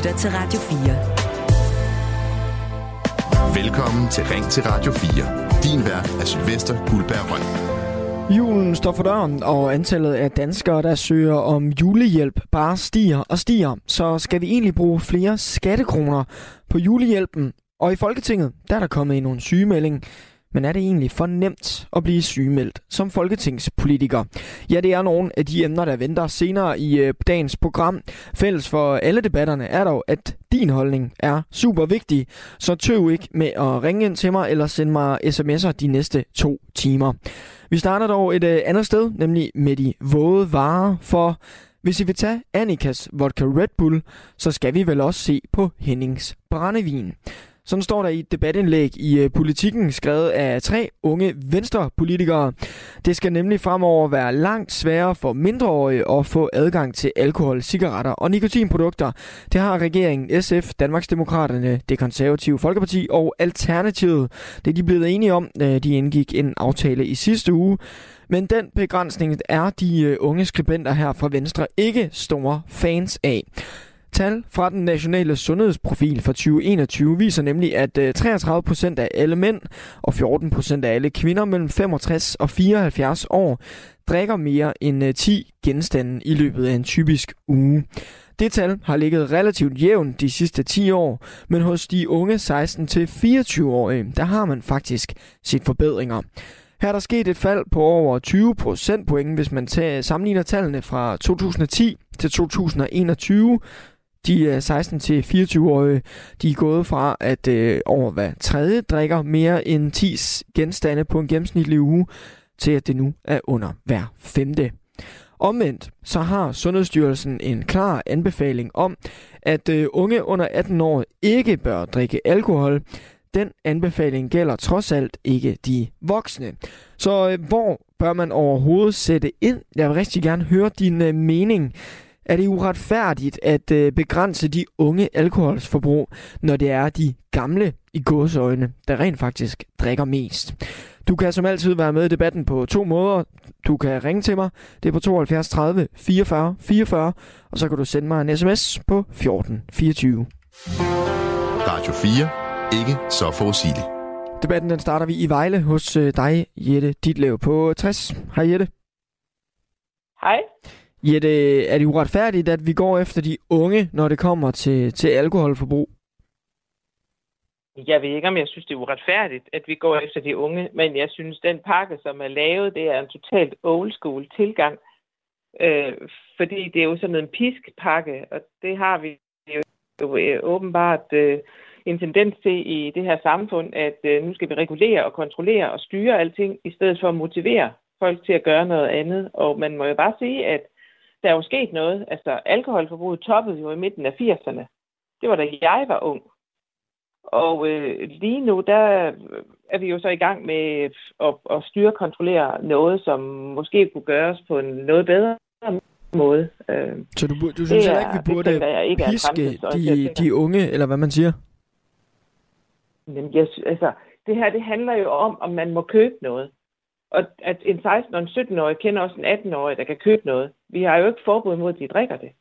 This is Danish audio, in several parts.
lytter til Radio 4. Velkommen til Ring til Radio 4. Din vært er Sylvester Guldberg Røn. Julen står for døren, og antallet af danskere, der søger om julehjælp, bare stiger og stiger. Så skal vi egentlig bruge flere skattekroner på julehjælpen? Og i Folketinget, der er der kommet en nogle sygemelding. Men er det egentlig for nemt at blive sygemeldt som folketingspolitiker? Ja, det er nogle af de emner, der venter senere i øh, dagens program. Fælles for alle debatterne er dog, at din holdning er super vigtig, så tøv ikke med at ringe ind til mig eller sende mig sms'er de næste to timer. Vi starter dog et øh, andet sted, nemlig med de våde varer, for hvis I vil tage Annikas Vodka Red Bull, så skal vi vel også se på Hennings Brændevin. Sådan står der i et debatindlæg i øh, Politikken, skrevet af tre unge venstrepolitikere. Det skal nemlig fremover være langt sværere for mindreårige at få adgang til alkohol, cigaretter og nikotinprodukter. Det har regeringen SF, Danmarksdemokraterne, det konservative Folkeparti og Alternativet. Det er de blevet enige om, øh, de indgik en aftale i sidste uge. Men den begrænsning er de øh, unge skribenter her fra Venstre ikke store fans af. Tal fra den nationale sundhedsprofil for 2021 viser nemlig, at øh, 33% af alle mænd og 14% af alle kvinder mellem 65 og 74 år drikker mere end øh, 10 genstande i løbet af en typisk uge. Det tal har ligget relativt jævnt de sidste 10 år, men hos de unge 16-24-årige, der har man faktisk set forbedringer. Her er der sket et fald på over 20 procentpoint, hvis man tager, sammenligner tallene fra 2010 til 2021, de 16-24-årige, de er gået fra, at øh, over hver tredje drikker mere end 10 genstande på en gennemsnitlig uge, til at det nu er under hver femte. Omvendt så har Sundhedsstyrelsen en klar anbefaling om, at øh, unge under 18 år ikke bør drikke alkohol. Den anbefaling gælder trods alt ikke de voksne. Så øh, hvor bør man overhovedet sætte ind? Jeg vil rigtig gerne høre din øh, mening. Er det uretfærdigt at øh, begrænse de unge alkoholsforbrug, når det er de gamle i gåsøjne, der rent faktisk drikker mest? Du kan som altid være med i debatten på to måder. Du kan ringe til mig, det er på 72 30 44 44, og så kan du sende mig en sms på 14 24. Radio 4. Ikke så forudsigeligt. Debatten den starter vi i Vejle hos øh, dig, Jette Ditlev på 60. Hej Jette. Hej. Jette, er det uretfærdigt, at vi går efter de unge, når det kommer til, til alkoholforbrug? Jeg ved ikke, om jeg synes, det er uretfærdigt, at vi går efter de unge, men jeg synes, den pakke, som er lavet, det er en totalt old school tilgang. Øh, fordi det er jo sådan en piskpakke, og det har vi jo øh, åbenbart øh, en tendens til i det her samfund, at øh, nu skal vi regulere og kontrollere og styre alting, i stedet for at motivere folk til at gøre noget andet. Og man må jo bare sige, at der er jo sket noget. Altså, alkoholforbruget toppede jo i midten af 80'erne. Det var da jeg var ung. Og øh, lige nu, der er vi jo så i gang med at, at styre og kontrollere noget, som måske kunne gøres på en noget bedre måde. Øh, så du, du synes heller ikke, vi burde jeg ikke piske de, de unge, eller hvad man siger? Jamen, jeg, altså, det her, det handler jo om, om man må købe noget. Og at en 16- og en 17-årig kender også en 18-årig, der kan købe noget. Vi har jo ikke forbud mod, at de drikker det.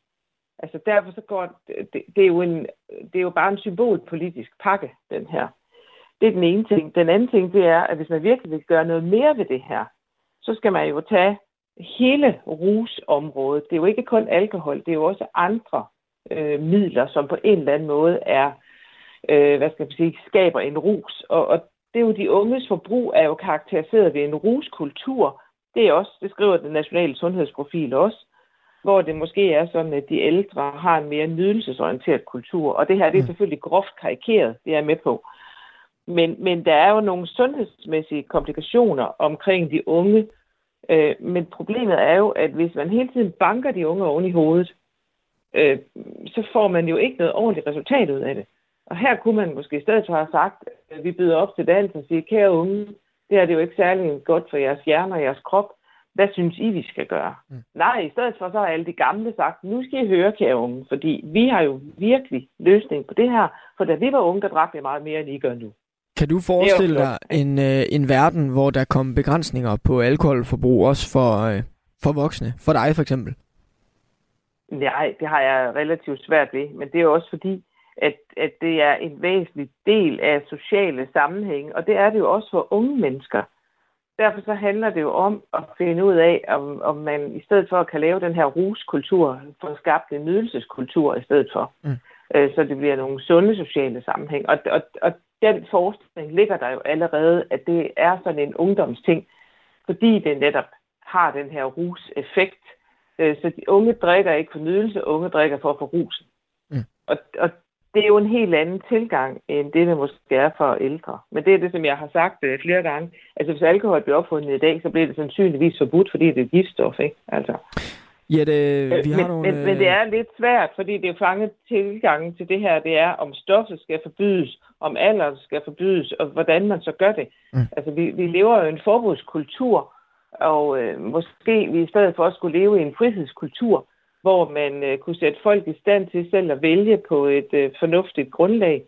Altså derfor så går det, det, er jo en, det er jo bare en symbolpolitisk pakke, den her. Det er den ene ting. Den anden ting, det er, at hvis man virkelig vil gøre noget mere ved det her, så skal man jo tage hele rusområdet. Det er jo ikke kun alkohol, det er jo også andre øh, midler, som på en eller anden måde er, øh, hvad skal man sige, skaber en rus. Og, og det er jo de unges forbrug er jo karakteriseret ved en ruskultur. Det er også, det skriver den nationale sundhedsprofil også, hvor det måske er sådan, at de ældre har en mere nydelsesorienteret kultur. Og det her, det er mm. selvfølgelig groft karikeret, det er jeg med på. Men, men der er jo nogle sundhedsmæssige komplikationer omkring de unge. Øh, men problemet er jo, at hvis man hele tiden banker de unge oven i hovedet, øh, så får man jo ikke noget ordentligt resultat ud af det. Og her kunne man måske i stedet for have sagt, at vi byder op til dans og siger, kære unge, det her det er jo ikke særlig godt for jeres hjerne og jeres krop. Hvad synes I, vi skal gøre? Mm. Nej, i stedet for så har alle de gamle sagt, nu skal I høre, kære unge, fordi vi har jo virkelig løsning på det her, for da vi var unge, der drak vi meget mere, end I gør nu. Kan du forestille dig en, øh, en verden, hvor der kom begrænsninger på alkoholforbrug også for, øh, for voksne? For dig for eksempel? Nej, det har jeg relativt svært ved, men det er også fordi, at, at det er en væsentlig del af sociale sammenhæng, og det er det jo også for unge mennesker. Derfor så handler det jo om at finde ud af, om, om man i stedet for at kan lave den her ruskultur, får skabt en nydelseskultur i stedet for. Mm. Øh, så det bliver nogle sunde sociale sammenhæng. Og, og, og den forskning ligger der jo allerede, at det er sådan en ungdomsting, fordi det netop har den her ruseffekt. Øh, så de unge drikker ikke for nydelse, unge drikker for at få rusen. Mm. Og, og det er jo en helt anden tilgang, end det, der måske er for ældre. Men det er det, som jeg har sagt øh, flere gange. Altså, hvis alkohol bliver opfundet i dag, så bliver det sandsynligvis forbudt, fordi det er giftstof, ikke? Altså. Ja, det, vi har men, nogle... men, men det er lidt svært, fordi det er fanget tilgangen til det her, det er, om stoffet skal forbydes, om alder skal forbydes, og hvordan man så gør det. Mm. Altså, vi, vi lever jo i en forbudskultur, og øh, måske vi i stedet for at skulle leve i en frihedskultur, hvor man øh, kunne sætte folk i stand til selv at vælge på et øh, fornuftigt grundlag.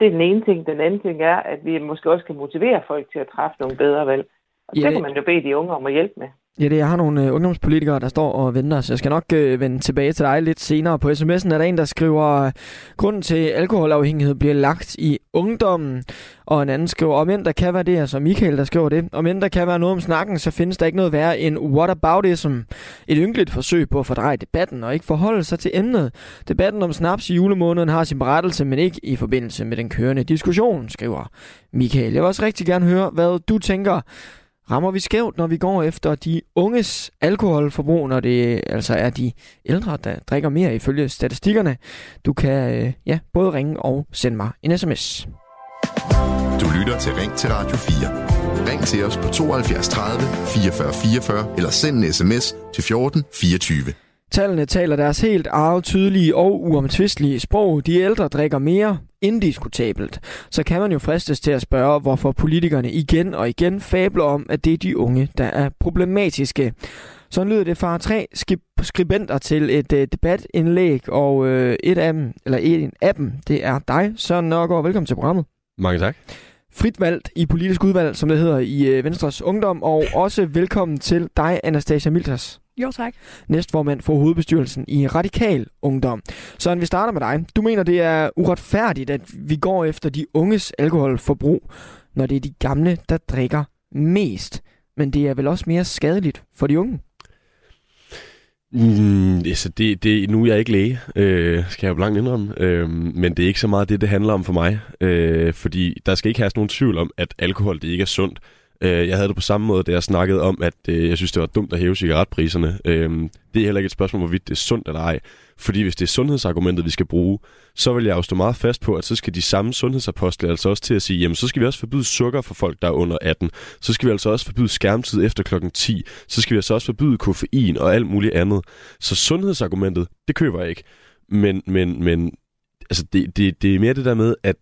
Det er den ene ting. Den anden ting er, at vi måske også kan motivere folk til at træffe nogle bedre valg. Og ja, det kan man jo bede de unge om at hjælpe med. Ja, det jeg har nogle uh, ungdomspolitikere, der står og venter, så jeg skal nok uh, vende tilbage til dig lidt senere. På sms'en er der en, der skriver, grunden til alkoholafhængighed bliver lagt i ungdommen, og en anden skriver, om end der kan være det, altså Michael, der skriver det, om end der kan være noget om snakken, så findes der ikke noget værre end whataboutism. Et ynkeligt forsøg på at fordreje debatten og ikke forholde sig til emnet. Debatten om snaps i julemåneden har sin berettelse, men ikke i forbindelse med den kørende diskussion, skriver Michael. Jeg vil også rigtig gerne høre, hvad du tænker rammer vi skævt, når vi går efter de unges alkoholforbrug, når det altså er de ældre, der drikker mere ifølge statistikkerne. Du kan øh, ja, både ringe og sende mig en sms. Du lytter til Ring til Radio 4. Ring til os på 72 30 44 44 eller send en sms til 14 24. Tallene taler deres helt eget tydelige og uomtvistelige sprog. De ældre drikker mere, indiskutabelt. Så kan man jo fristes til at spørge, hvorfor politikerne igen og igen fabler om, at det er de unge, der er problematiske. Så lyder det fra tre skribenter til et uh, debatindlæg, og uh, et af dem, eller en af dem, det er dig, Søren Nørgaard. Velkommen til programmet. Mange tak. Frit valgt i politisk udvalg, som det hedder i uh, Venstres Ungdom, og også velkommen til dig, Anastasia Milters. Jo, tak. Næstformand for hovedbestyrelsen i Radikal Ungdom. Så vi starter med dig. Du mener, det er uretfærdigt, at vi går efter de unges alkoholforbrug, når det er de gamle, der drikker mest. Men det er vel også mere skadeligt for de unge? Mm, altså det, det, nu er jeg ikke læge, øh, skal jeg jo blankt indrømme, øh, men det er ikke så meget det, det handler om for mig. Øh, fordi der skal ikke have nogen tvivl om, at alkohol det ikke er sundt. Øh, jeg havde det på samme måde, da jeg snakkede om, at øh, jeg synes, det var dumt at hæve cigaretpriserne. Øh, det er heller ikke et spørgsmål, hvorvidt det er sundt eller ej. Fordi hvis det er sundhedsargumentet, vi skal bruge, så vil jeg jo stå meget fast på, at så skal de samme sundhedsapostle altså også til at sige, jamen så skal vi også forbyde sukker for folk, der er under 18. Så skal vi altså også forbyde skærmtid efter klokken 10. Så skal vi altså også forbyde koffein og alt muligt andet. Så sundhedsargumentet, det køber jeg ikke. Men, men, men altså det, det, det er mere det der med, at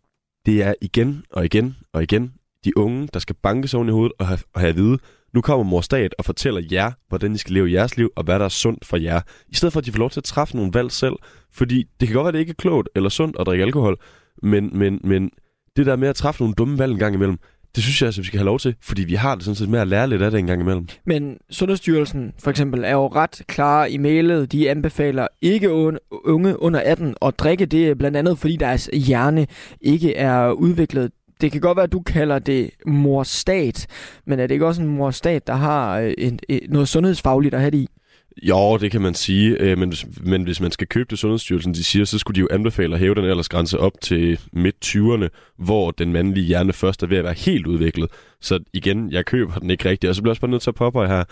det er igen og igen og igen de unge, der skal banke oven i hovedet og have, og have at vide, nu kommer mor stat og fortæller jer, hvordan I skal leve jeres liv, og hvad der er sundt for jer. I stedet for, at de får lov til at træffe nogle valg selv. Fordi det kan godt være, at det ikke er klogt eller sundt at drikke alkohol, men, men, men det der med at træffe nogle dumme valg en gang imellem, det synes jeg, altså, vi skal have lov til, fordi vi har det sådan set med at lære lidt af det en gang imellem. Men Sundhedsstyrelsen for eksempel er jo ret klar i mailet. De anbefaler ikke unge under 18 at drikke det, blandt andet fordi deres hjerne ikke er udviklet det kan godt være, at du kalder det morstat, men er det ikke også en morstat, der har øh, en, en, noget sundhedsfagligt at have det i? Jo, det kan man sige, øh, men, men hvis man skal købe det Sundhedsstyrelsen, de siger, så skulle de jo anbefale at hæve den aldersgrænse op til midt-20'erne, hvor den mandlige hjerne først er ved at være helt udviklet. Så igen, jeg køber den ikke rigtigt. Og så bliver jeg også bare nødt til at påpege her,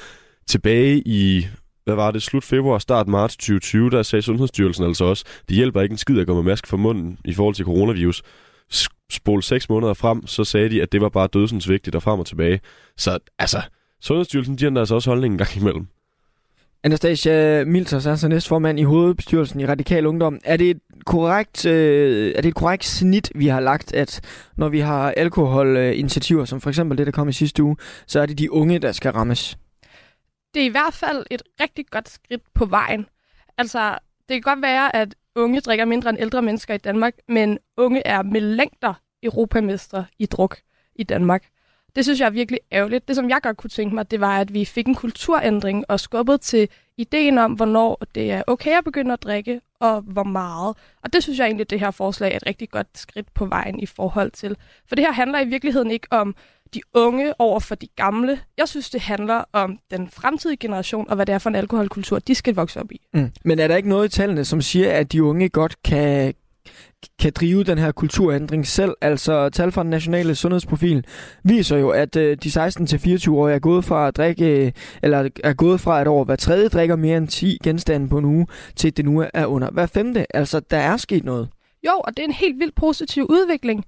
tilbage i hvad var det, slut februar, start marts 2020, der sagde Sundhedsstyrelsen altså også, det hjælper ikke en skid at gå med maske for munden i forhold til coronavirus spole seks måneder frem, så sagde de, at det var bare dødsens vigtigt og frem og tilbage. Så altså, Sundhedsstyrelsen giver altså også holdningen en gang imellem. Anastasia Milters er altså næstformand i hovedbestyrelsen i Radikal Ungdom. Er det et korrekt, øh, er det et korrekt snit, vi har lagt, at når vi har alkoholinitiativer, som for eksempel det, der kom i sidste uge, så er det de unge, der skal rammes? Det er i hvert fald et rigtig godt skridt på vejen. Altså, det kan godt være, at unge drikker mindre end ældre mennesker i Danmark, men unge er med længder europamestre i druk i Danmark. Det synes jeg er virkelig ærgerligt. Det, som jeg godt kunne tænke mig, det var, at vi fik en kulturændring og skubbet til ideen om, hvornår det er okay at begynde at drikke, og hvor meget. Og det synes jeg egentlig, det her forslag er et rigtig godt skridt på vejen i forhold til. For det her handler i virkeligheden ikke om de unge over for de gamle. Jeg synes, det handler om den fremtidige generation, og hvad det er for en alkoholkultur, de skal vokse op i. Mm. Men er der ikke noget i tallene, som siger, at de unge godt kan, kan drive den her kulturændring selv. Altså tal fra den nationale sundhedsprofil viser jo, at øh, de 16-24-årige er gået fra at drikke, eller er gået fra at over hver tredje drikker mere end 10 genstande på en uge, til det nu er under hver femte. Altså, der er sket noget. Jo, og det er en helt vildt positiv udvikling.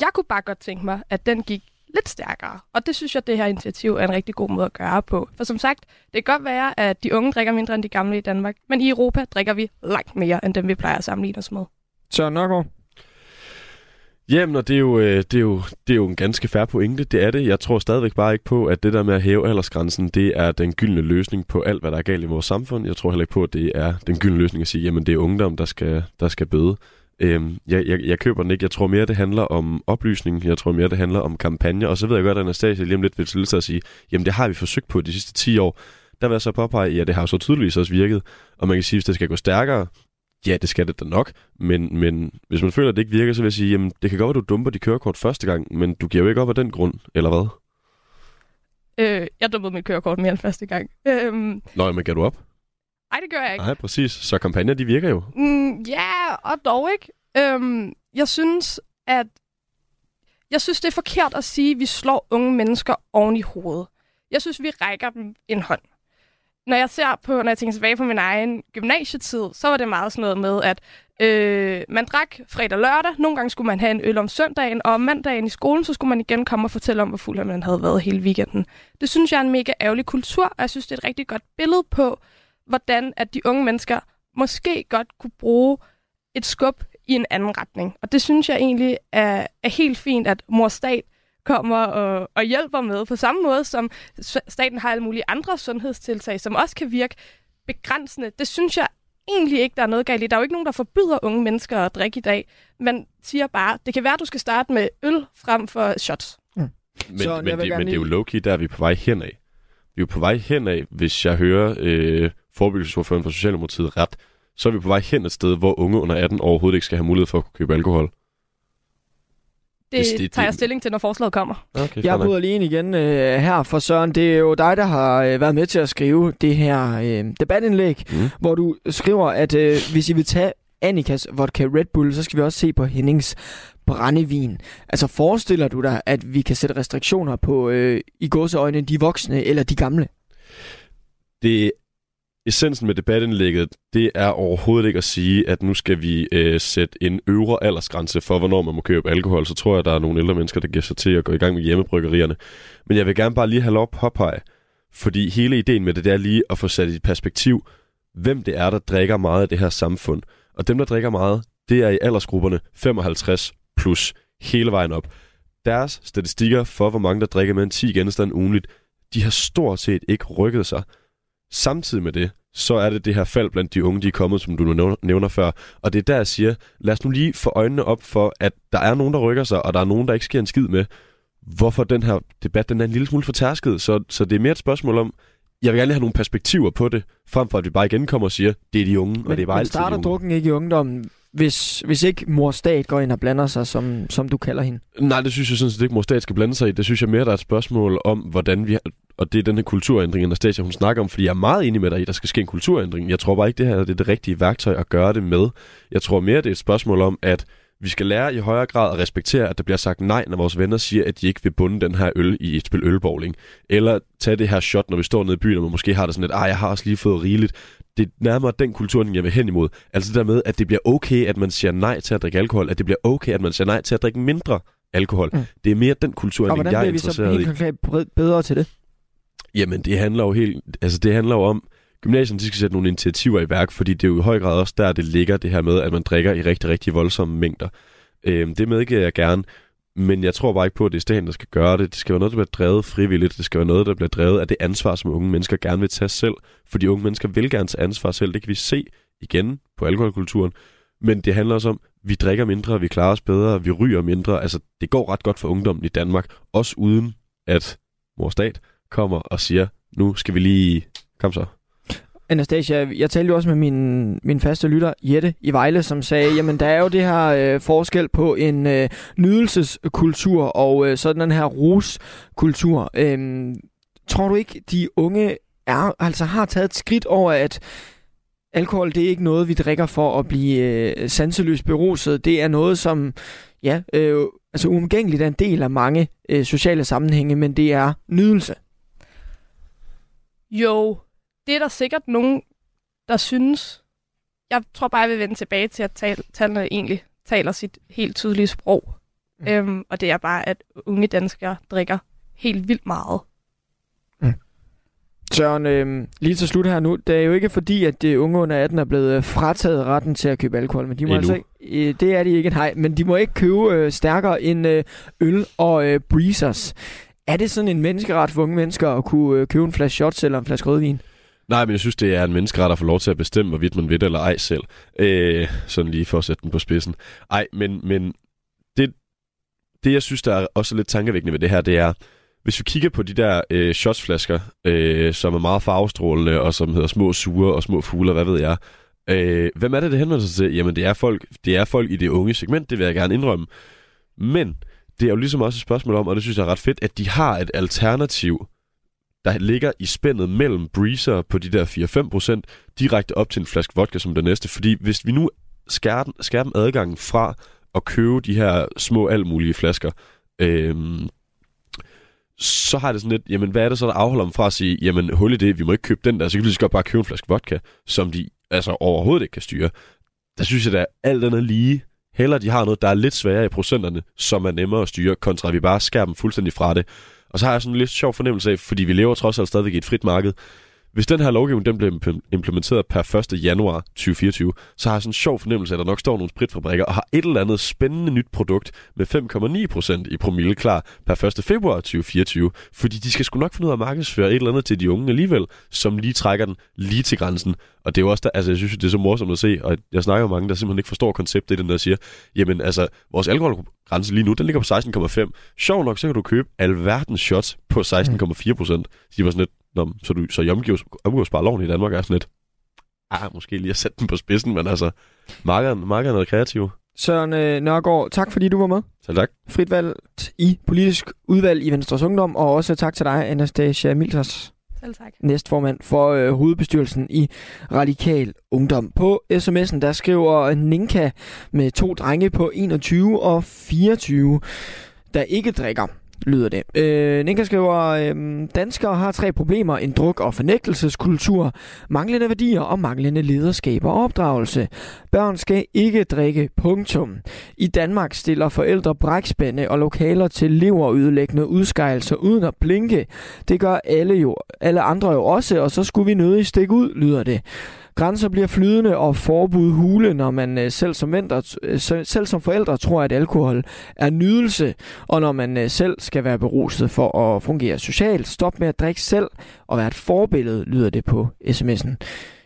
Jeg kunne bare godt tænke mig, at den gik lidt stærkere. Og det synes jeg, det her initiativ er en rigtig god måde at gøre på. For som sagt, det kan godt være, at de unge drikker mindre end de gamle i Danmark, men i Europa drikker vi langt mere, end dem vi plejer at sammenligne os med. Så Nørgaard? Jamen, og det er, jo, øh, det, er jo, det er jo en ganske færre pointe. Det er det. Jeg tror stadigvæk bare ikke på, at det der med at hæve aldersgrænsen, det er den gyldne løsning på alt, hvad der er galt i vores samfund. Jeg tror heller ikke på, at det er den gyldne løsning at sige, jamen det er ungdom, der skal, der skal bøde. Øhm, jeg, jeg, jeg køber den ikke. Jeg tror mere, det handler om oplysning. Jeg tror mere, det handler om kampagne. Og så ved jeg godt, at Anastasia lige om lidt vil til at sige, jamen det har vi forsøgt på de sidste 10 år. Der vil jeg så påpege, ja, det har så tydeligvis også virket. Og man kan sige, hvis det skal gå stærkere, ja, det skal det da nok. Men, men hvis man føler, at det ikke virker, så vil jeg sige, jamen det kan godt være, du dumper dit kørekort første gang, men du giver jo ikke op af den grund, eller hvad? Øh, jeg dumpede mit kørekort mere end første gang. Øhm, Nå, men gav du op? Nej, det gør jeg ikke. Nej, præcis. Så kampagner, de virker jo. Mm, ja, og dog ikke. Øhm, jeg synes, at jeg synes, det er forkert at sige, at vi slår unge mennesker oven i hovedet. Jeg synes, vi rækker dem en hånd. Når jeg ser på, når jeg tænker tilbage på min egen gymnasietid, så var det meget sådan noget med, at øh, man drak fredag og lørdag. Nogle gange skulle man have en øl om søndagen, og om mandagen i skolen, så skulle man igen komme og fortælle om, hvor fuld man havde været hele weekenden. Det synes jeg er en mega ærgerlig kultur, og jeg synes, det er et rigtig godt billede på, hvordan at de unge mennesker måske godt kunne bruge et skub i en anden retning. Og det synes jeg egentlig er, er helt fint, at mor stat kommer og, og hjælper med, på samme måde som staten har alle mulige andre sundhedstiltag, som også kan virke begrænsende. Det synes jeg egentlig ikke, der er noget galt i. Der er jo ikke nogen, der forbyder unge mennesker at drikke i dag. Man siger bare, det kan være, at du skal starte med øl frem for shots. Mm. Men, Så, men, det, men det er jo low-key, der er vi på vej henad. Vi er jo på vej henad, hvis jeg hører øh, forebyggelsesordføreren for Socialdemokratiet ret, så er vi på vej hen et sted, hvor unge under 18 overhovedet ikke skal have mulighed for at kunne købe alkohol. Det, det tager jeg stilling til, når forslaget kommer. Okay, jeg bryder lige ind igen øh, her for Søren. Det er jo dig, der har øh, været med til at skrive det her øh, debatindlæg, mm. hvor du skriver, at øh, hvis I vil tage Annikas vodka Red Bull, så skal vi også se på Hennings brændevin. Altså forestiller du dig, at vi kan sætte restriktioner på øh, i gåseøjne de voksne eller de gamle? Det essensen med debatindlægget, det er overhovedet ikke at sige, at nu skal vi øh, sætte en øvre aldersgrænse for, hvornår man må købe alkohol. Så tror jeg, der er nogle ældre mennesker, der giver sig til at gå i gang med hjemmebryggerierne. Men jeg vil gerne bare lige have lov at påpege, fordi hele ideen med det, det er lige at få sat i perspektiv, hvem det er, der drikker meget af det her samfund. Og dem, der drikker meget, det er i aldersgrupperne 55 plus hele vejen op. Deres statistikker for, hvor mange der drikker mere end 10 genstande ugenligt, de har stort set ikke rykket sig. Samtidig med det, så er det det her fald blandt de unge, de er kommet, som du nævner før. Og det er der, jeg siger, lad os nu lige få øjnene op for, at der er nogen, der rykker sig, og der er nogen, der ikke sker en skid med, hvorfor den her debat den er en lille smule fortærsket. Så, så det er mere et spørgsmål om, jeg vil gerne have nogle perspektiver på det, frem for at vi bare igen kommer og siger, det er de unge, men, og det er bare men altid starter de unge. drukken ikke i ungdommen, hvis, hvis ikke mor stat går ind og blander sig, som, som du kalder hende? Nej, det synes jeg sådan set ikke, mor stat skal blande sig i. Det synes jeg mere, der er et spørgsmål om, hvordan vi... Og det er den her kulturændring, Anastasia hun snakker om, fordi jeg er meget enig med dig i, at der skal ske en kulturændring. Jeg tror bare ikke, det her det er det rigtige værktøj at gøre det med. Jeg tror mere, det er et spørgsmål om, at vi skal lære i højere grad at respektere, at der bliver sagt nej, når vores venner siger, at de ikke vil bunde den her øl i et spil ølbowling. Eller tage det her shot, når vi står nede i byen, og man måske har det sådan lidt, ah, jeg har også lige fået rigeligt. Det er nærmere den kultur, jeg vil hen imod. Altså det der med, at det bliver okay, at man siger nej til at drikke alkohol, at det bliver okay, at man siger nej til at drikke mindre alkohol. Mm. Det er mere den kultur, jeg er interesseret i. Og hvordan bliver vi så helt bedre til det? Jamen, det handler jo helt, altså det handler jo om, gymnasierne de skal sætte nogle initiativer i værk, fordi det er jo i høj grad også der, det ligger det her med, at man drikker i rigtig, rigtig voldsomme mængder. Øhm, det medgiver jeg gerne, men jeg tror bare ikke på, at det er staten, der skal gøre det. Det skal være noget, der bliver drevet frivilligt. Det skal være noget, der bliver drevet af det ansvar, som unge mennesker gerne vil tage selv. Fordi unge mennesker vil gerne tage ansvar selv. Det kan vi se igen på alkoholkulturen. Men det handler også om, vi drikker mindre, vi klarer os bedre, vi ryger mindre. Altså, det går ret godt for ungdommen i Danmark, også uden at mor stat kommer og siger, nu skal vi lige... Kom så. Anastasia, jeg talte jo også med min, min faste lytter, Jette i Vejle, som sagde, jamen der er jo det her øh, forskel på en øh, nydelseskultur og øh, sådan den her ruskultur. Øh, tror du ikke, de unge er, altså har taget et skridt over, at alkohol det er ikke noget, vi drikker for at blive øh, sanseløst beruset. Det er noget, som ja, øh, altså uomgængeligt er en del af mange øh, sociale sammenhænge, men det er nydelse. Jo, det er der sikkert nogen, der synes. Jeg tror bare, jeg vil vende tilbage til, at tal- tallene egentlig taler sit helt tydelige sprog. Mm. Øhm, og det er bare, at unge danskere drikker helt vildt meget. Søren, øh, lige til slut her nu, det er jo ikke fordi, at de unge under 18 er blevet øh, frataget retten til at købe alkohol, men de må Endnu. altså ikke, øh, det er de ikke, nej, men de må ikke købe øh, stærkere end øh, øl og øh, breezers. Er det sådan en menneskeret for unge mennesker at kunne øh, købe en flaske shots eller en flaske rødvin? Nej, men jeg synes, det er en menneskeret at få lov til at bestemme, hvorvidt man ved det eller ej selv. Øh, sådan lige for at sætte den på spidsen. Ej, men, men det, det, jeg synes, der er også lidt tankevækkende ved det her, det er, hvis vi kigger på de der øh, shotsflasker, øh, som er meget farvestrålende, og som hedder små sure og små fugle, hvad ved jeg. Øh, hvem er det, det henvender sig til? Jamen, det er, folk, det er folk i det unge segment, det vil jeg gerne indrømme. Men det er jo ligesom også et spørgsmål om, og det synes jeg er ret fedt, at de har et alternativ, der ligger i spændet mellem breezer på de der 4-5%, direkte op til en flaske vodka som det næste. Fordi hvis vi nu skærer, den- skærer dem adgangen fra at købe de her små alt mulige flasker, øhm, så har det sådan lidt, jamen hvad er det så, der afholder dem fra at sige, jamen hul i det, vi må ikke købe den der, så kan vi lige så godt bare købe en flaske vodka, som de altså overhovedet ikke kan styre. Der synes jeg, der alt andet lige, heller de har noget, der er lidt sværere i procenterne, som er nemmere at styre, kontra at vi bare skærer dem fuldstændig fra det. Og så har jeg sådan en lidt sjov fornemmelse af, fordi vi lever trods alt stadigvæk i et frit marked, hvis den her lovgivning den bliver implementeret per 1. januar 2024, så har jeg sådan en sjov fornemmelse at der nok står nogle spritfabrikker og har et eller andet spændende nyt produkt med 5,9% i promille klar per 1. februar 2024. Fordi de skal sgu nok finde ud af at markedsføre et eller andet til de unge alligevel, som lige trækker den lige til grænsen. Og det er jo også der, altså jeg synes, det er så morsomt at se, og jeg snakker med mange, der simpelthen ikke forstår konceptet i den der siger, jamen altså, vores alkoholgrænse lige nu, den ligger på 16,5. Sjov nok, så kan du købe alverdens shots på 16,4%. Så de var sådan lidt, Nå, så, du, så I omgives, omgives bare loven i Danmark er sådan lidt, ah, måske lige at sætte den på spidsen, men altså, markederne, markederne er noget kreative. Søren øh, Nørgaard, tak fordi du var med. Så tak. Frit valgt i politisk udvalg i Venstres Ungdom, og også tak til dig, Anastasia Milters, Selv tak. næstformand for øh, hovedbestyrelsen i Radikal Ungdom. På sms'en, der skriver Ninka med to drenge på 21 og 24, der ikke drikker lyder det. Øh, Ninka skriver, øh, danskere har tre problemer. En druk- og fornægtelseskultur, manglende værdier og manglende lederskab og opdragelse. Børn skal ikke drikke, punktum. I Danmark stiller forældre brækspænde og lokaler til leverødelæggende udskejelser uden at blinke. Det gør alle jo, alle andre jo også, og så skulle vi nødig stikke ud, lyder det. Grænser bliver flydende og forbud hule, når man øh, selv som, venter, øh, selv som forældre tror, at alkohol er nydelse, og når man øh, selv skal være beruset for at fungere socialt. Stop med at drikke selv og være et forbillede, lyder det på sms'en.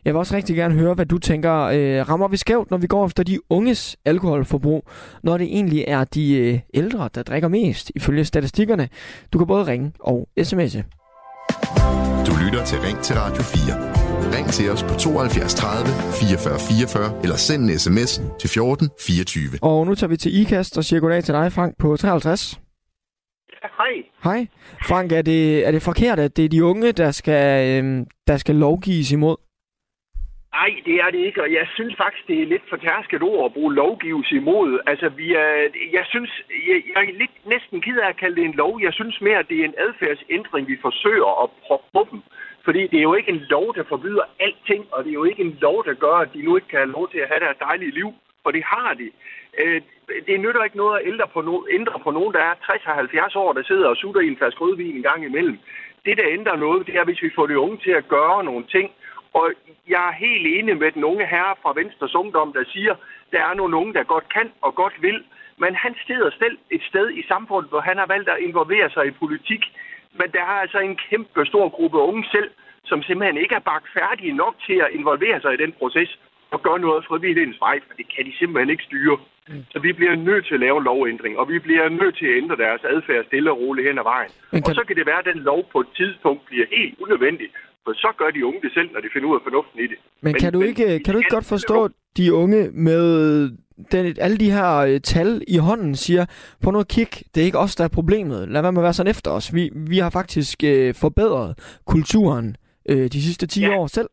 Jeg vil også rigtig gerne høre, hvad du tænker. Øh, rammer vi skævt, når vi går efter de unges alkoholforbrug, når det egentlig er de øh, ældre, der drikker mest, ifølge statistikkerne? Du kan både ringe og sms'e. Du lytter til Ring til Radio 4. Ring til os på 72 30 44 44 eller send en sms til 14 24. Og nu tager vi til IKAST og siger goddag til dig, Frank, på 53. Hej. Hej. Frank, er det, er det forkert, at det er de unge, der skal, øh, der skal lovgives imod? Nej, det er det ikke, og jeg synes faktisk, det er lidt for tærsket ord at bruge lovgivelse imod. Altså, vi er, jeg synes, jeg, jeg er lidt næsten ked af at kalde det en lov. Jeg synes mere, at det er en adfærdsændring, vi forsøger at proppe på dem. Fordi det er jo ikke en lov, der forbyder alting, og det er jo ikke en lov, der gør, at de nu ikke kan have lov til at have deres dejlige liv. For det har de. Øh, det nytter ikke noget at ændre på, no, ændre på nogen, der er 60-70 år, der sidder og sutter i en flaske rødvin en gang imellem. Det, der ændrer noget, det er, hvis vi får de unge til at gøre nogle ting. Og jeg er helt enig med den unge herre fra Venstres Ungdom, der siger, der er nogle unge, der godt kan og godt vil. Men han steder selv et sted i samfundet, hvor han har valgt at involvere sig i politik. Men der er altså en kæmpe stor gruppe unge selv, som simpelthen ikke er bagt færdige nok til at involvere sig i den proces. og gøre noget frivillighedens vej, for det kan de simpelthen ikke styre. Mm. Så vi bliver nødt til at lave en lovændring, og vi bliver nødt til at ændre deres adfærd stille og roligt hen ad vejen. kan... Og så kan det være, at den lov på et tidspunkt bliver helt unødvendig, for så gør de unge det selv, når de finder ud af fornuften i det. Men, men kan du ikke, men, kan du ikke godt forstå de unge med den, alle de her øh, tal i hånden siger, på noget kig, det er ikke os, der er problemet. Lad være med at være sådan efter os. Vi, vi har faktisk øh, forbedret kulturen øh, de sidste 10 ja. år selv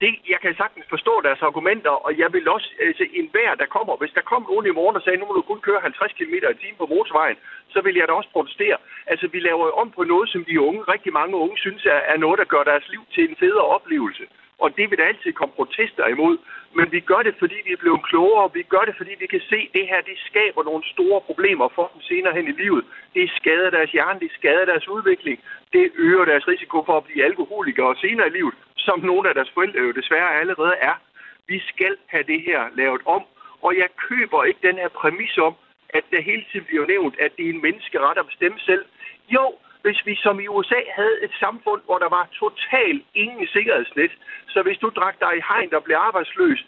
det, jeg kan sagtens forstå deres argumenter, og jeg vil også, altså en hver, der kommer, hvis der kom nogen i morgen og sagde, nu må du kun køre 50 km i timen på motorvejen, så vil jeg da også protestere. Altså, vi laver om på noget, som de unge, rigtig mange unge, synes er, er noget, der gør deres liv til en federe oplevelse. Og det vil der altid komme protester imod. Men vi gør det, fordi vi er blevet klogere. Vi gør det, fordi vi kan se, at det her det skaber nogle store problemer for dem senere hen i livet. Det skader deres hjerne, det skader deres udvikling. Det øger deres risiko for at blive alkoholikere senere i livet, som nogle af deres forældre jo desværre allerede er. Vi skal have det her lavet om. Og jeg køber ikke den her præmis om, at der hele tiden bliver nævnt, at det er en menneskeret at bestemme selv. Jo, hvis vi som i USA havde et samfund, hvor der var totalt ingen sikkerhedsnet, så hvis du drak dig i hegn og blev arbejdsløs,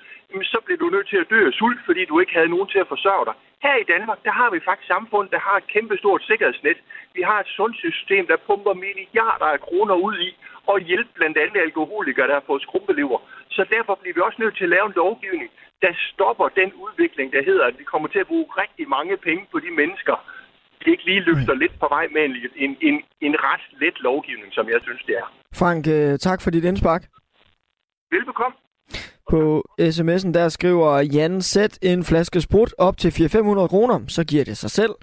så blev du nødt til at dø af sult, fordi du ikke havde nogen til at forsørge dig. Her i Danmark, der har vi faktisk samfund, der har et kæmpestort sikkerhedsnet. Vi har et sundhedssystem, der pumper milliarder af kroner ud i og hjælpe blandt andet alkoholikere, der har fået skrumpelever. Så derfor bliver vi også nødt til at lave en lovgivning, der stopper den udvikling, der hedder, at vi kommer til at bruge rigtig mange penge på de mennesker, ikke lige løfter mm. lidt på vej med en, en, en, en ret let lovgivning, som jeg synes, det er. Frank, øh, tak for dit indspark. Velbekomme. På sms'en der skriver Jan, sæt en flaske sprut op til 400-500 kroner, så giver det sig selv.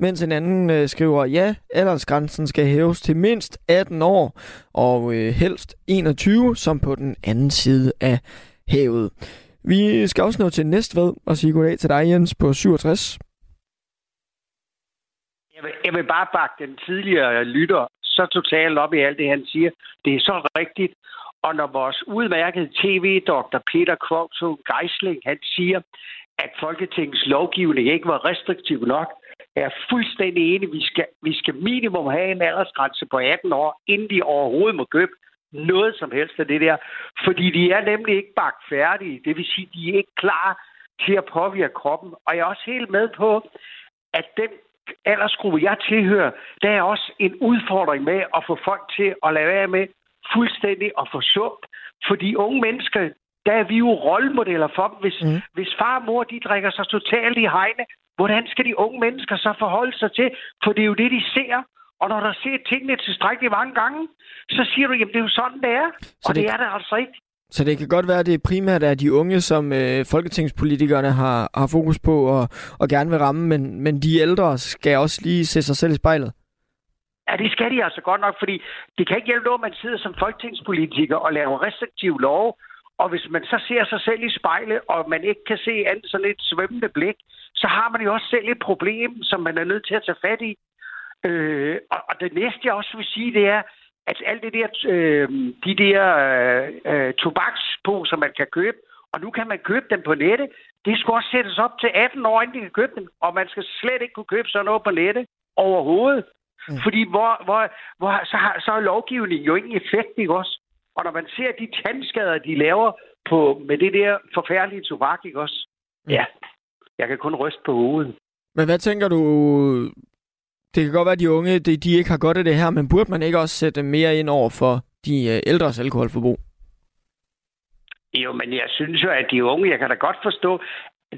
Mens en anden øh, skriver, ja, aldersgrænsen skal hæves til mindst 18 år, og øh, helst 21, som på den anden side af havet. Vi skal også nå til Næstved og sige goddag til dig, Jens, på 67. Jeg vil, bare bakke den tidligere lytter så totalt op i alt det, han siger. Det er så rigtigt. Og når vores udmærkede tv-doktor Peter Kvogto Geisling, han siger, at Folketingets lovgivning ikke var restriktiv nok, er fuldstændig enig. Vi skal, vi skal minimum have en aldersgrænse på 18 år, inden de overhovedet må købe noget som helst af det der. Fordi de er nemlig ikke bagt færdige. Det vil sige, de er ikke klar til at påvirke kroppen. Og jeg er også helt med på, at den aldersgruppe, jeg tilhører, der er også en udfordring med at få folk til at lade være med fuldstændig at få sundt. Fordi unge mennesker, der er vi jo rollemodeller for dem. Hvis, mm. hvis far og mor, de drikker sig totalt i hegne, hvordan skal de unge mennesker så forholde sig til? For det er jo det, de ser. Og når der ser tingene tilstrækkeligt mange gange, så siger du, jamen det er jo sådan, det er. Så og det, det er det altså ikke. Så det kan godt være, at det primært er de unge, som øh, folketingspolitikerne har, har fokus på og, og gerne vil ramme, men, men de ældre skal også lige se sig selv i spejlet. Ja, det skal de altså godt nok, fordi det kan ikke hjælpe noget, at man sidder som folketingspolitiker og laver restriktive lov, og hvis man så ser sig selv i spejlet, og man ikke kan se andet sådan et svømmende blik, så har man jo også selv et problem, som man er nødt til at tage fat i. Øh, og, og det næste, jeg også vil sige, det er, at alt det der, øh, de der øh, øh tobaksposer, man kan købe, og nu kan man købe dem på nettet, det skal også sættes op til 18 år, inden de kan købe dem. Og man skal slet ikke kunne købe sådan noget på nettet overhovedet. Mm. Fordi hvor, hvor, hvor, så, har, så er lovgivningen jo ingen effekt, ikke også? Og når man ser de tandskader, de laver på, med det der forfærdelige tobak, ikke også? Mm. Ja, jeg kan kun ryste på hovedet. Men hvad tænker du, det kan godt være, at de unge de, de ikke har godt af det her, men burde man ikke også sætte mere ind over for de øh, ældres alkoholforbrug? Jo, men jeg synes jo, at de unge, jeg kan da godt forstå,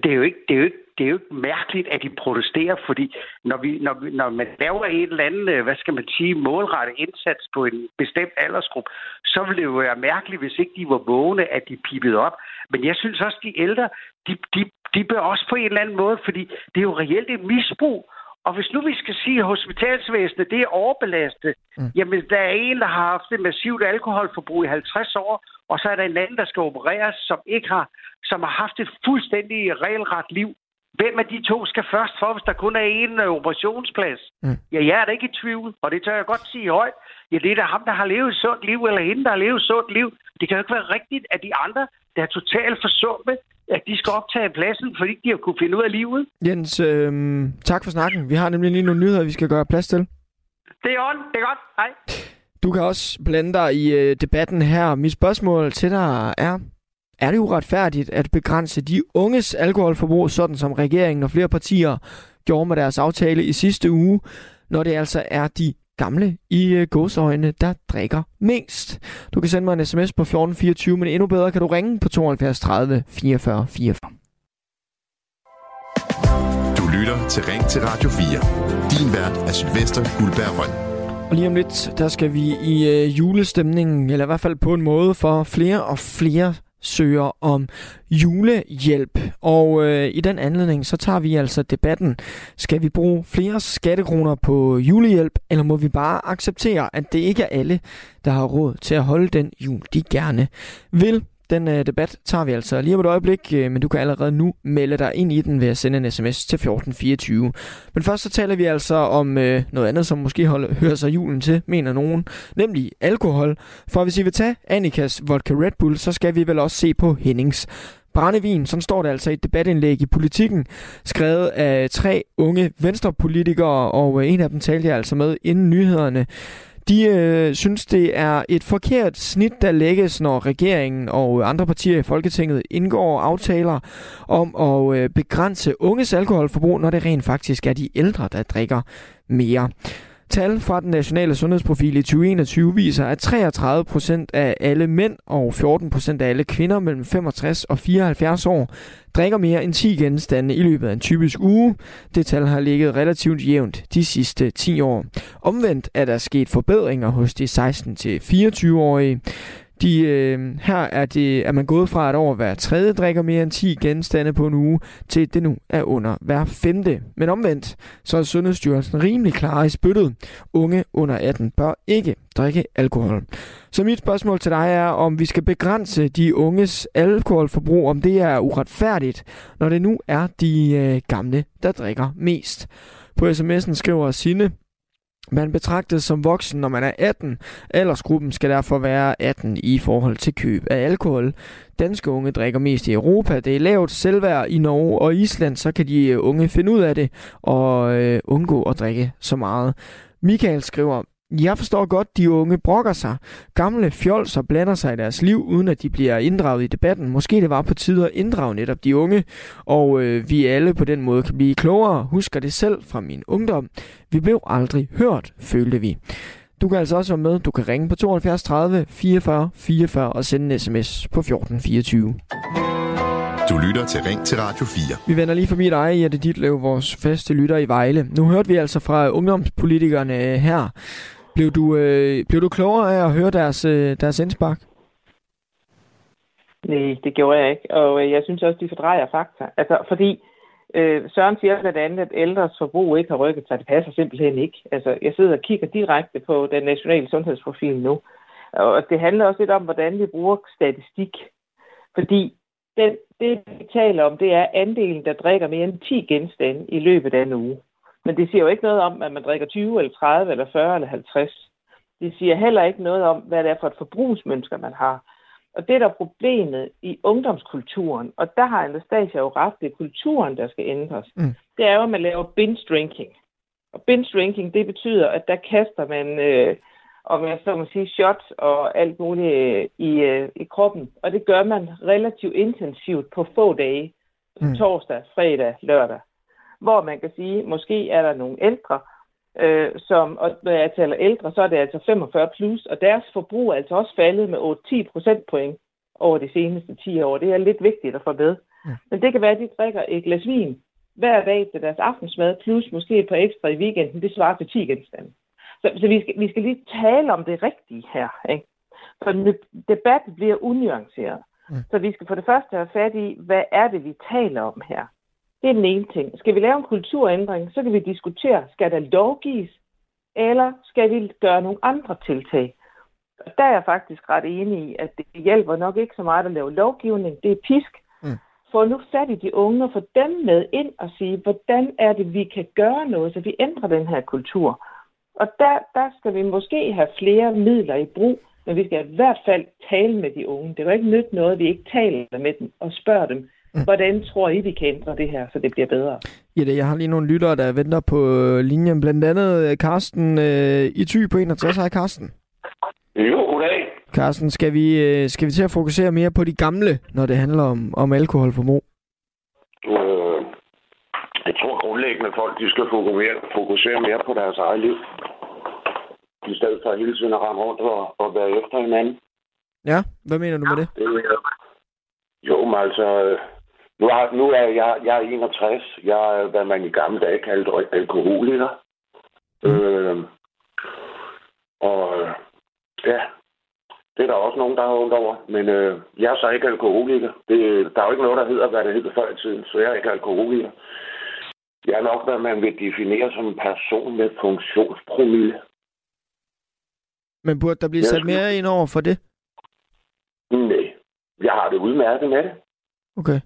det er jo ikke, det er jo ikke, det er jo ikke mærkeligt, at de protesterer, fordi når, vi, når, vi, når man laver en eller andet, øh, hvad skal man sige, målrettet indsats på en bestemt aldersgruppe, så ville det jo være mærkeligt, hvis ikke de var vågne, at de pipede op. Men jeg synes også, at de ældre, de, de, de bør også på en eller anden måde, fordi det er jo reelt et misbrug. Og hvis nu vi skal sige, at hospitalsvæsenet det er overbelastet, mm. jamen der er en, der har haft et massivt alkoholforbrug i 50 år, og så er der en anden, der skal opereres, som ikke har, som har haft et fuldstændig regelret liv. Hvem af de to skal først for, hvis der kun er en uh, operationsplads? Mm. Ja, jeg er da ikke i tvivl, og det tør jeg godt sige højt. Ja, det er da ham, der har levet et sundt liv, eller hende, der har levet et sundt liv. Det kan jo ikke være rigtigt, at de andre, der er totalt forsummet, at de skal optage pladsen, fordi de har kunne finde ud af livet. Jens, øh, tak for snakken. Vi har nemlig lige nogle nyheder, vi skal gøre plads til. Det er on. Det er godt. Hej. Du kan også blande dig i øh, debatten her. Mit spørgsmål til dig er, Er det uretfærdigt at begrænse de unges alkoholforbrug, sådan som regeringen og flere partier gjorde med deres aftale i sidste uge, når det altså er de gamle i øh, gåsøjne, der drikker mest. Du kan sende mig en sms på 1424, men endnu bedre kan du ringe på 72 30 44 44. Du lytter til Ring til Radio 4. Din vært er Sylvester Guldberg Røn. Og lige om lidt, der skal vi i øh, julestemningen, eller i hvert fald på en måde, for flere og flere søger om julehjælp. Og øh, i den anledning, så tager vi altså debatten. Skal vi bruge flere skattekroner på julehjælp, eller må vi bare acceptere, at det ikke er alle, der har råd til at holde den jul, de gerne vil? Den øh, debat tager vi altså lige om et øjeblik, øh, men du kan allerede nu melde dig ind i den ved at sende en sms til 1424. Men først så taler vi altså om øh, noget andet, som måske holder, hører sig julen til, mener nogen, nemlig alkohol. For hvis I vil tage Annikas Vodka Red Bull, så skal vi vel også se på Hennings Brændevin, som står der altså i et debatindlæg i politikken, skrevet af tre unge venstrepolitikere, og øh, en af dem talte jeg altså med inden nyhederne. De øh, synes, det er et forkert snit, der lægges, når regeringen og andre partier i Folketinget indgår aftaler om at øh, begrænse unges alkoholforbrug, når det rent faktisk er de ældre, der drikker mere. Tal fra den nationale sundhedsprofil i 2021 viser, at 33 procent af alle mænd og 14 procent af alle kvinder mellem 65 og 74 år drikker mere end 10 genstande i løbet af en typisk uge. Det tal har ligget relativt jævnt de sidste 10 år. Omvendt er der sket forbedringer hos de 16-24-årige. De, øh, her er, det, er man gået fra, at over hver tredje drikker mere end 10 genstande på en uge, til det nu er under hver femte. Men omvendt, så er Sundhedsstyrelsen rimelig klar i spyttet. Unge under 18 bør ikke drikke alkohol. Så mit spørgsmål til dig er, om vi skal begrænse de unges alkoholforbrug, om det er uretfærdigt, når det nu er de øh, gamle, der drikker mest. På sms'en skriver Sine, man betragtes som voksen, når man er 18. Aldersgruppen skal derfor være 18 i forhold til køb af alkohol. Danske unge drikker mest i Europa. Det er lavt selvværd i Norge og Island, så kan de øh, unge finde ud af det og øh, undgå at drikke så meget. Michael skriver, jeg forstår godt, de unge brokker sig. Gamle fjolser blander sig i deres liv, uden at de bliver inddraget i debatten. Måske det var på tide at inddrage netop de unge, og øh, vi alle på den måde kan blive klogere. Husker det selv fra min ungdom. Vi blev aldrig hørt, følte vi. Du kan altså også være med. Du kan ringe på 72 30 44 44 og sende en sms på 1424. Du lytter til Ring til Radio 4. Vi vender lige forbi dig, Jette Ditlev, vores faste lytter i Vejle. Nu hørte vi altså fra ungdomspolitikerne her. Blev du, øh, blev du klogere af at høre deres, øh, deres indspark? Nej, det gjorde jeg ikke. Og øh, jeg synes også, de fordrejer fakta. Altså, fordi øh, Søren siger blandt andet, at ældres forbrug ikke har rykket sig. Det passer simpelthen ikke. Altså, jeg sidder og kigger direkte på den nationale sundhedsprofil nu. Og det handler også lidt om, hvordan vi bruger statistik. Fordi den, det, vi taler om, det er andelen, der drikker mere end 10 genstande i løbet af en uge. Men det siger jo ikke noget om, at man drikker 20 eller 30 eller 40 eller 50. Det siger heller ikke noget om, hvad det er for et forbrugsmønsker, man har. Og det er der problemet i ungdomskulturen, og der har Anastasia jo ret, det er kulturen, der skal ændres. Mm. Det er jo, at man laver binge drinking. Og binge drinking, det betyder, at der kaster man, øh, om jeg så må sige, shots og alt muligt øh, i, øh, i kroppen. Og det gør man relativt intensivt på få dage. Mm. Torsdag, fredag, lørdag hvor man kan sige, måske er der nogle ældre, øh, som, og når jeg taler ældre, så er det altså 45 plus, og deres forbrug er altså også faldet med 8-10 procentpoint over de seneste 10 år. Det er lidt vigtigt at få med. Ja. Men det kan være, at de drikker et glas vin hver dag til deres aftensmad, plus måske et par ekstra i weekenden. Det svarer til 10 genstande. Så, så vi, skal, vi skal lige tale om det rigtige her. Ikke? For debatten bliver unuanceret. Ja. Så vi skal for det første have fat i, hvad er det, vi taler om her? Det er den ene ting. Skal vi lave en kulturændring, så kan vi diskutere, skal der lovgives, eller skal vi gøre nogle andre tiltag? Og der er jeg faktisk ret enig i, at det hjælper nok ikke så meget at lave lovgivning. Det er pisk. Mm. Få nu fat i de unge og få dem med ind og sige, hvordan er det, vi kan gøre noget, så vi ændrer den her kultur. Og der, der skal vi måske have flere midler i brug, men vi skal i hvert fald tale med de unge. Det er jo ikke nyt noget, at vi ikke taler med dem og spørger dem. Hvordan tror I, vi kan ændre det her, så det bliver bedre? Ja, det, jeg har lige nogle lyttere, der venter på linjen. Blandt andet Karsten øh, i Thy på 61. Hej Karsten. Jo, goddag. Carsten, skal vi, øh, skal vi til at fokusere mere på de gamle, når det handler om, om alkoholforbrug? Øh, jeg tror grundlæggende, at folk de skal fokusere, fokusere mere på deres eget liv. I stedet for hele tiden at rende rundt og, og være efter hinanden. Ja, hvad mener du med det? Det er, jo, men altså, nu er, nu er jeg, jeg er 61. Jeg er, hvad man i gamle dage kaldte alkoholiker. Mm. Øh, og ja, det er der også nogen, der har ondt over. Men øh, jeg er så ikke alkoholiker. Det, der er jo ikke noget, der hedder, hvad det hedder før i tiden, så jeg er ikke alkoholiker. Jeg er nok, hvad man vil definere som en person med funktionspromille. Men burde der blive sat mere ind over for det? Nej. Jeg har det udmærket med det. Okay.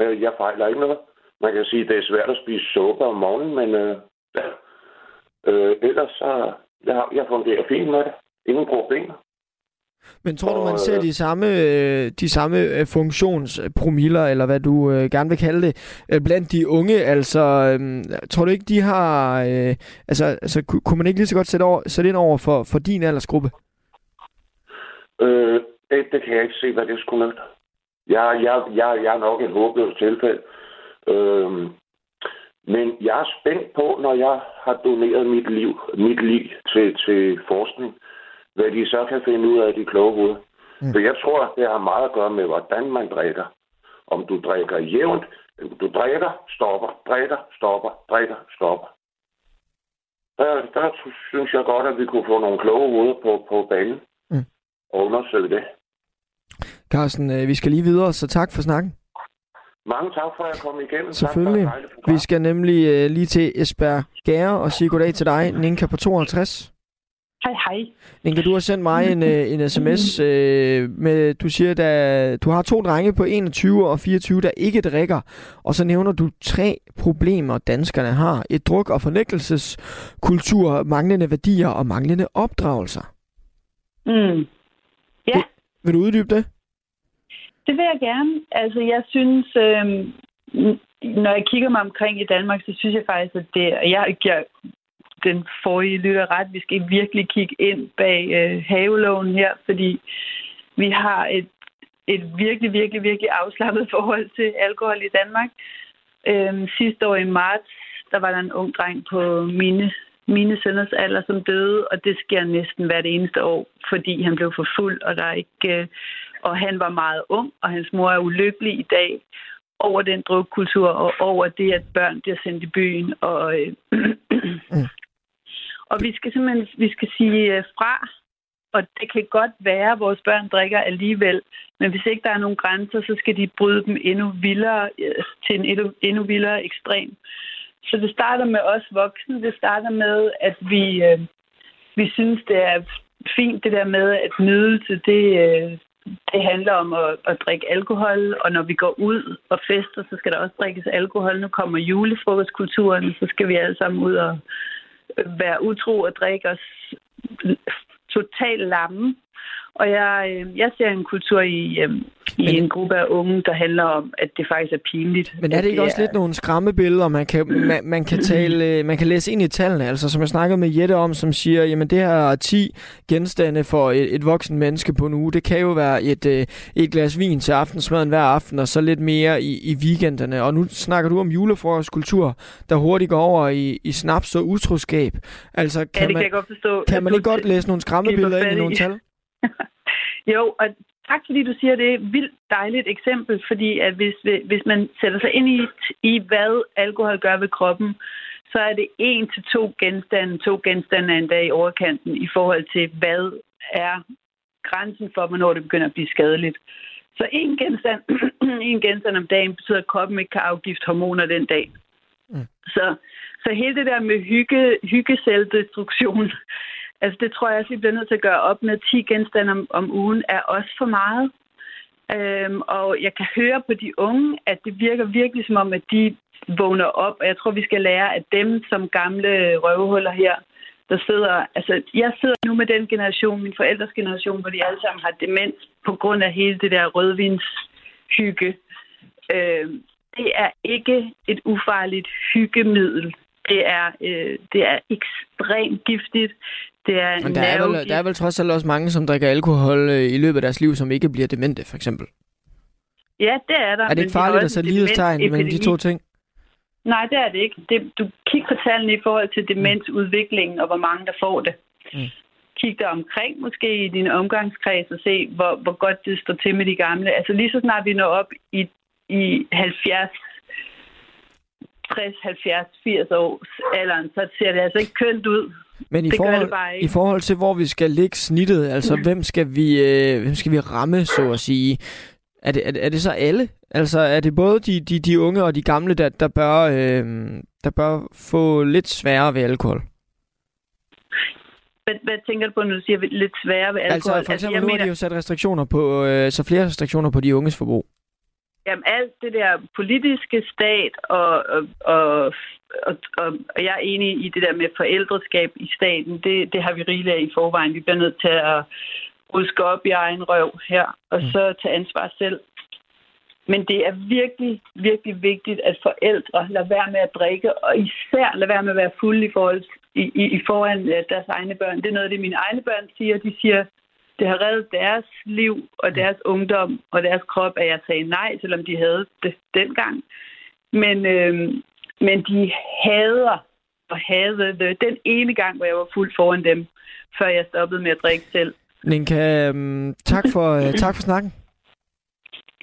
Øh, jeg fejler ikke noget. Man kan sige, at det er svært at spise suppe om morgenen, men øh, ja. øh, ellers så jeg, jeg fungerer fint med det. Ingen problemer. Men tror du, man ser de samme, øh, de samme øh, funktionspromiller, eller hvad du øh, gerne vil kalde det, blandt de unge? Altså, tror du ikke, de har... Altså, altså kunne man ikke lige så godt sætte, over, sætte ind over for, for din aldersgruppe? Øh, det, det kan jeg ikke se, hvad det skulle nytte. Jeg, jeg, jeg, jeg er nok et håbløst tilfælde. Øh, men jeg er spændt på, når jeg har doneret mit liv, mit liv til, til forskning, hvad de så kan finde ud af de kloge hoveder. Mm. For jeg tror, det har meget at gøre med, hvordan man drikker. Om du drikker jævnt, du drikker, stopper, drikker, stopper, drikker, stopper. Der, der synes jeg godt, at vi kunne få nogle kloge hoveder på, på banen mm. og undersøge det. Carsten, øh, vi skal lige videre, så tak for snakken. Mange tak for, at jeg kom igennem. Selvfølgelig. Vi skal nemlig uh, lige til Esbjerg Gære og sige goddag til dig, Ninka på 52. Hej, hej. Ninka, du har sendt mig en, øh, en sms øh, med, du siger, at du har to drenge på 21 og 24, der ikke drikker, og så nævner du tre problemer, danskerne har. Et druk- og fornægtelseskultur, manglende værdier og manglende opdragelser. Mm. Ja. Vil, vil du uddybe det? Det vil jeg gerne. Altså, jeg synes, øh, når jeg kigger mig omkring i Danmark, så synes jeg faktisk, at det, jeg, giver den forrige lytter ret, vi skal virkelig kigge ind bag øh, haveloven her, fordi vi har et, et virkelig, virkelig, virkelig afslappet forhold til alkohol i Danmark. Øh, sidste år i marts, der var der en ung dreng på mine, mine sønners alder, som døde, og det sker næsten hvert eneste år, fordi han blev for fuld, og der er ikke... Øh, og han var meget ung, og hans mor er ulykkelig i dag over den drukkultur og over det, at børn bliver sendt i byen. Og, øh, mm. og vi skal simpelthen vi skal sige øh, fra, og det kan godt være, at vores børn drikker alligevel, men hvis ikke der er nogen grænser, så skal de bryde dem endnu vildere, øh, til en endnu, endnu vildere ekstrem. Så det starter med os voksne. Det starter med, at vi, øh, vi synes, det er fint det der med, at nydelse, det, øh, det handler om at, at drikke alkohol, og når vi går ud og fester, så skal der også drikkes alkohol. Nu kommer julefrokostkulturen, så skal vi alle sammen ud og være utro og drikke os totalt lamme. Og jeg, øh, jeg ser en kultur i, øh, i men, en gruppe af unge, der handler om, at det faktisk er pinligt. Men er det ikke det også er... lidt nogle skræmmebilleder, man kan, man, man, kan tale, øh, man kan læse ind i tallene? Altså, som jeg snakkede med Jette om, som siger, jamen det her er 10 genstande for et, et voksen menneske på en uge. Det kan jo være et, et glas vin til aftensmaden hver aften, og så lidt mere i, i weekenderne. Og nu snakker du om julefrokostkultur, der hurtigt går over i, i snaps og utroskab. Altså, kan ja, det man, kan jeg godt forstå. Kan man ikke godt læse nogle skræmmebilleder ind i nogle tal? jo, og tak fordi du siger det. Vildt dejligt eksempel, fordi at hvis, hvis man sætter sig ind i, i, hvad alkohol gør ved kroppen, så er det en til to genstande, to genstande er en dag i overkanten i forhold til, hvad er grænsen for, hvornår det begynder at blive skadeligt. Så en genstand, en genstand om dagen betyder, at kroppen ikke kan afgifte hormoner den dag. Mm. Så, så hele det der med hygge, hyggecelledestruktion, Altså det tror jeg også, vi bliver nødt til at gøre op med 10 genstande om, om ugen, er også for meget. Øhm, og jeg kan høre på de unge, at det virker virkelig som om, at de vågner op, og jeg tror, vi skal lære, at dem som gamle røvehuller her, der sidder, altså jeg sidder nu med den generation, min forældres generation, hvor de alle sammen har demens på grund af hele det der rødvinshygge. Øhm, det er ikke et ufarligt hyggemiddel det er, øh, det er ekstremt giftigt. Det er Men der er, vel, der er vel trods alt også mange, som drikker alkohol øh, i løbet af deres liv, som ikke bliver demente, for eksempel. Ja, det er der. Er det ikke farligt at sætte lighedstegn mellem de to ting? Nej, det er det ikke. Det, du kigger på tallene i forhold til demensudviklingen og hvor mange, der får det. Mm. Kig dig omkring måske i din omgangskreds og se, hvor, hvor godt det står til med de gamle. Altså lige så snart vi når op i, i 70, 60, 70, 80 års alderen, så ser det altså ikke kønt ud. Men i forhold, i forhold til, hvor vi skal ligge snittet, altså hvem, skal vi, øh, hvem skal vi ramme, så at sige? Er det, er, det, er det så alle? Altså er det både de, de, de unge og de gamle, der, der, bør, øh, der bør få lidt sværere ved alkohol? Hvad, hvad tænker du på, når du siger lidt sværere ved altså, alkohol? Altså for eksempel altså, nu mener... har de jo sat restriktioner på, øh, så flere restriktioner på de unges forbrug. Jamen alt det der politiske stat, og, og, og, og, og jeg er enig i det der med forældreskab i staten, det, det har vi rigeligt af i forvejen. Vi bliver nødt til at ruske op i egen røv her, og mm. så tage ansvar selv. Men det er virkelig, virkelig vigtigt, at forældre lader være med at drikke, og især lader være med at være fulde i, forhold, i, i, i foran øh, deres egne børn. Det er noget, det mine egne børn siger. De siger, det har reddet deres liv og deres ungdom og deres krop, at jeg sagde nej, selvom de havde det dengang. Men, øh, men de hader og havde det den ene gang, hvor jeg var fuld foran dem, før jeg stoppede med at drikke selv. Ninka, um, tak, for, uh, tak for snakken.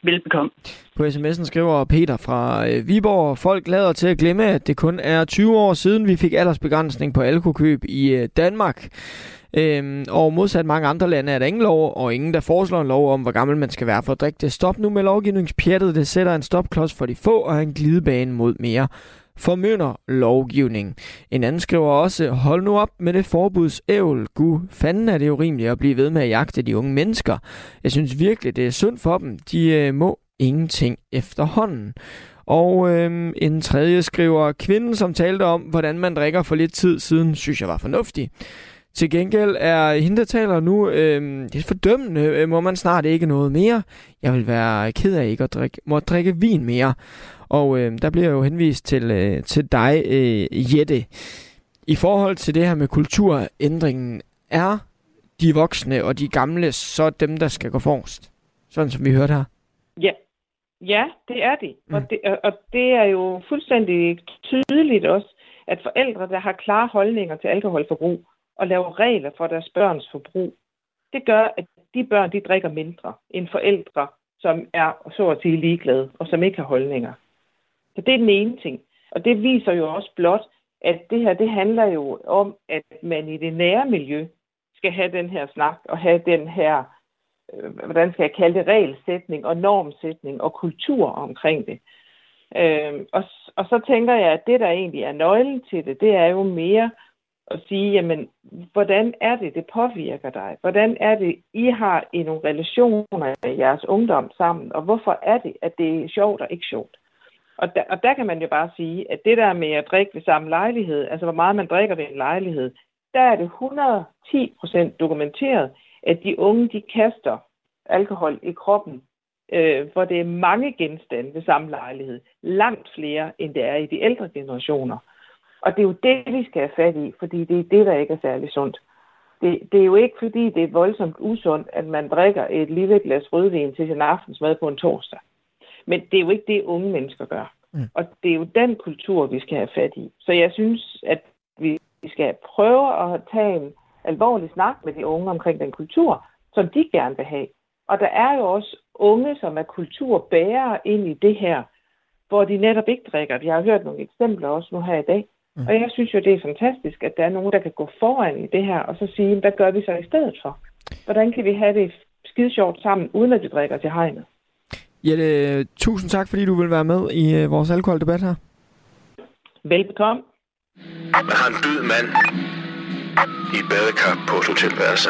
Velbekomme. På sms'en skriver Peter fra øh, Viborg, folk lader til at glemme, at det kun er 20 år siden, vi fik aldersbegrænsning på alkokøb i øh, Danmark. Øhm, og modsat mange andre lande er der ingen lov, og ingen, der foreslår en lov om, hvor gammel man skal være for at drikke det. Stop nu med lovgivningspjattet, det sætter en stopklods for de få og en glidebane mod mere formønder lovgivning. En anden skriver også, hold nu op med det forbudsævl. Gud, fanden er det urimeligt at blive ved med at jagte de unge mennesker. Jeg synes virkelig, det er synd for dem. De øh, må ingenting efterhånden. Og øh, en tredje skriver, kvinden som talte om, hvordan man drikker for lidt tid siden, synes jeg var fornuftig. Til gengæld er hende, der taler nu, øh, det er fordømmende, øh, må man snart ikke noget mere. Jeg vil være ked af ikke at drikke, må drikke vin mere. Og øh, der bliver jo henvist til, øh, til dig, øh, Jette. I forhold til det her med kulturændringen, er de voksne og de gamle så dem, der skal gå forrest? Sådan som vi hørte her. Ja, ja det er de. Mm. Og, det, og det er jo fuldstændig tydeligt også, at forældre, der har klare holdninger til alkoholforbrug og laver regler for deres børns forbrug, det gør, at de børn, de drikker mindre end forældre, som er så at sige ligeglade og som ikke har holdninger. Så det er den ene ting. Og det viser jo også blot, at det her, det handler jo om, at man i det nære miljø skal have den her snak og have den her, øh, hvordan skal jeg kalde det, regelsætning og normsætning og kultur omkring det. Øh, og, og så tænker jeg, at det, der egentlig er nøglen til det, det er jo mere at sige, jamen, hvordan er det, det påvirker dig? Hvordan er det, I har i nogle relationer i jeres ungdom sammen? Og hvorfor er det, at det er sjovt og ikke sjovt? Og der, og der kan man jo bare sige, at det der med at drikke ved samme lejlighed, altså hvor meget man drikker ved en lejlighed, der er det 110 procent dokumenteret, at de unge, de kaster alkohol i kroppen, øh, hvor det er mange genstande ved samme lejlighed. Langt flere, end det er i de ældre generationer. Og det er jo det, vi skal have fat i, fordi det er det, der ikke er særlig sundt. Det, det er jo ikke, fordi det er voldsomt usundt, at man drikker et lille glas rødvin til sin aftensmad på en torsdag. Men det er jo ikke det, unge mennesker gør. Mm. Og det er jo den kultur, vi skal have fat i. Så jeg synes, at vi skal prøve at tage en alvorlig snak med de unge omkring den kultur, som de gerne vil have. Og der er jo også unge, som er kulturbærere ind i det her, hvor de netop ikke drikker. Vi har hørt nogle eksempler også nu her i dag. Mm. Og jeg synes jo, det er fantastisk, at der er nogen, der kan gå foran i det her, og så sige, hvad gør vi så i stedet for? Hvordan kan vi have det skide sjovt sammen, uden at vi drikker til hegnet? Jette, tusind tak, fordi du vil være med i øh, vores alkoholdebat her. Velbekomme. Man har en død mand i badekar på et hotelværelse.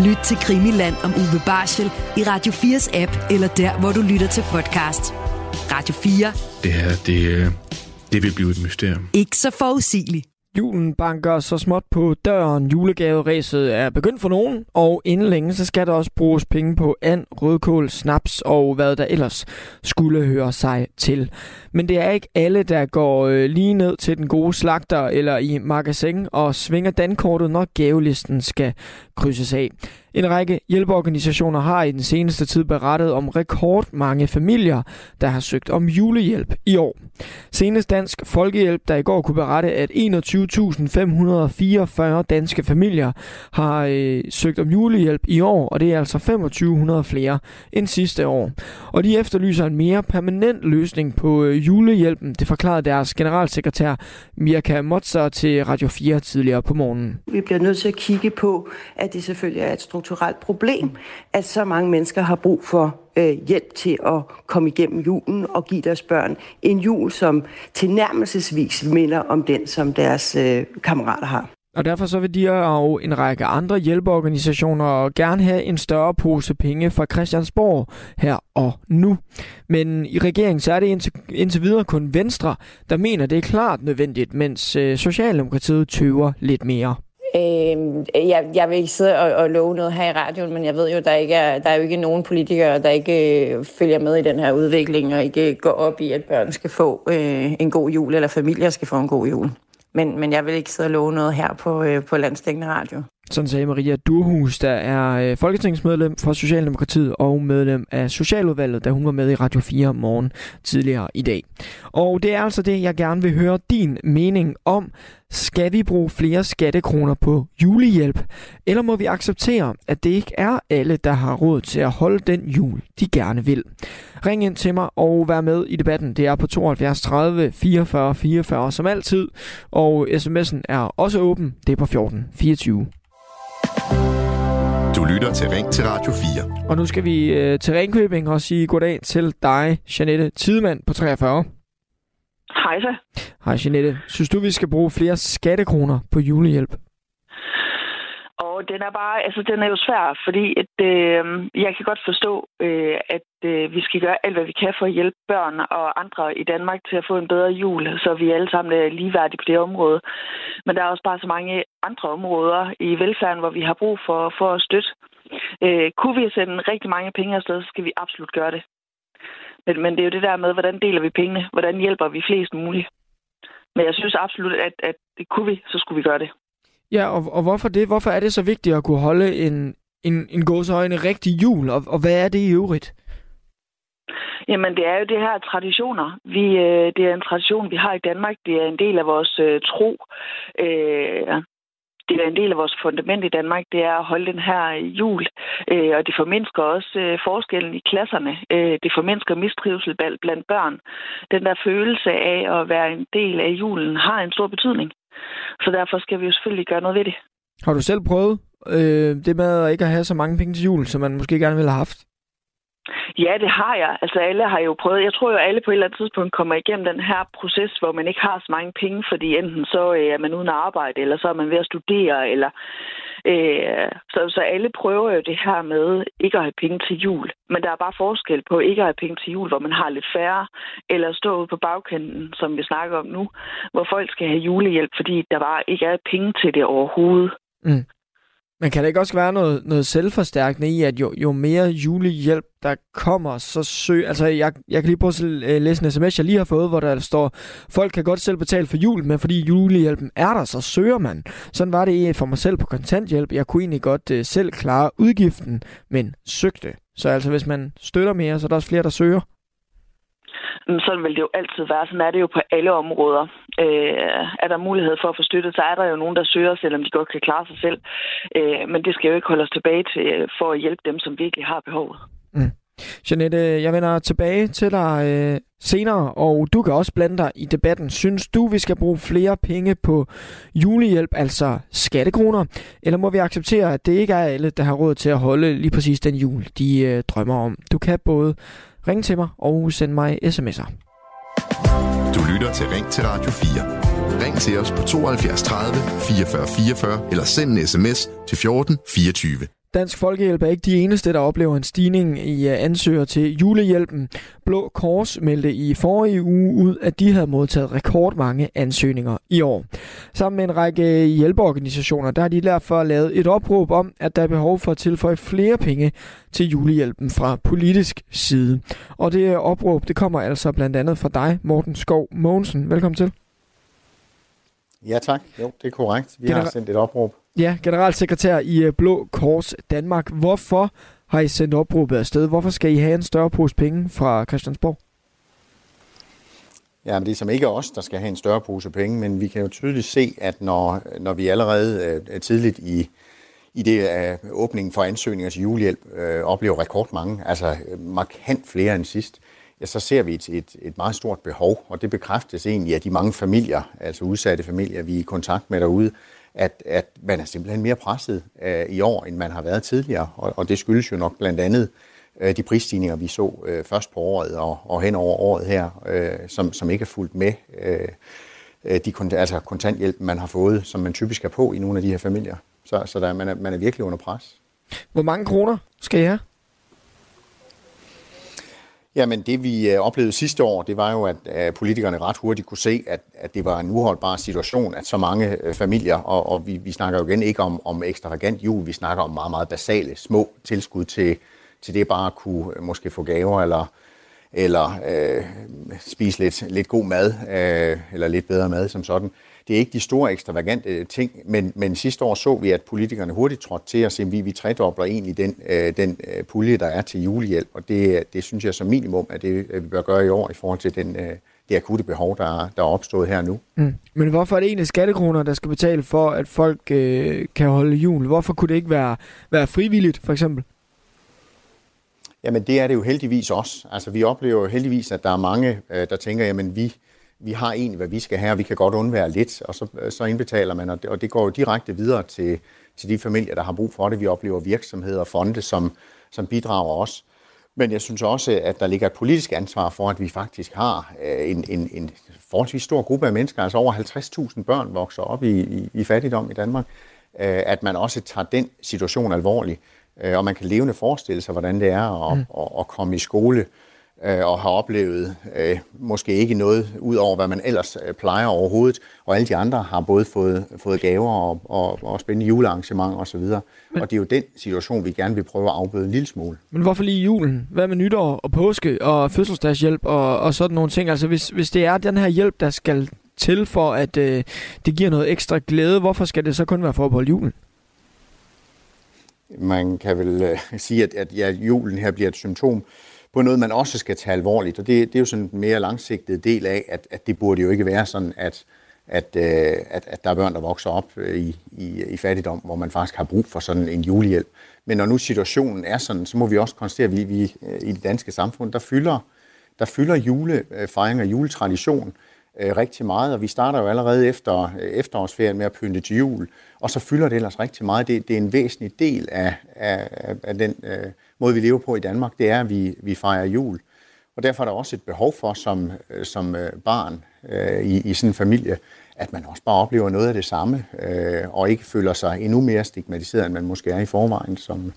Lyt til Krimiland om Uwe Barsel i Radio 4's app, eller der, hvor du lytter til podcast. Radio 4. Det her, det, øh, det vil blive et mysterium. Ikke så forudsigeligt. Julen banker så småt på døren. Julegaveræset er begyndt for nogen, og inden længe så skal der også bruges penge på and, rødkål, snaps og hvad der ellers skulle høre sig til. Men det er ikke alle, der går øh, lige ned til den gode slagter eller i magasin og svinger dankortet, når gavelisten skal krydses af. En række hjælpeorganisationer har i den seneste tid berettet om rekordmange familier, der har søgt om julehjælp i år. Senest Dansk Folkehjælp, der i går kunne berette, at 21.544 danske familier har øh, søgt om julehjælp i år, og det er altså 2500 flere end sidste år. Og de efterlyser en mere permanent løsning på øh, julehjælpen, det forklarede deres generalsekretær Mirka Motzer til Radio 4 tidligere på morgenen. Vi bliver nødt til at kigge på, at det selvfølgelig er et strukturelt problem, at så mange mennesker har brug for øh, hjælp til at komme igennem julen og give deres børn en jul, som tilnærmelsesvis minder om den, som deres øh, kammerater har. Og derfor så vil de og en række andre hjælpeorganisationer gerne have en større pose penge fra Christiansborg her og nu. Men i regeringen så er det indtil, indtil videre kun Venstre, der mener, det er klart nødvendigt, mens øh, Socialdemokratiet tøver lidt mere. Øhm, øh, jeg, jeg vil ikke sidde og, og love noget her i radioen, men jeg ved jo, der ikke er, der er jo ikke nogen politikere, der ikke øh, følger med i den her udvikling og ikke går op i, at børn skal få øh, en god jul, eller familier skal få en god jul. Men, men jeg vil ikke sidde og love noget her på, øh, på Landstækkende Radio. Sådan sagde Maria Durhus, der er øh, folketingsmedlem for Socialdemokratiet og medlem af Socialudvalget, da hun var med i Radio 4 morgen tidligere i dag. Og det er altså det, jeg gerne vil høre din mening om. Skal vi bruge flere skattekroner på julehjælp? Eller må vi acceptere, at det ikke er alle, der har råd til at holde den jul, de gerne vil? Ring ind til mig og vær med i debatten. Det er på 72 30 44 44 som altid. Og sms'en er også åben. Det er på 14 24. Du lytter til Ring til Radio 4. Og nu skal vi øh, til Ringkøbing og sige goddag til dig, Janette Tidemand på 43. Hej så. Hej Janette. Synes du, vi skal bruge flere skattekroner på julehjælp? Og den er bare, altså den er jo svær, fordi at, øh, jeg kan godt forstå, øh, at øh, vi skal gøre alt, hvad vi kan for at hjælpe børn og andre i Danmark til at få en bedre jul, så vi alle sammen er ligeværdige på det område. Men der er også bare så mange andre områder i velfærden, hvor vi har brug for, for at støtte. Øh, kunne vi sende rigtig mange penge afsted, så skal vi absolut gøre det. Men, men det er jo det der med, hvordan deler vi pengene? Hvordan hjælper vi flest muligt? Men jeg synes absolut, at, at det kunne vi, så skulle vi gøre det. Ja, og, og hvorfor det? Hvorfor er det så vigtigt at kunne holde en, en, en gåsøjne rigtig jul? Og, og hvad er det i øvrigt? Jamen, det er jo det her traditioner. Vi, øh, det er en tradition, vi har i Danmark. Det er en del af vores øh, tro. Øh, det er en del af vores fundament i Danmark, det er at holde den her jul. Øh, og det formindsker også øh, forskellen i klasserne. Øh, det formindsker mistrivsel blandt børn. Den der følelse af at være en del af julen har en stor betydning. Så derfor skal vi jo selvfølgelig gøre noget ved det. Har du selv prøvet øh, det med at ikke at have så mange penge til jul, som man måske gerne ville have haft? Ja, det har jeg. Altså alle har jo prøvet. Jeg tror jo, alle på et eller andet tidspunkt kommer igennem den her proces, hvor man ikke har så mange penge, fordi enten så øh, er man uden arbejde, eller så er man ved at studere, eller øh, så, så alle prøver jo det her med ikke at have penge til jul. Men der er bare forskel på ikke at have penge til jul, hvor man har lidt færre, eller stå ude på bagkanten, som vi snakker om nu, hvor folk skal have julehjælp, fordi der bare ikke er penge til det overhovedet. Mm. Men kan det ikke også være noget, noget selvforstærkende i, at jo, jo mere julehjælp, der kommer, så søg... Altså, jeg, jeg kan lige prøve at øh, læse en sms, jeg lige har fået, hvor der står, folk kan godt selv betale for jul, men fordi julehjælpen er der, så søger man. Sådan var det for mig selv på kontanthjælp. Jeg kunne egentlig godt uh, selv klare udgiften, men søgte. Så altså, hvis man støtter mere, så er der også flere, der søger. Sådan vil det jo altid være. Sådan er det jo på alle områder. Øh, er der mulighed for at få støtte, så er der jo nogen, der søger, selvom de godt kan klare sig selv. Øh, men det skal jo ikke holde os tilbage til, øh, for at hjælpe dem, som virkelig har behovet. Mm. Janette, jeg vender tilbage til dig øh, senere, og du kan også blande dig i debatten. Synes du, vi skal bruge flere penge på julehjælp, altså skattekroner, eller må vi acceptere, at det ikke er alle, der har råd til at holde lige præcis den jul, de øh, drømmer om? Du kan både Ring til mig og send mig sms'er. Du lytter til Ring til Radio 4. Ring til os på 72 30 44 44 eller send en sms til 14 24. Dansk Folkehjælp er ikke de eneste, der oplever en stigning i øh, ansøgere til julehjælpen. Blå Kors meldte i forrige uge ud, at de havde modtaget rekordmange ansøgninger i år. Sammen med en række hjælpeorganisationer, der har de derfor lavet et opråb om, at der er behov for at tilføje flere penge til julehjælpen fra politisk side. Og det opråb, det kommer altså blandt andet fra dig, Morten Skov Mogensen. Velkommen til. Ja tak, jo det er korrekt. Vi Genera- har sendt et opråb. Ja, generalsekretær i øh, Blå Kors Danmark. Hvorfor har I sendt opråbet afsted? Hvorfor skal I have en større pose penge fra Christiansborg? Ja, men det er som ikke os, der skal have en større pose penge, men vi kan jo tydeligt se, at når, når vi allerede øh, tidligt i, i det af øh, åbningen for ansøgninger til julehjælp øh, oplever rekordmange, altså øh, markant flere end sidst, ja, så ser vi et, et, et meget stort behov, og det bekræftes egentlig af de mange familier, altså udsatte familier, vi er i kontakt med derude, at, at man er simpelthen mere presset øh, i år, end man har været tidligere. Og, og det skyldes jo nok blandt andet øh, de prisstigninger, vi så øh, først på året og, og hen over året her, øh, som, som ikke er fulgt med øh, øh de altså kontanthjælp, man har fået, som man typisk er på i nogle af de her familier. Så, så der, man, er, man er virkelig under pres. Hvor mange kroner skal I have? Jamen det vi øh, oplevede sidste år, det var jo, at politikerne ret hurtigt kunne se, at, at det var en uholdbar situation, at så mange øh, familier, og, og vi, vi snakker jo igen ikke om, om ekstravagant jul, vi snakker om meget, meget basale, små tilskud til, til det bare at kunne øh, måske få gaver, eller, eller øh, spise lidt, lidt god mad, øh, eller lidt bedre mad som sådan. Det er ikke de store ekstravagante ting, men, men sidste år så vi, at politikerne hurtigt trådte til at se, at vi, vi tredobler egentlig den, øh, den øh, pulje, der er til julehjælp, og det, det synes jeg som minimum, at det vi bør gøre i år i forhold til den, øh, det akutte behov, der, der er opstået her nu. Mm. Men hvorfor er det egentlig skattekroner, der skal betale for, at folk øh, kan holde jul? Hvorfor kunne det ikke være, være frivilligt, for eksempel? Jamen det er det jo heldigvis også. Altså vi oplever jo heldigvis, at der er mange, øh, der tænker, jamen vi, vi har egentlig, hvad vi skal have, og vi kan godt undvære lidt, og så, så indbetaler man, og det, og det går jo direkte videre til, til de familier, der har brug for det. Vi oplever virksomheder og fonde, som, som bidrager også. Men jeg synes også, at der ligger et politisk ansvar for, at vi faktisk har øh, en, en, en forholdsvis stor gruppe af mennesker, altså over 50.000 børn vokser op i, i, i fattigdom i Danmark, øh, at man også tager den situation alvorligt, øh, og man kan levende forestille sig, hvordan det er at, mm. at, at komme i skole øh, og har oplevet øh, måske ikke noget ud over, hvad man ellers øh, plejer overhovedet. Og alle de andre har både fået, fået gaver og, og, og spændende julearrangementer osv. Men, og det er jo den situation, vi gerne vil prøve at afbøde en lille smule. Men hvorfor lige julen? Hvad med nytår og påske og fødselsdagshjælp og, og sådan nogle ting? Altså hvis, hvis det er den her hjælp, der skal til for, at øh, det giver noget ekstra glæde, hvorfor skal det så kun være forbeholdt julen? Man kan vel øh, sige, at, at ja, julen her bliver et symptom på noget, man også skal tage alvorligt. Og det, det er jo sådan en mere langsigtet del af, at, at det burde jo ikke være sådan, at, at, øh, at, at der er børn, der vokser op øh, i, i, i fattigdom, hvor man faktisk har brug for sådan en julehjælp. Men når nu situationen er sådan, så må vi også konstatere, at vi, vi øh, i det danske samfund, der fylder, der fylder julefejring og juletradition øh, rigtig meget, og vi starter jo allerede efter øh, efterårsferien med at pynte til jul, og så fylder det ellers rigtig meget. Det, det er en væsentlig del af, af, af den øh, måde, vi lever på i Danmark, det er, at vi, vi fejrer jul. Og derfor er der også et behov for som, øh, som øh, barn øh, i, i sådan en familie, at man også bare oplever noget af det samme, øh, og ikke føler sig endnu mere stigmatiseret, end man måske er i forvejen, som,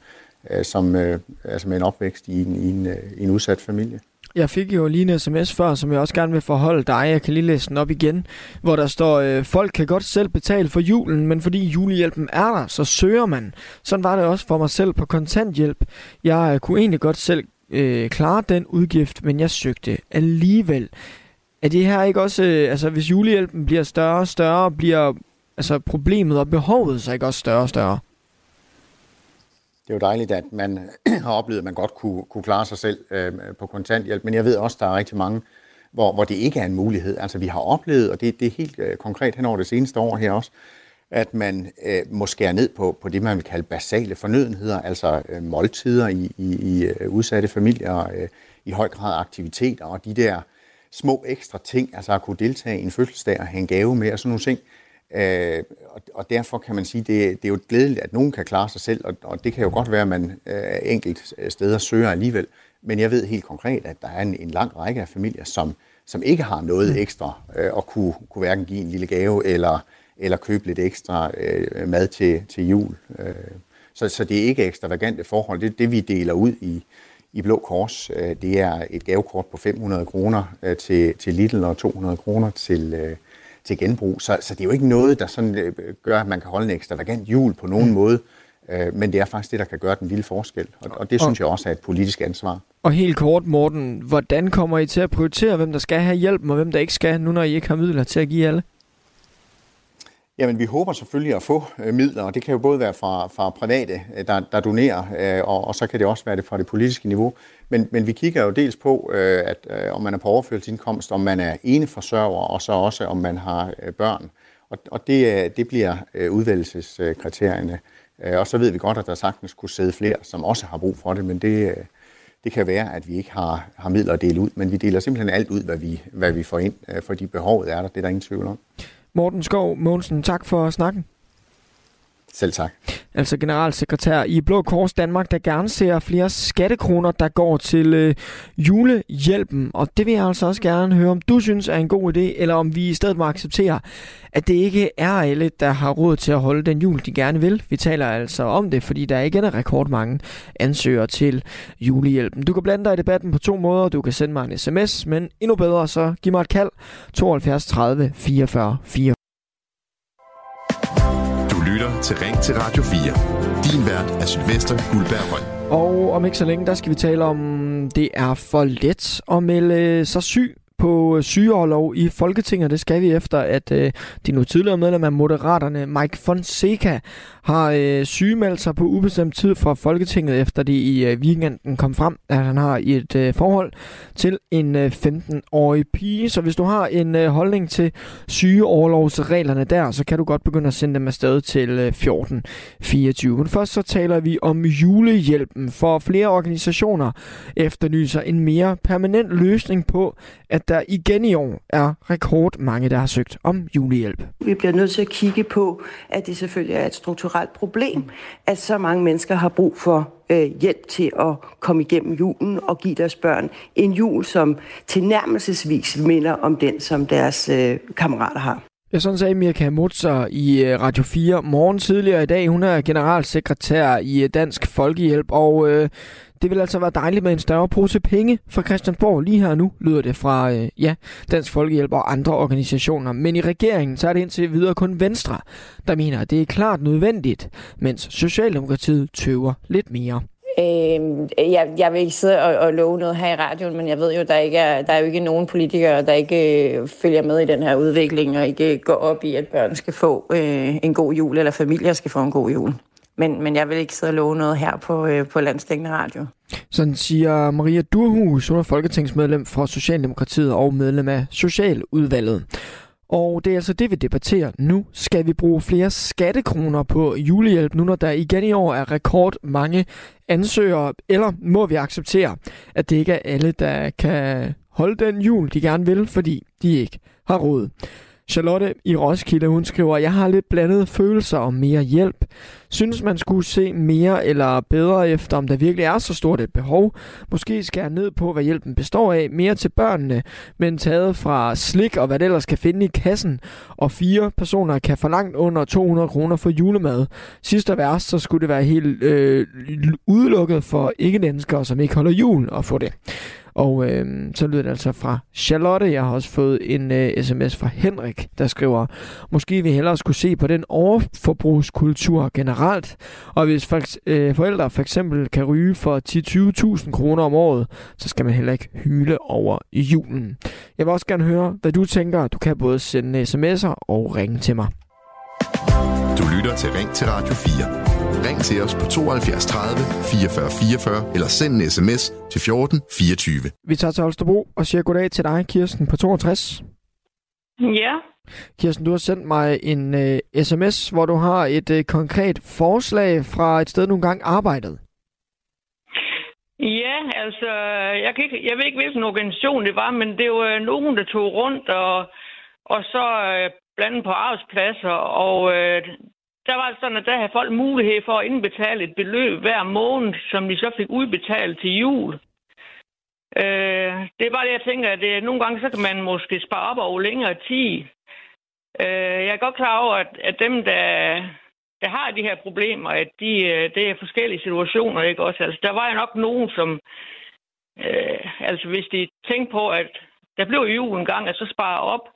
øh, som øh, altså med en opvækst i en, i en, øh, i en udsat familie. Jeg fik jo lige en sms før, som jeg også gerne vil forholde dig. Jeg kan lige læse den op igen, hvor der står, øh, folk kan godt selv betale for julen, men fordi julehjælpen er der, så søger man. Sådan var det også for mig selv på kontanthjælp. Jeg øh, kunne egentlig godt selv øh, klare den udgift, men jeg søgte alligevel. Er det her ikke også, øh, altså hvis julehjælpen bliver større og større, bliver altså problemet og behovet så ikke også større og større? Det er jo dejligt, at man har oplevet, at man godt kunne, kunne klare sig selv øh, på kontanthjælp, men jeg ved også, at der er rigtig mange, hvor, hvor det ikke er en mulighed. Altså vi har oplevet, og det, det er helt øh, konkret hen over det seneste år her også, at man øh, må skære ned på, på det, man vil kalde basale fornødenheder, altså øh, måltider i, i, i øh, udsatte familier, øh, i høj grad aktiviteter og de der små ekstra ting, altså at kunne deltage i en fødselsdag og have en gave med og sådan nogle ting. Øh, og, og derfor kan man sige, det, det er jo glædeligt, at nogen kan klare sig selv, og, og det kan jo godt være, at man øh, enkelt steder søger alligevel. Men jeg ved helt konkret, at der er en, en lang række af familier, som, som ikke har noget mm. ekstra, øh, og kunne, kunne hverken give en lille gave eller, eller købe lidt ekstra øh, mad til, til jul. Øh, så, så det er ikke ekstravagante forhold. Det, det vi deler ud i, i Blå Kors, øh, det er et gavekort på 500 kroner øh, til, til Lidl og 200 kroner til, øh, til genbrug. Så, så det er jo ikke noget, der sådan øh, gør, at man kan holde en ekstravagant jul på nogen mm. måde. Øh, men det er faktisk det, der kan gøre den lille forskel. Og, og det synes jeg også er et politisk ansvar. Og helt kort, Morten, hvordan kommer I til at prioritere, hvem der skal have hjælp, og hvem der ikke skal, nu når I ikke har midler til at give alle? Jamen, vi håber selvfølgelig at få øh, midler, og det kan jo både være fra, fra private, øh, der, der donerer, øh, og, og så kan det også være det fra det politiske niveau. Men, men vi kigger jo dels på, at om man er på overførselsindkomst, om man er eneforsørger, og så også om man har børn. Og, og det, det bliver øh, udvælgelseskriterierne. Og så ved vi godt, at der sagtens kunne sidde flere, som også har brug for det, men det, det kan være, at vi ikke har, har midler at dele ud, men vi deler simpelthen alt ud, hvad vi, hvad vi får ind, fordi behovet er der, det er der ingen tvivl om. Morten Skov Mogensen, tak for snakken. Selv tak. Altså generalsekretær i Blå Kors Danmark, der gerne ser flere skattekroner, der går til øh, julehjælpen. Og det vil jeg altså også gerne høre, om du synes er en god idé, eller om vi i stedet må acceptere, at det ikke er alle, der har råd til at holde den jul, de gerne vil. Vi taler altså om det, fordi der igen er rekordmange ansøgere til julehjælpen. Du kan blande dig i debatten på to måder. Du kan sende mig en sms, men endnu bedre, så giv mig et kald 72 30 44 4 lytter til Ring til Radio 4. Din vært er Sylvester Guldberg Røn. Og om ikke så længe, der skal vi tale om, det er for let at melde sig syg på øh, sygeoverlov i Folketinget. Det skal vi efter, at øh, de nu tidligere medlem af Moderaterne, Mike Fonseca, har øh, sygemeldt sig på ubestemt tid fra Folketinget, efter det i øh, weekenden kom frem, at han har et øh, forhold til en øh, 15-årig pige. Så hvis du har en øh, holdning til sygeoverlovsreglerne der, så kan du godt begynde at sende dem afsted til øh, 1424. Men først så taler vi om julehjælpen, for flere organisationer efterlyser en mere permanent løsning på, at der igen i år er rekord mange, der har søgt om julehjælp. Vi bliver nødt til at kigge på, at det selvfølgelig er et strukturelt problem, at så mange mennesker har brug for øh, hjælp til at komme igennem julen og give deres børn en jul, som tilnærmelsesvis minder om den, som deres øh, kammerater har. Ja, sådan sagde Mirka Mutzer i øh, Radio 4 morgen tidligere i dag. Hun er generalsekretær i øh, Dansk Folkehjælp, og øh, det vil altså være dejligt med en større pose penge fra Christiansborg. Lige her nu lyder det fra øh, ja, Dansk Folkehjælp og andre organisationer. Men i regeringen så er det indtil videre kun Venstre, der mener, at det er klart nødvendigt, mens Socialdemokratiet tøver lidt mere. Øh, jeg, jeg vil ikke sidde og, og love noget her i radioen, men jeg ved jo, der ikke er, der er jo ikke nogen politikere, der ikke øh, følger med i den her udvikling og ikke går op i, at børn skal få øh, en god jul, eller familier skal få en god jul. Men, men jeg vil ikke sidde og love noget her på, øh, på Landstækkende Radio. Sådan siger Maria Durhus, hun er folketingsmedlem for Socialdemokratiet og medlem af Socialudvalget. Og det er altså det, vi debatterer nu. Skal vi bruge flere skattekroner på julehjælp, nu når der igen i år er rekord mange ansøgere, eller må vi acceptere, at det ikke er alle, der kan holde den jul, de gerne vil, fordi de ikke har råd? Charlotte i Roskilde, hun skriver, jeg har lidt blandede følelser om mere hjælp. Synes man skulle se mere eller bedre efter, om der virkelig er så stort et behov. Måske skære ned på, hvad hjælpen består af. Mere til børnene, men taget fra slik og hvad det ellers kan finde i kassen. Og fire personer kan forlangt langt under 200 kroner for julemad. Sidste værst, så skulle det være helt øh, udelukket for ikke-danskere, som ikke holder jul at få det. Og øh, så lyder det altså fra Charlotte. Jeg har også fået en øh, sms fra Henrik, der skriver, måske vi hellere skulle se på den overforbrugskultur generelt. Og hvis for, øh, forældre for eksempel kan ryge for 10-20.000 kroner om året, så skal man heller ikke hyle over julen. Jeg vil også gerne høre, hvad du tænker. Du kan både sende sms'er og ringe til mig. Du lytter til Ring til Radio 4. Ring til os på 72 30 44 44 eller send en sms til 14 24. Vi tager til Holstebro og siger goddag til dig, Kirsten, på 62. Ja. Kirsten, du har sendt mig en uh, sms, hvor du har et uh, konkret forslag fra et sted, du engang arbejdede. Ja, altså, jeg, kan ikke, jeg ved ikke, hvilken organisation det var, men det var nogen, der tog rundt og, og så uh, blandet på arbejdspladser, og uh, der var det sådan, at der havde folk mulighed for at indbetale et beløb hver måned, som de så fik udbetalt til jul. Øh, det er bare det, jeg tænker, at det, nogle gange så kan man måske spare op over længere tid. Øh, jeg er godt klar over, at, at dem, der, der har de her problemer, at de, øh, det er forskellige situationer, ikke også? Altså, der var jo nok nogen, som, Øh, altså hvis de tænkte på, at der blev jul en gang, at så spare op,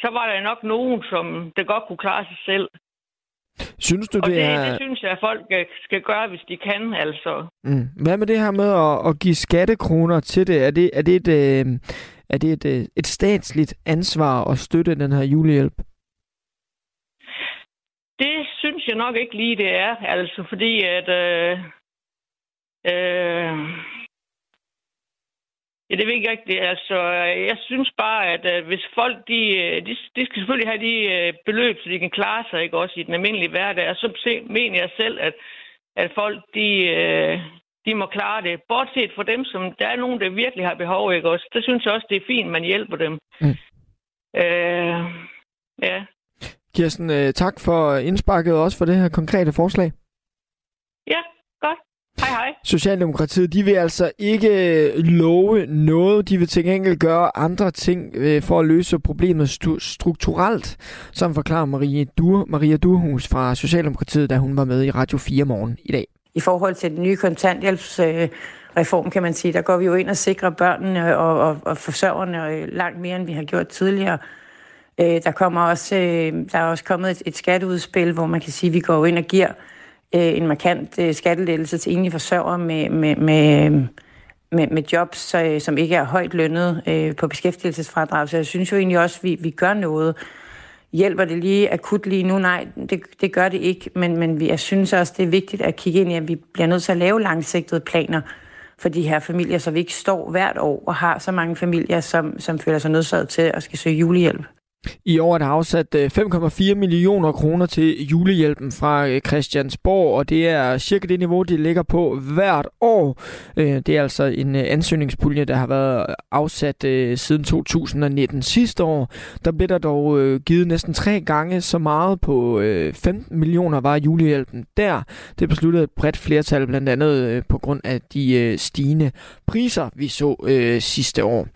så var der nok nogen, som det godt kunne klare sig selv. Synes du, og det, det, er... det synes jeg, at folk skal gøre, hvis de kan, altså. Mm. Hvad med det her med at, at give skattekroner til det? Er det, er det, et, øh, er det et, øh, et statsligt ansvar at støtte den her julehjælp? Det synes jeg nok ikke lige, det er. Altså, fordi at... Øh, øh, Ja, det ved jeg ikke rigtigt. Altså, jeg synes bare, at uh, hvis folk, de, de, de skal selvfølgelig have de uh, beløb, så de kan klare sig, ikke også i den almindelige hverdag. Og så mener jeg selv, at, at folk, de, de må klare det. Bortset fra dem, som der er nogen, der virkelig har behov, ikke også? Der synes jeg også, det er fint, man hjælper dem. Mm. Uh, ja. Kirsten, tak for indsparket og også for det her konkrete forslag. Hej, hej. Socialdemokratiet, de vil altså ikke love noget. De vil til gengæld gøre andre ting øh, for at løse problemet stu- strukturelt, som forklarer Marie du- Maria Durhus fra Socialdemokratiet, da hun var med i Radio 4 morgen i dag. I forhold til den nye kontanthjælpsreform, øh, kan man sige, der går vi jo ind og sikrer børnene og, og, og forsørgerne øh, langt mere, end vi har gjort tidligere. Øh, der, kommer også, øh, der er også kommet et, et skatteudspil, hvor man kan sige, at vi går ind og giver øh, Øh, en markant øh, skattelettelse til enlige forsørgere med, med, med, øh, med, med jobs, øh, som ikke er højt lønnet øh, på beskæftigelsesfradrag. Så jeg synes jo egentlig også, at vi, vi gør noget. Hjælper det lige akut lige nu? Nej, det, det gør det ikke. Men, men jeg synes også, det er vigtigt at kigge ind i, at vi bliver nødt til at lave langsigtede planer for de her familier, så vi ikke står hvert år og har så mange familier, som, som føler sig nødsaget til at skal søge julehjælp. I år er der afsat øh, 5,4 millioner kroner til julehjælpen fra øh, Christiansborg, og det er cirka det niveau, de ligger på hvert år. Øh, det er altså en ansøgningspulje, der har været afsat siden 2019. Sidste år, der blev der dog givet næsten tre gange så meget på 15 millioner var julehjælpen der. Det besluttede et bredt flertal, blandt andet på grund af de stigende priser, vi så sidste år.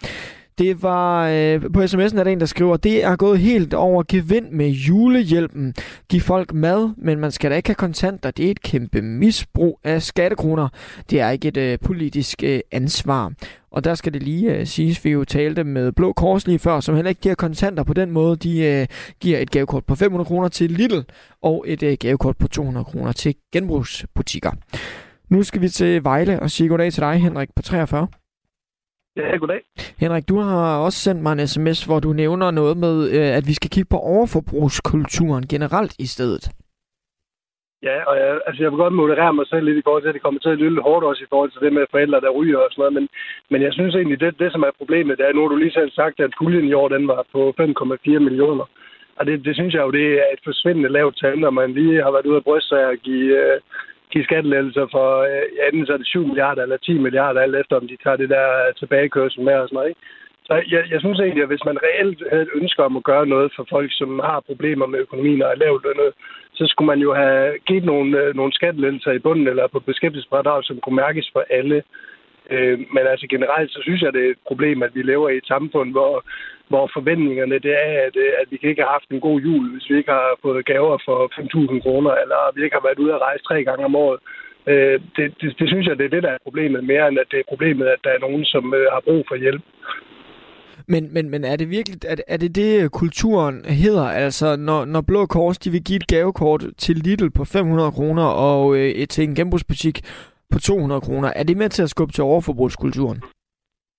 Det var øh, på sms'en er der en, der skriver, det er gået helt over gevind med julehjælpen. Giv folk mad, men man skal da ikke have kontanter. Det er et kæmpe misbrug af skattekroner. Det er ikke et øh, politisk øh, ansvar. Og der skal det lige øh, siges, vi jo talte med Blå Kors lige før, som heller ikke giver kontanter på den måde. De øh, giver et gavekort på 500 kroner til Lidl og et øh, gavekort på 200 kroner til genbrugsbutikker. Nu skal vi til Vejle og sige goddag til dig, Henrik, på 43. Ja, goddag. Henrik, du har også sendt mig en sms, hvor du nævner noget med, øh, at vi skal kigge på overforbrugskulturen generelt i stedet. Ja, og jeg, altså jeg vil godt moderere mig selv lidt i forhold til, at det kommer til at lyde lidt hårdt også i forhold til det med forældre, der ryger og sådan noget. Men, men jeg synes egentlig, det, det som er problemet, det er, nu har du lige selv sagt, at puljen i år, den var på 5,4 millioner. Og det, det synes jeg jo, det er et forsvindende lavt tal, når man lige har været ude af bryst sig at give, øh, give skattelettelser for øh, enten så er det 7 milliarder eller 10 milliarder, alt efter om de tager det der øh, tilbagekørsel med og sådan noget. Ikke? Så jeg, jeg synes egentlig, at hvis man reelt havde et ønske om at gøre noget for folk, som har problemer med økonomien og er lavt lønnet, så skulle man jo have givet nogle, øh, nogle skattelettelser i bunden eller på beskæftigelsesfradrag, som kunne mærkes for alle. Øh, men altså generelt, så synes jeg, det er et problem, at vi lever i et samfund, hvor, hvor forventningerne det er, at, øh, at vi ikke har haft en god jul, hvis vi ikke har fået gaver for 5.000 kroner, eller vi ikke har været ude at rejse tre gange om året. Øh, det, det, det synes jeg, det er det, der er problemet, mere end at det er problemet, at der er nogen, som øh, har brug for hjælp. Men, men, men er det virkelig, er, er det det, kulturen hedder? Altså, når, når Blå Kors, de vil give et gavekort til Lidl på 500 kroner og øh, til en genbrugsbutik på 200 kroner, er det med til at skubbe til overforbrugskulturen?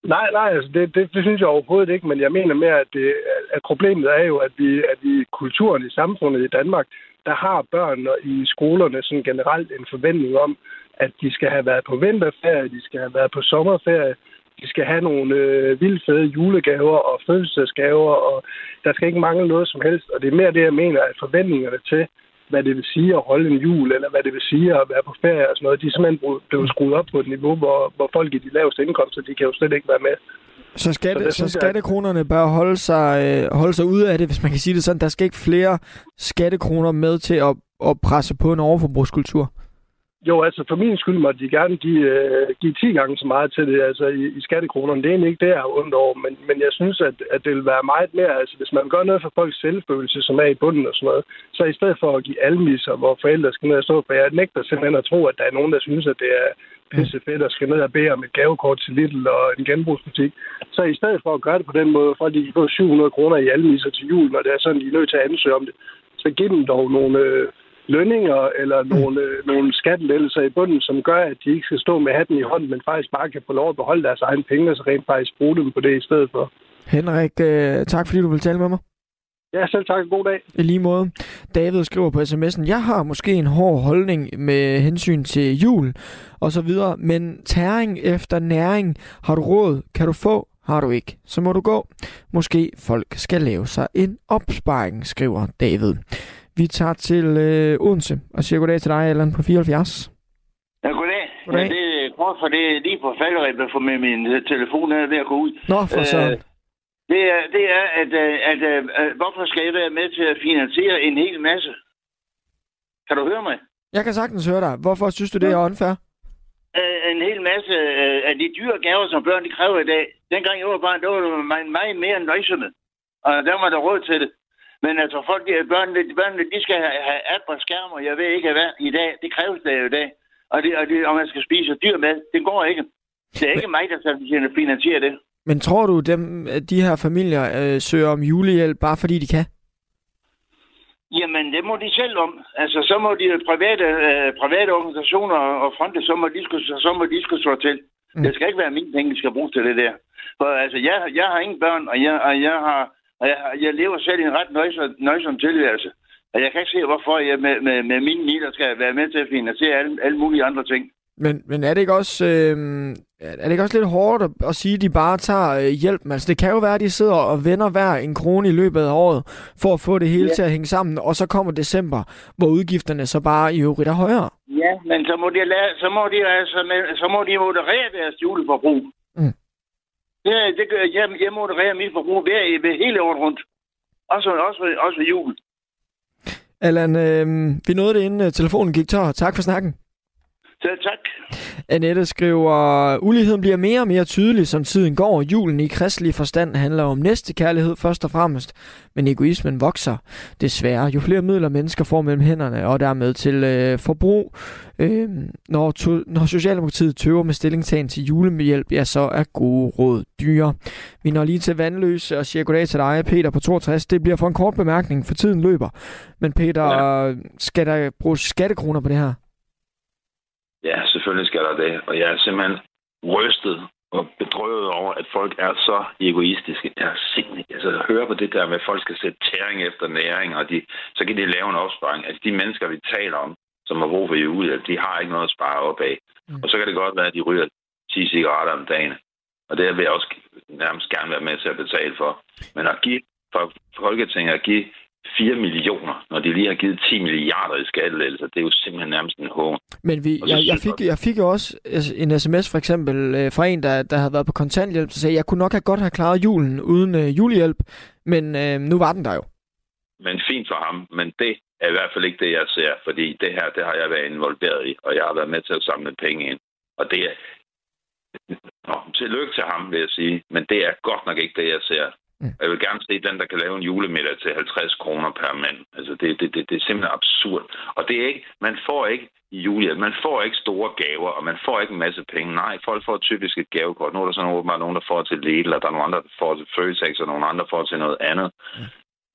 Nej, nej, altså det, det, det synes jeg overhovedet ikke, men jeg mener mere, at, det, at problemet er jo, at vi, at vi kulturen i samfundet i Danmark, der har børn i skolerne sådan generelt en forventning om, at de skal have været på vinterferie, de skal have været på sommerferie, de skal have nogle øh, vildt fede julegaver og fødselsdagsgaver, og der skal ikke mangle noget som helst. Og det er mere det, jeg mener, at forventningerne til, hvad det vil sige at holde en jul, eller hvad det vil sige at være på ferie og sådan noget, de er simpelthen blevet skruet op på et niveau, hvor, hvor folk i de laveste indkomster, de kan jo slet ikke være med. Så, skatte, så, så skattekronerne bør holde sig, øh, holde sig ude af det, hvis man kan sige det sådan. Der skal ikke flere skattekroner med til at, at presse på en overforbrugskultur. Jo, altså for min skyld må de gerne give, uh, give 10 gange så meget til det altså i, i skattekronerne. Det er egentlig ikke det, jeg har ondt over, men, men jeg synes, at, at det vil være meget mere, altså hvis man gør noget for folks selvfølelse, som er i bunden og sådan noget, så i stedet for at give almisser, hvor forældre skal ned og stå, for jeg nægter simpelthen at tro, at der er nogen, der synes, at det er pisse fedt at skal ned og bede om et gavekort til Lidl og en genbrugsbutik. Så i stedet for at gøre det på den måde, for at de kan få 700 kroner i almisser til jul, når det er sådan, de er nødt til at ansøge om det, så giv dem dog nogle, øh, lønninger eller nogle, øh, nogle skattelettelser i bunden, som gør, at de ikke skal stå med hatten i hånden, men faktisk bare kan få lov at beholde deres egne penge, og så rent faktisk bruge dem på det i stedet for. Henrik, øh, tak fordi du vil tale med mig. Ja, selv tak. God dag. I lige måde. David skriver på sms'en, jeg har måske en hård holdning med hensyn til jul og så videre, men tæring efter næring, har du råd, kan du få, har du ikke, så må du gå. Måske folk skal lave sig en opsparing, skriver David. Vi tager til øh, Odense og siger goddag til dig, Allan, på 74. Ja, goddag. goddag. Ja, det er kort for det er lige på falderæbet for med min øh, telefon er ved at gå ud. Nå, for. Øh, det er, det er at, øh, at, at, at hvorfor skal jeg være med til at finansiere en hel masse? Kan du høre mig? Jeg kan sagtens høre dig. Hvorfor synes du, det er unfair? En hel masse af de dyre gaver, som børn de kræver i dag. Dengang jeg var barn, der var det meget, mere nøjsomme. Og der var der råd til det. Men altså, folk, børnene, børnene de skal have, have app og skærm, og jeg ved ikke hvad i dag. Det kræves det jo i dag. Og, det, og, det, og man skal spise dyr med. Det går ikke. Det er ikke mig, der skal finansiere det. Men tror du, dem, de her familier øh, søger om julehjælp, bare fordi de kan? Jamen, det må de selv om. Altså, så må de private, øh, private organisationer og fronte, så må de skulle, så må de skulle slå til. Mm. Det skal ikke være mine penge, de skal bruge til det der. For altså, jeg, jeg har ingen børn, og jeg, og jeg har og jeg, jeg lever selv i en ret nøjsom, nøjsom tilværelse. Og jeg kan ikke se, hvorfor jeg med, med, med mine midler skal være med til at finansiere alle, alle mulige andre ting. Men, men er det ikke også øh, er det ikke også lidt hårdt at, at sige, at de bare tager øh, hjælp? Altså, det kan jo være, at de sidder og vender hver en krone i løbet af året, for at få det hele ja. til at hænge sammen, og så kommer december, hvor udgifterne så bare i øvrigt er højere. Ja, men så må de, lade, så må de, altså, så må de moderere deres juleforbrug. Mm. Ja, det gør, jeg, jeg modererer mit forbrug hver, hver hele året rundt. Også, også, også ved jul. Allan, øh, vi nåede det inden øh, telefonen gik tør. Tak for snakken. Selv tak. Annette skriver, uligheden bliver mere og mere tydelig, som tiden går. Julen i kristelig forstand handler om næstekærlighed først og fremmest, men egoismen vokser desværre. Jo flere midler mennesker får mellem hænderne, og dermed til øh, forbrug, øh, når, to, når Socialdemokratiet tøver med stillingtagen til julemehjælp, ja, så er gode råd dyre. Vi når lige til vandløse og siger goddag til dig, Peter på 62. Det bliver for en kort bemærkning, for tiden løber. Men Peter, ja. skal der bruges skattekroner på det her? Ja, selvfølgelig skal der det. Og jeg er simpelthen rystet og bedrøvet over, at folk er så egoistiske. Jeg er simpelthen, altså at høre på det der med, at folk skal sætte tæring efter næring, og de, så kan de lave en opsparing. Altså de mennesker, vi taler om, som har brug for julehjælp, de har ikke noget at spare op af. Mm. Og så kan det godt være, at de ryger 10 cigaretter om dagen. Og det vil jeg også nærmest gerne være med til at betale for. Men at give for Folketinget at give 4 millioner, når de lige har givet 10 milliarder i skattelettelser. Det er jo simpelthen nærmest en hån. Men vi, jeg, jeg, fik, jeg fik jo også en sms for eksempel øh, fra en, der, der havde været på kontanthjælp, der sagde, jeg kunne nok have godt have klaret julen uden øh, julehjælp, men øh, nu var den der jo. Men fint for ham, men det er i hvert fald ikke det, jeg ser, fordi det her, det har jeg været involveret i, og jeg har været med til at samle penge ind. Og det er... Nå, tillykke til ham, vil jeg sige, men det er godt nok ikke det, jeg ser. Mm. Jeg vil gerne se den, der kan lave en julemiddag til 50 kroner per mand. Altså, det, det, det, det er simpelthen absurd. Og det er ikke, man får ikke i julehjælp, man får ikke store gaver, og man får ikke en masse penge. Nej, folk får typisk et gavekort. Nu er der sådan åbenbart nogen, der får til Lidl, og der er nogle andre, der får til Føtex, og nogle andre får til noget andet. Mm.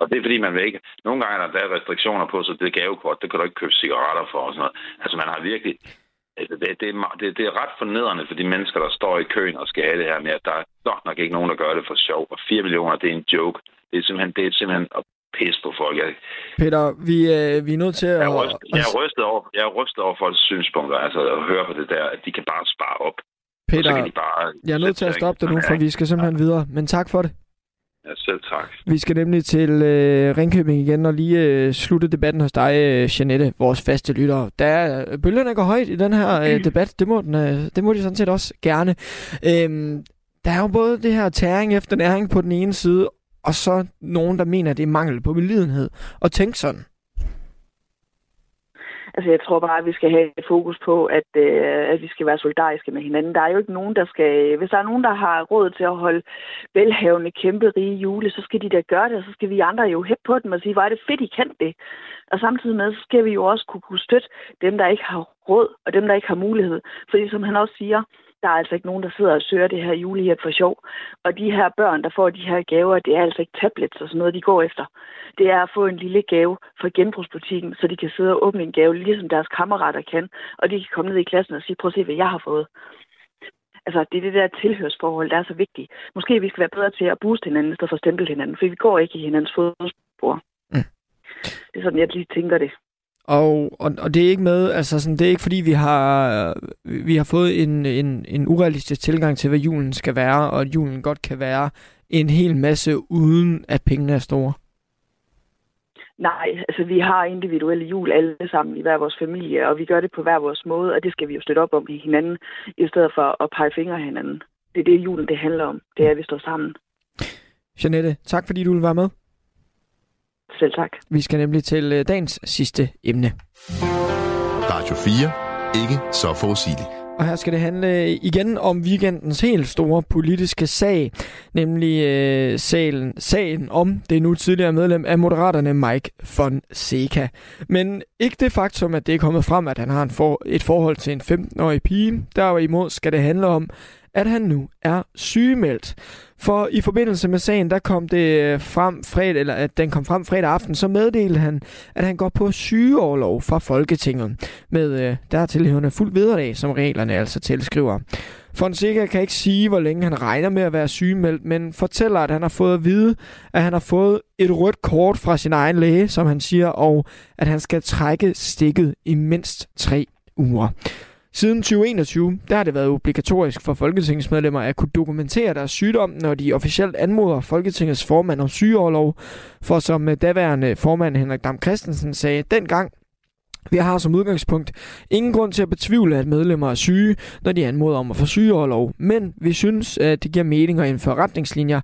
Og det er fordi, man vil ikke... Nogle gange er der, restriktioner på, så det gavekort, det kan du ikke købe cigaretter for og sådan noget. Altså, man har virkelig det, det, er, det, det er ret fornedrende for de mennesker, der står i køen og skal have det her med, at der er godt nok ikke nogen, der gør det for sjov. Og 4 millioner, det er en joke. Det er simpelthen, det er simpelthen at pisse på folk. Jeg, Peter, vi, øh, vi er nødt til at... Jeg er, rystet, jeg, er rystet over, jeg er rystet over folks synspunkter, altså at høre på det der, at de kan bare spare op. Peter, bare jeg er nødt til at stoppe dig nu, for vi skal simpelthen videre. Men tak for det. Ja, selv tak. Vi skal nemlig til øh, Ringkøbing igen og lige øh, slutte debatten hos dig, øh, Janette, vores faste lytter. Der er, bølgerne går højt i den her øh, debat. Det må, den, øh, det må de sådan set også gerne. Øhm, der er jo både det her tæring efter næring på den ene side, og så nogen, der mener, at det er mangel på belidenhed. Og tænk sådan. Altså, jeg tror bare, at vi skal have et fokus på, at, øh, at vi skal være solidariske med hinanden. Der er jo ikke nogen, der skal... Hvis der er nogen, der har råd til at holde velhavende, kæmpe rige jule, så skal de da gøre det, og så skal vi andre jo hæppe på dem og sige, hvor er det fedt, I kan det. Og samtidig med, så skal vi jo også kunne, kunne støtte dem, der ikke har råd, og dem, der ikke har mulighed. Fordi som han også siger, der er altså ikke nogen, der sidder og søger det her julehjælp for sjov. Og de her børn, der får de her gaver, det er altså ikke tablets og sådan noget, de går efter. Det er at få en lille gave fra genbrugsbutikken, så de kan sidde og åbne en gave, ligesom deres kammerater kan. Og de kan komme ned i klassen og sige, prøv at se, hvad jeg har fået. Altså, det er det der tilhørsforhold, der er så vigtigt. Måske vi skal være bedre til at booste hinanden, i stedet for at stemple hinanden, for vi går ikke i hinandens fodspor. Mm. Det er sådan, jeg lige tænker det. Og, og, og det er ikke med, altså sådan, det er ikke fordi, vi har, vi har fået en, en, en urealistisk tilgang til, hvad julen skal være, og at julen godt kan være en hel masse, uden at pengene er store. Nej, altså vi har individuelle jul alle sammen i hver vores familie, og vi gør det på hver vores måde, og det skal vi jo støtte op om i hinanden, i stedet for at pege fingre hinanden. Det er det, julen det handler om. Det er, at vi står sammen. Jeanette, tak fordi du vil være med. Selv tak. Vi skal nemlig til øh, dagens sidste emne. Radio 4. Ikke så forudsigeligt. Og her skal det handle igen om weekendens helt store politiske sag, nemlig øh, sagen, sagen om det nu tidligere medlem af Moderaterne Mike Fonseca. Men ikke det faktum, at det er kommet frem, at han har en for, et forhold til en 15-årig pige. Derimod skal det handle om, at han nu er sygemeldt. For i forbindelse med sagen, der kom det øh, frem fredag, eller at den kom frem fredag aften, så meddelte han, at han går på sygeoverlov fra Folketinget, med øh, dertilhørende fuld vederlag, som reglerne altså tilskriver. Fonseca kan ikke sige, hvor længe han regner med at være sygemeldt, men fortæller, at han har fået at vide, at han har fået et rødt kort fra sin egen læge, som han siger, og at han skal trække stikket i mindst tre uger. Siden 2021, der har det været obligatorisk for folketingsmedlemmer at kunne dokumentere deres sygdom, når de officielt anmoder Folketingets formand om sygeoverlov. For som øh, daværende formand Henrik Dam Christensen sagde dengang, vi har som udgangspunkt ingen grund til at betvivle, at medlemmer er syge, når de anmoder om at få sygeoverlov, men vi synes, at det giver mening at indføre retningslinjer,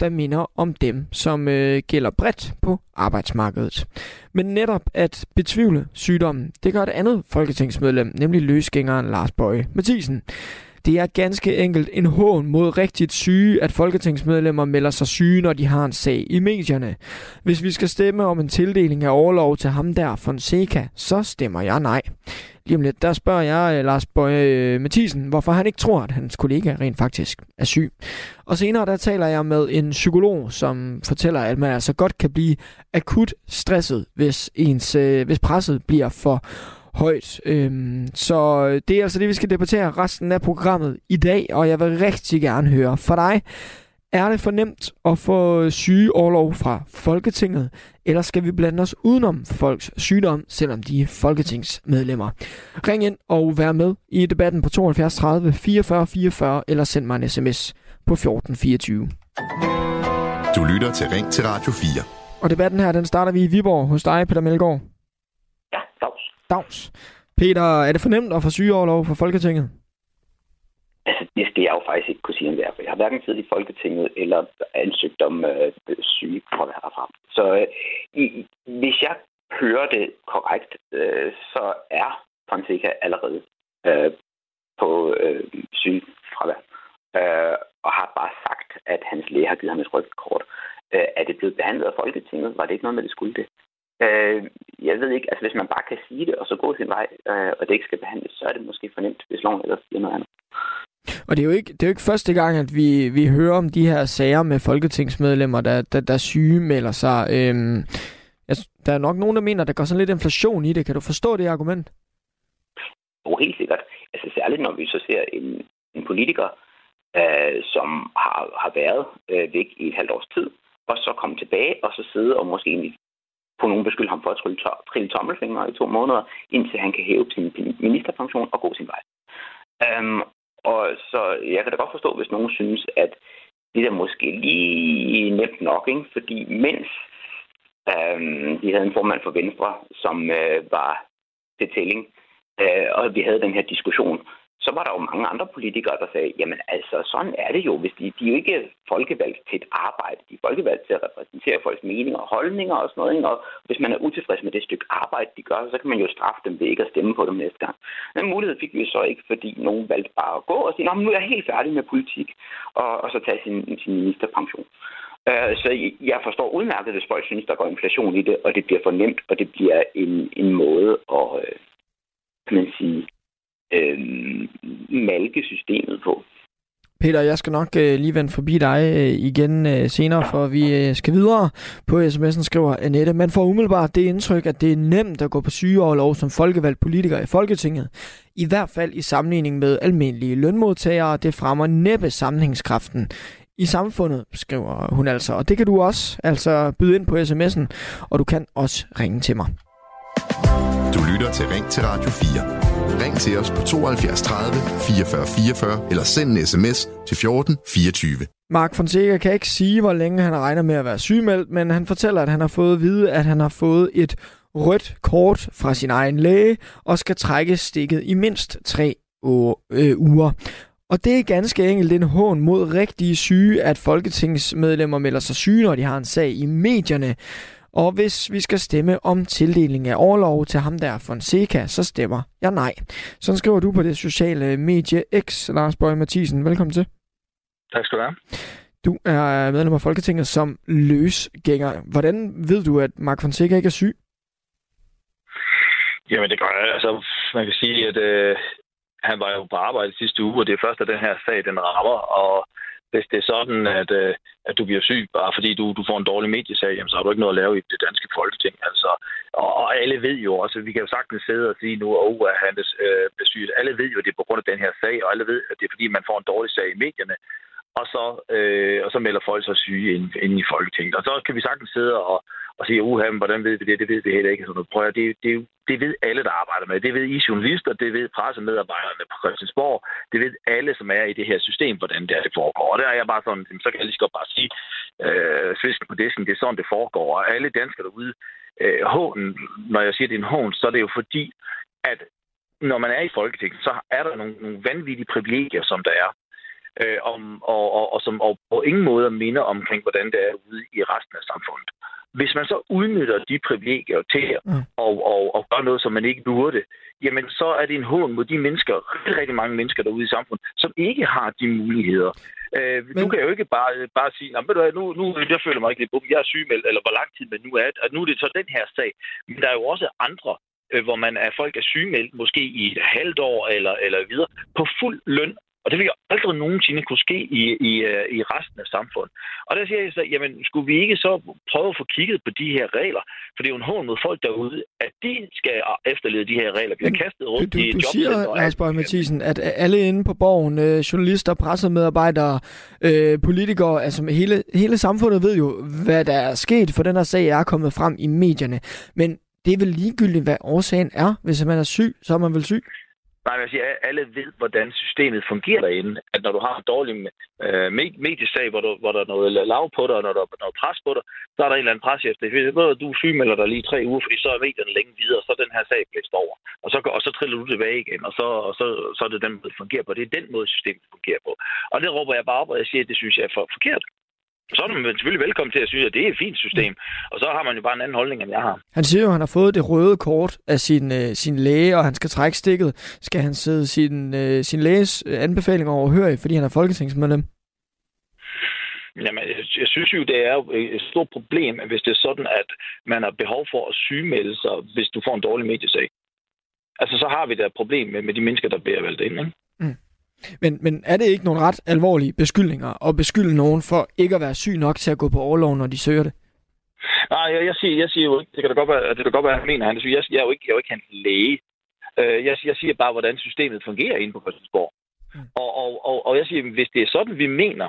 der minder om dem, som øh, gælder bredt på arbejdsmarkedet. Men netop at betvivle sygdommen, det gør et andet folketingsmedlem, nemlig løsgængeren Lars Bøje Mathisen. Det er ganske enkelt en hån mod rigtigt syge, at folketingsmedlemmer melder sig syge, når de har en sag i medierne. Hvis vi skal stemme om en tildeling af overlov til ham der, Fonseca, så stemmer jeg nej. Lige om lidt, der spørger jeg øh, Lars Bøje øh, Mathisen, hvorfor han ikke tror, at hans kollega rent faktisk er syg. Og senere der taler jeg med en psykolog, som fortæller, at man altså godt kan blive akut stresset, hvis, ens, øh, hvis presset bliver for højt. Øhm, så det er altså det, vi skal debattere resten af programmet i dag, og jeg vil rigtig gerne høre fra dig. Er det for nemt at få sygeoverlov fra Folketinget, eller skal vi blande os udenom folks sygdom, selvom de er folketingsmedlemmer? Ring ind og vær med i debatten på 72 30 44 44, eller send mig en sms på 1424. Du lytter til Ring til Radio 4. Og debatten her, den starter vi i Viborg hos dig, Peter Melgaard. Dags. Peter, er det for nemt at få sygeoverlov for Folketinget? Altså, det skal jeg jo faktisk ikke kunne sige, om det for jeg har hverken siddet i Folketinget eller ansøgt om øh, sygefravær herfra. Så øh, i, hvis jeg hører det korrekt, øh, så er Fonseca allerede øh, på øh, sygefravær. Øh, og har bare sagt, at hans læge har givet ham et rødt kort. Øh, er det blevet behandlet af Folketinget? Var det ikke noget med, det skulle det? Øh, jeg ved ikke, altså hvis man bare kan sige det, og så gå sin vej, øh, og det ikke skal behandles, så er det måske for nemt, hvis loven ellers siger noget andet. Og det er jo ikke, det er jo ikke første gang, at vi, vi hører om de her sager med folketingsmedlemmer, der, der, der syge melder sig. Øhm, jeg, der er nok nogen, der mener, at der går sådan lidt inflation i det. Kan du forstå det argument? Jo, helt sikkert. Altså særligt, når vi så ser en, en politiker, øh, som har, har været øh, væk i et halvt års tid, og så komme tilbage og så sidde og måske egentlig på nogen beskylde ham for at trille, to- trille tommelfingre i to måneder, indtil han kan hæve sin ministerfunktion og gå sin vej. Øhm, og så jeg kan da godt forstå, hvis nogen synes, at det er måske lige nemt nok, ikke? fordi mens øhm, de havde en formand for Venstre, som øh, var til tælling, øh, og vi havde den her diskussion, så var der jo mange andre politikere, der sagde, jamen altså, sådan er det jo, hvis de, de er jo ikke folkevalgt til et arbejde. De er folkevalgt til at repræsentere folks meninger og holdninger og sådan noget. Ikke? Og hvis man er utilfreds med det stykke arbejde, de gør, så kan man jo straffe dem ved ikke at stemme på dem næste gang. Den mulighed fik vi jo så ikke, fordi nogen valgte bare at gå og sige, nu er jeg helt færdig med politik, og, og så tage sin, sin ministerpension. Øh, så jeg forstår udmærket, hvis folk synes, der går inflation i det, og det bliver for nemt, og det bliver en, en måde at, øh, kan man sige, øh, malke systemet på. Peter, jeg skal nok øh, lige vende forbi dig øh, igen øh, senere, for vi øh, skal videre. På sms'en skriver Annette, man får umiddelbart det indtryk, at det er nemt at gå på sygeoverlov som folkevalgt politiker i Folketinget. I hvert fald i sammenligning med almindelige lønmodtagere. Det fremmer næppe sammenhængskraften i samfundet, skriver hun altså. Og det kan du også altså byde ind på sms'en, og du kan også ringe til mig. Du lytter til Ring til Radio 4. Ring til os på 72 30 44 44 eller send en sms til 14 24. Mark Fonseca kan ikke sige, hvor længe han regner med at være sygemeldt, men han fortæller, at han har fået at vide, at han har fået et rødt kort fra sin egen læge og skal trække stikket i mindst tre øh, uger. Og det er ganske enkelt en hån mod rigtige syge, at folketingsmedlemmer melder sig syge, når de har en sag i medierne. Og hvis vi skal stemme om tildeling af overlov til ham der Fonseca, så stemmer jeg nej. Så skriver du på det sociale medie X, Lars Bøge Mathisen. Velkommen til. Tak skal du have. Du er medlem af Folketinget som løsgænger. Hvordan ved du, at Mark Fonseca ikke er syg? Jamen det gør jeg. Altså, man kan sige, at øh, han var jo på arbejde sidste uge, og det er først, at den her sag den rammer, og hvis det er sådan, at, øh, at du bliver syg, bare fordi du, du får en dårlig mediesag, jamen, så har du ikke noget at lave i det danske folketing. Altså, og, og alle ved jo også, vi kan jo sagtens sidde og sige nu, oh, at uh, han øh, bliver syg. Alle ved jo, at det er på grund af den her sag, og alle ved, at det er fordi, man får en dårlig sag i medierne og så, øh, og så melder folk sig syge ind, ind i Folketinget. Og så kan vi sagtens sidde og, og siger, uha, hvordan ved vi det? Det ved vi heller ikke. Sådan Prøv at, det, det, det ved alle, der arbejder med det. ved I journalister, det ved pressemedarbejderne på Christiansborg, det ved alle, som er i det her system, hvordan det, er, det foregår. Og der er jeg bare sådan, så kan jeg lige så godt bare sige, øh, fisken på disken, det er sådan, det foregår. Og alle danskere derude, øh, hånden, når jeg siger, det er en hån, så er det jo fordi, at når man er i Folketinget, så er der nogle, nogle vanvittige privilegier, som der er øh, om, og, og, og som og på ingen måde minder omkring, hvordan det er ude i resten af samfundet. Hvis man så udnytter de privilegier til at mm. og, og, og gøre noget, som man ikke burde, jamen så er det en hån mod de mennesker, rigtig, rigtig mange mennesker derude i samfundet, som ikke har de muligheder. Øh, Men... Du kan jo ikke bare, bare sige, ved du hvad, nu, nu jeg føler mig ikke lidt jeg er sygemeldt, eller hvor lang tid man nu er, og nu er det så den her sag. Men der er jo også andre øh, hvor man er folk er sygemeldt, måske i et halvt år eller, eller videre, på fuld løn og det vil jo aldrig nogensinde kunne ske i, i, øh, i resten af samfundet. Og der siger jeg så, jamen skulle vi ikke så prøve at få kigget på de her regler? For det er jo en hån mod folk derude, at de skal efterleve de her regler. Har kastet rundt du, i Du siger, Lars Bøge Mathisen, at alle inde på borgen, øh, journalister, pressemedarbejdere, øh, politikere, altså hele, hele samfundet ved jo, hvad der er sket, for den her sag er kommet frem i medierne. Men det er vel ligegyldigt, hvad årsagen er. Hvis man er syg, så er man vel syg? Nej, jeg siger, alle ved, hvordan systemet fungerer derinde. At når du har en dårlig øh, mediesag, hvor, du, hvor der er noget lav på dig, og når der er noget pres på dig, så er der en eller anden pres efter. Ved du sygemelder dig lige tre uger, fordi så er medierne længe videre, og så er den her sag blæst over. Og så, og så triller du tilbage igen, og så, og så, så er det den måde, det fungerer på. Det er den måde, systemet fungerer på. Og det råber jeg bare op, og jeg siger, at det synes jeg er for forkert så er man selvfølgelig velkommen til at synes, at det er et fint system. Og så har man jo bare en anden holdning, end jeg har. Han siger jo, at han har fået det røde kort af sin, øh, sin læge, og han skal trække stikket. Skal han sidde sin, øh, sin læges anbefalinger overhøre, fordi han er folketingsmedlem? Jamen, jeg, jeg synes jo, det er et stort problem, hvis det er sådan, at man har behov for at sygemelde sig, hvis du får en dårlig mediesag. Altså, så har vi da et problem med, med de mennesker, der bliver valgt ind, ikke? Men, men er det ikke nogle ret alvorlige beskyldninger at beskylde nogen for ikke at være syg nok til at gå på overlov, når de søger det? Nej, jeg, jeg, siger, jeg siger jo ikke, det kan da godt være, det kan godt være, jeg mener han. Jeg, jeg, er jo ikke, jeg er jo ikke hans læge. Øh, jeg, jeg siger bare, hvordan systemet fungerer inde på Christiansborg. Mm. Og, og, og, og jeg siger, hvis det er sådan, vi mener,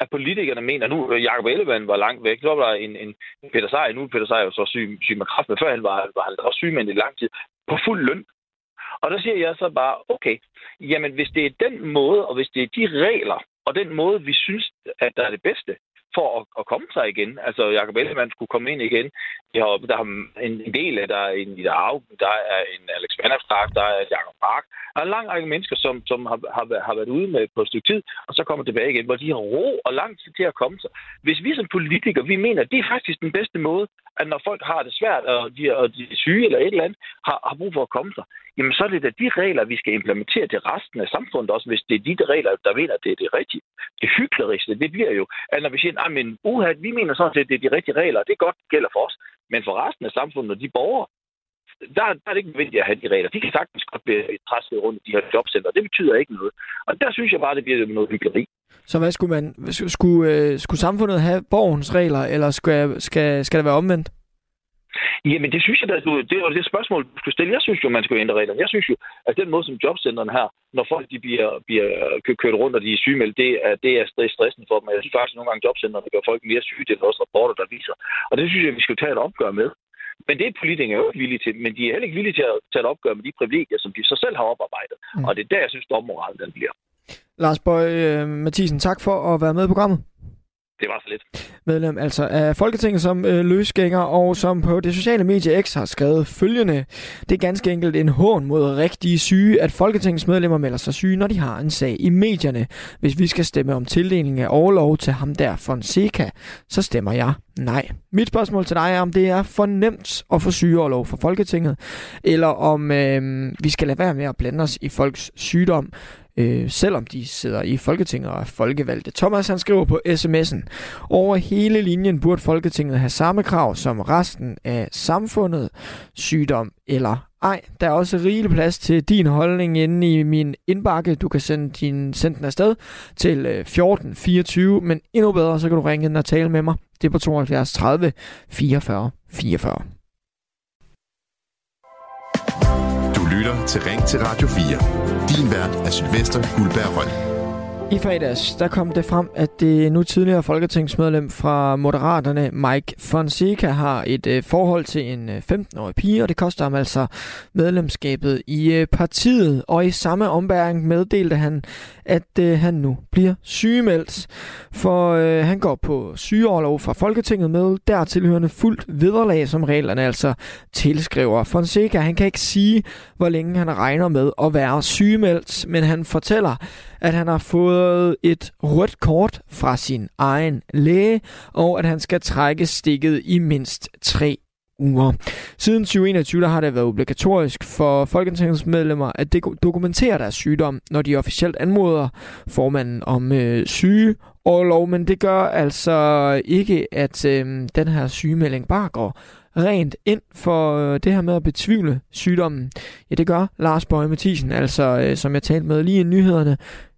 at politikerne mener, nu Jacob Ellemann var langt væk, så var der en, en Peter Seier, nu er Peter Seier jo så syg, syg med kraft, men før han var, var han også syg med i lang tid, på fuld løn. Og der siger jeg så bare, okay, jamen hvis det er den måde, og hvis det er de regler, og den måde, vi synes, at der er det bedste, for at, at komme sig igen. Altså, Jacob Ellemann skulle komme ind igen. Der, har, der er en, en del af, der er en Ida Augen, der er en Alex Vanderstrak, der er Jacob Park. Der er en lang række mennesker, som, som har, har, har været ude med på et stykke tid, og så kommer tilbage igen, hvor de har ro og lang tid til at komme sig. Hvis vi som politikere, vi mener, at det er faktisk den bedste måde, at når folk har det svært, og de, og de er syge eller et eller andet, har, har brug for at komme sig, jamen så er det da de regler, vi skal implementere til resten af samfundet også, hvis det er de regler, der mener, at det er det rigtige. Det hyggeligste, det bliver jo, at når vi siger, at men uha, vi mener sådan set, at det er de rigtige regler, det er godt, det gælder for os. Men for resten af samfundet og de borgere, der, der er det ikke nødvendigt at have de regler. De kan sagtens godt blive træsket rundt i de her jobcenter. Det betyder ikke noget. Og der synes jeg bare, det bliver noget hyggeleri. Så hvad skulle man, skulle, skulle, øh, skulle samfundet have borgens regler, eller skal, skal, skal det være omvendt? Jamen, det synes jeg, da, du, det var det spørgsmål, du skulle stille. Jeg synes jo, man skal ændre reglerne. Jeg synes jo, at den måde, som jobcenterne her, når folk de bliver, bliver kørt rundt, og de er sygemeldt, det er, det er stressen for dem. Jeg synes faktisk, at nogle gange jobcenterne gør folk mere syge. Det er også rapporter, der viser. Og det synes jeg, vi skal tage et opgør med. Men det er politikere jo ikke villige til. Men de er heller ikke villige til at tage et opgør med de privilegier, som de så selv har oparbejdet. Mm. Og det er der, jeg synes, domoralen den bliver. Lars Bøge øh, Mathisen, tak for at være med i programmet det var så lidt. Medlem altså af Folketinget som øh, løsgænger, og som på det sociale medie X har skrevet følgende. Det er ganske enkelt en hån mod rigtige syge, at Folketingets medlemmer melder sig syge, når de har en sag i medierne. Hvis vi skal stemme om tildeling af overlov til ham der Fonseca, så stemmer jeg nej. Mit spørgsmål til dig er, om det er for nemt at få sygeoverlov for Folketinget, eller om øh, vi skal lade være med at blande os i folks sygdom, øh, selvom de sidder i Folketinget og er folkevalgte. Thomas han skriver på sms'en, over hele linjen burde Folketinget have samme krav som resten af samfundet, sygdom eller ej. Der er også rigelig plads til din holdning inde i min indbakke. Du kan sende, din, sende den afsted til øh, 1424, men endnu bedre, så kan du ringe ind og tale med mig. Det er på 72 30 44 44. lytter til Ring til Radio 4. Din vært er Sylvester Guldberg Røn. I fredags der kom det frem, at det nu tidligere folketingsmedlem fra Moderaterne, Mike Fonseca, har et øh, forhold til en øh, 15-årig pige, og det koster ham altså medlemskabet i øh, partiet. Og i samme ombæring meddelte han, at øh, han nu bliver sygemeldt, for øh, han går på sygeoverlov fra Folketinget med dertilhørende fuldt vederlag, som reglerne altså tilskriver. Fonseca han kan ikke sige, hvor længe han regner med at være sygemeldt, men han fortæller, at han har fået et rødt kort fra sin egen læge, og at han skal trække stikket i mindst tre uger. Siden 2021 der har det været obligatorisk for folketingsmedlemmer at dokumentere deres sygdom, når de officielt anmoder formanden om øh, syge og lov, men det gør altså ikke, at øh, den her sygemelding bare går rent ind for øh, det her med at betvivle sygdommen. Ja, det gør Lars Bøge Mathisen, altså øh, som jeg talte med lige i nyhederne,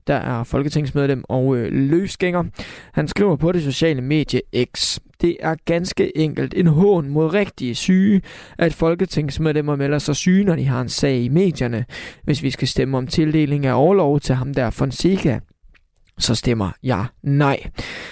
der er folketingsmedlem og øh, løsgænger. Han skriver på det sociale medie X. Det er ganske enkelt en hån mod rigtige syge, at folketingsmedlemmer melder sig syge, når de har en sag i medierne. Hvis vi skal stemme om tildeling af overlov til ham der Fonseca, så stemmer jeg nej.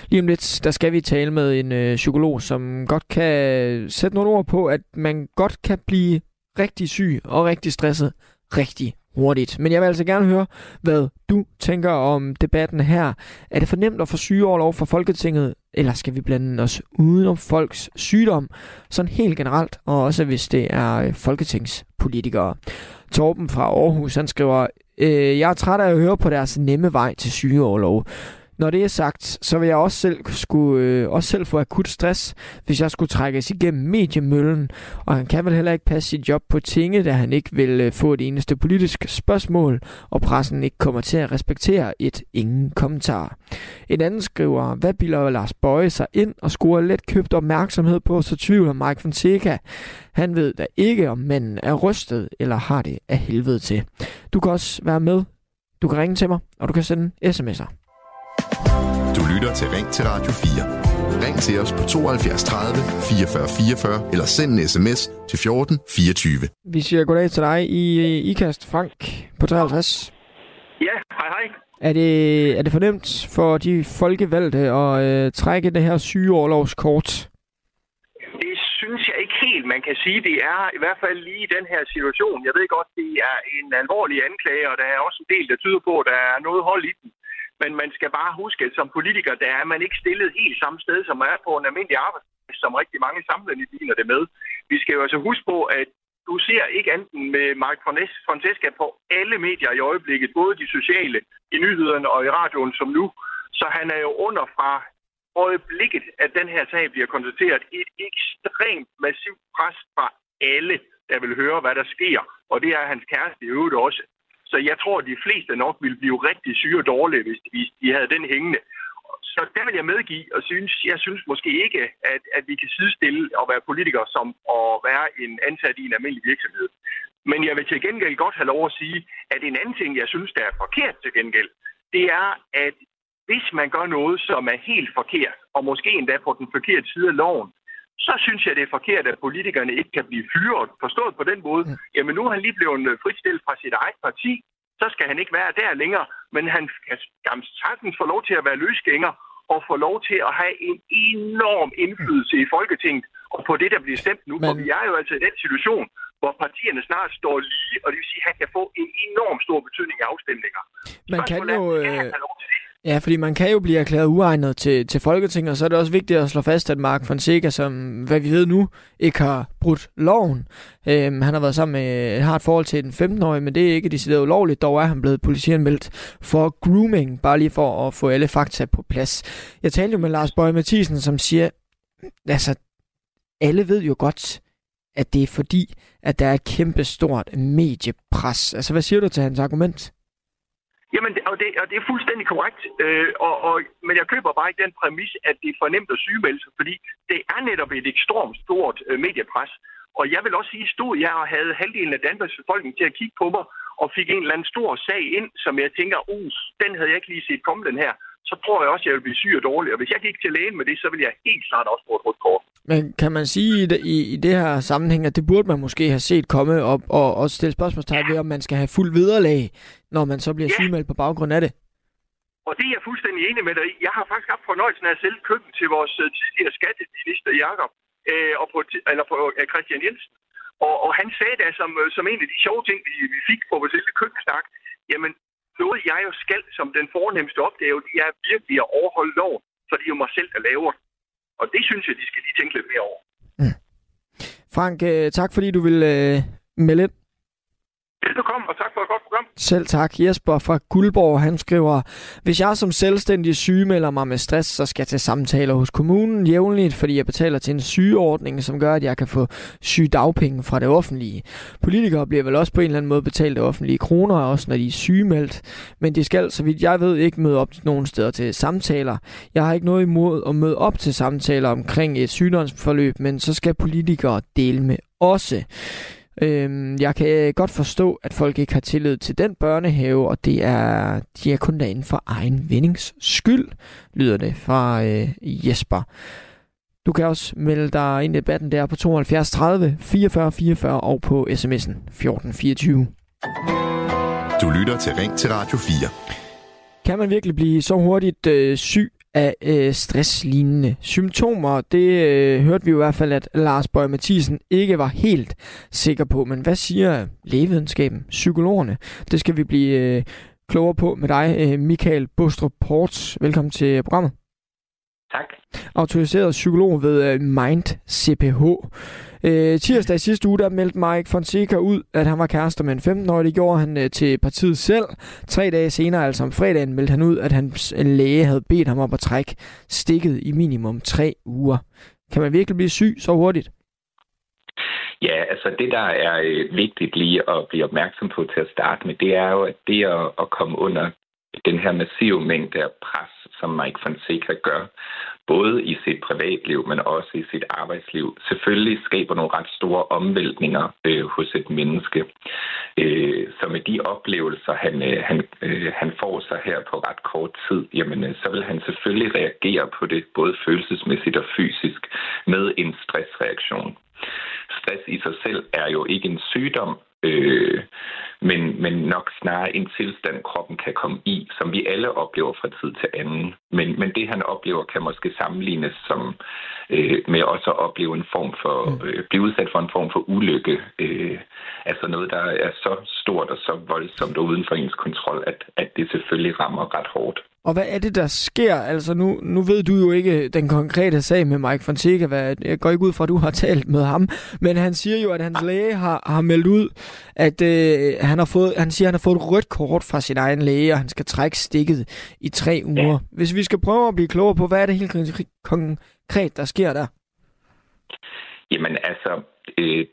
Lige om lidt, der skal vi tale med en øh, psykolog, som godt kan sætte nogle ord på, at man godt kan blive rigtig syg og rigtig stresset rigtig hurtigt. Men jeg vil altså gerne høre, hvad du tænker om debatten her. Er det for nemt at få sygeoverlov fra Folketinget, eller skal vi blande os uden om folks sygdom, sådan helt generelt, og også hvis det er øh, folketingspolitikere? Torben fra Aarhus, han skriver, øh, jeg er træt af at høre på deres nemme vej til sygeoverlov. Når det er sagt, så vil jeg også selv, skulle, øh, også selv få akut stress, hvis jeg skulle trækkes igennem mediemøllen, og han kan vel heller ikke passe sit job på tinge, da han ikke vil øh, få et eneste politisk spørgsmål, og pressen ikke kommer til at respektere et ingen kommentar. En anden skriver, hvad bilder Lars Bøje sig ind og scorer let købt opmærksomhed på, så tvivler Mike Fonseca. Han ved da ikke, om manden er rystet eller har det af helvede til. Du kan også være med. Du kan ringe til mig, og du kan sende sms'er. Du lytter til Ring til Radio 4. Ring til os på 72 30 44 44 eller send en sms til 14 24. Vi siger goddag til dig i IKAST Frank på 53. Ja, hej hej. Er det, er det fornemt for de folkevalgte at øh, trække det her sygeårlovskort? Det synes jeg ikke helt, man kan sige, det er i hvert fald lige i den her situation. Jeg ved godt, det er en alvorlig anklage, og der er også en del, der tyder på, at der er noget hold i den. Men man skal bare huske, at som politiker, der er man ikke stillet helt samme sted, som man er på en almindelig arbejdsplads, som rigtig mange sammenligner ligner det med. Vi skal jo altså huske på, at du ser ikke enten med Mark Francesca på alle medier i øjeblikket, både de sociale, i nyhederne og i radioen som nu. Så han er jo under fra øjeblikket, at den her sag bliver konstateret, et ekstremt massivt pres fra alle, der vil høre, hvad der sker. Og det er hans kæreste i øvrigt også. Så jeg tror, at de fleste nok ville blive rigtig syge og dårlige, hvis de havde den hængende. Så der vil jeg medgive, og synes, jeg synes måske ikke, at, at vi kan sidestille at være politiker som at være en ansat i en almindelig virksomhed. Men jeg vil til gengæld godt have lov at sige, at en anden ting, jeg synes, der er forkert til gengæld, det er, at hvis man gør noget, som er helt forkert, og måske endda på den forkerte side af loven, så synes jeg, det er forkert, at politikerne ikke kan blive fyret. Forstået på den måde, jamen nu er han lige blevet fritstillet fra sit eget parti, så skal han ikke være der længere, men han skal sagtens få lov til at være løsgænger og få lov til at have en enorm indflydelse i Folketinget og på det, der bliver stemt nu. Men... For vi er jo altså i den situation, hvor partierne snart står lige, og det vil sige, at han kan få en enorm stor betydning i afstemninger. Man kan jo... Øh... Ja, fordi man kan jo blive erklæret uegnet til, til Folketinget, og så er det også vigtigt at slå fast, at Mark Fonseca, som hvad vi ved nu, ikke har brudt loven. Øhm, han har været sammen med, har et forhold til den 15-årige, men det er ikke decideret ulovligt. Dog er han blevet politianmeldt for grooming, bare lige for at få alle fakta på plads. Jeg talte jo med Lars Bøge Mathisen, som siger, altså, alle ved jo godt, at det er fordi, at der er et kæmpe stort mediepres. Altså, hvad siger du til hans argument? Jamen, og det, og det er fuldstændig korrekt. Øh, og, og, men jeg køber bare ikke den præmis, at det er for nemt at sygemelde sig, fordi det er netop et ekstremt stort øh, mediepres. Og jeg vil også sige, stod jeg og havde halvdelen af Danmarks befolkning til at kigge på mig, og fik en eller anden stor sag ind, som jeg tænker, uh, den havde jeg ikke lige set komme den her, så tror jeg også, at jeg vil blive syg og dårlig. Og hvis jeg gik til lægen med det, så vil jeg helt klart også få et rødt kort. Men kan man sige i, i, i det her sammenhæng, at det burde man måske have set komme op og, og stille spørgsmålstegn ja. ved, om man skal have fuld vederlag, når man så bliver ja. sygemeldt på baggrund af det? Og det er jeg fuldstændig enig med dig i. Jeg har faktisk haft fornøjelsen af at sælge køkken til vores øh, tidligere skatteminister Jakob øh, og på, eller på øh, Christian Jensen. Og, og han sagde da som, øh, som en af de sjove ting, vi, vi fik på vores lille køkkensnak, jamen noget jeg jo skal som den fornemmeste opgave, det er virkelig at overholde loven, så det er jo mig selv, der laver det. Og det synes jeg, de skal lige tænke lidt mere over. Mm. Frank, øh, tak fordi du vil øh, melde ind. Velbekomme, og tak for et godt program. Selv tak. Jesper fra Guldborg, han skriver, hvis jeg som selvstændig sygemelder mig med stress, så skal jeg til samtaler hos kommunen jævnligt, fordi jeg betaler til en sygeordning, som gør, at jeg kan få sygedagpenge fra det offentlige. Politikere bliver vel også på en eller anden måde betalt af offentlige kroner, også når de er sygemeldt. Men de skal, så vidt jeg ved, ikke møde op nogen steder til samtaler. Jeg har ikke noget imod at møde op til samtaler omkring et sygdomsforløb, men så skal politikere dele med også. Øhm, jeg kan godt forstå, at folk ikke har tillid til den børnehave, og det er, de er kun derinde for egen vindings skyld, lyder det fra øh, Jesper. Du kan også melde dig ind i debatten der på 72 30 44 44 og på sms'en 1424. Du lytter til Ring til Radio 4. Kan man virkelig blive så hurtigt øh, syg af øh, stresslignende symptomer. Det øh, hørte vi i hvert fald, at Lars Bøge Mathisen ikke var helt sikker på. Men hvad siger lægevidenskaben, psykologerne? Det skal vi blive øh, klogere på med dig, øh, Michael Bostrup Ports. Velkommen til programmet. Tak. Autoriseret psykolog ved øh, Mind CPH. Øh, tirsdag i sidste uge, der meldte Mike Fonseca ud, at han var kærester med en 15-årig. Det gjorde han øh, til partiet selv. Tre dage senere, altså om fredagen, meldte han ud, at hans øh, læge havde bedt ham om at trække stikket i minimum tre uger. Kan man virkelig blive syg så hurtigt? Ja, altså det, der er øh, vigtigt lige at blive opmærksom på til at starte med, det er jo, at det at, at komme under den her massive mængde af pres, som Mike Fonseca gør, både i sit privatliv, men også i sit arbejdsliv, selvfølgelig skaber nogle ret store omvæltninger øh, hos et menneske. Øh, så med de oplevelser, han, øh, han, øh, han får sig her på ret kort tid, jamen, øh, så vil han selvfølgelig reagere på det, både følelsesmæssigt og fysisk, med en stressreaktion. Stress i sig selv er jo ikke en sygdom, øh, men, men nok snarere en tilstand, kroppen kan komme i, som vi alle oplever fra tid til anden. Men, men det, han oplever, kan måske sammenlignes som, øh, med også at opleve en form for, mm. øh, blive udsat for en form for ulykke. Øh, altså noget, der er så stort og så voldsomt og uden for ens kontrol, at, at det selvfølgelig rammer ret hårdt. Og hvad er det, der sker? Altså nu, nu ved du jo ikke den konkrete sag med Mike Fonseca. Hvad, jeg går ikke ud fra, at du har talt med ham. Men han siger jo, at hans læge har, har meldt ud, at øh, han, har fået, han siger, at han har fået et rødt kort fra sin egen læge, og han skal trække stikket i tre uger. Ja. Hvis vi skal prøve at blive klogere på, hvad er det helt konkret, der sker der? Jamen altså, øh,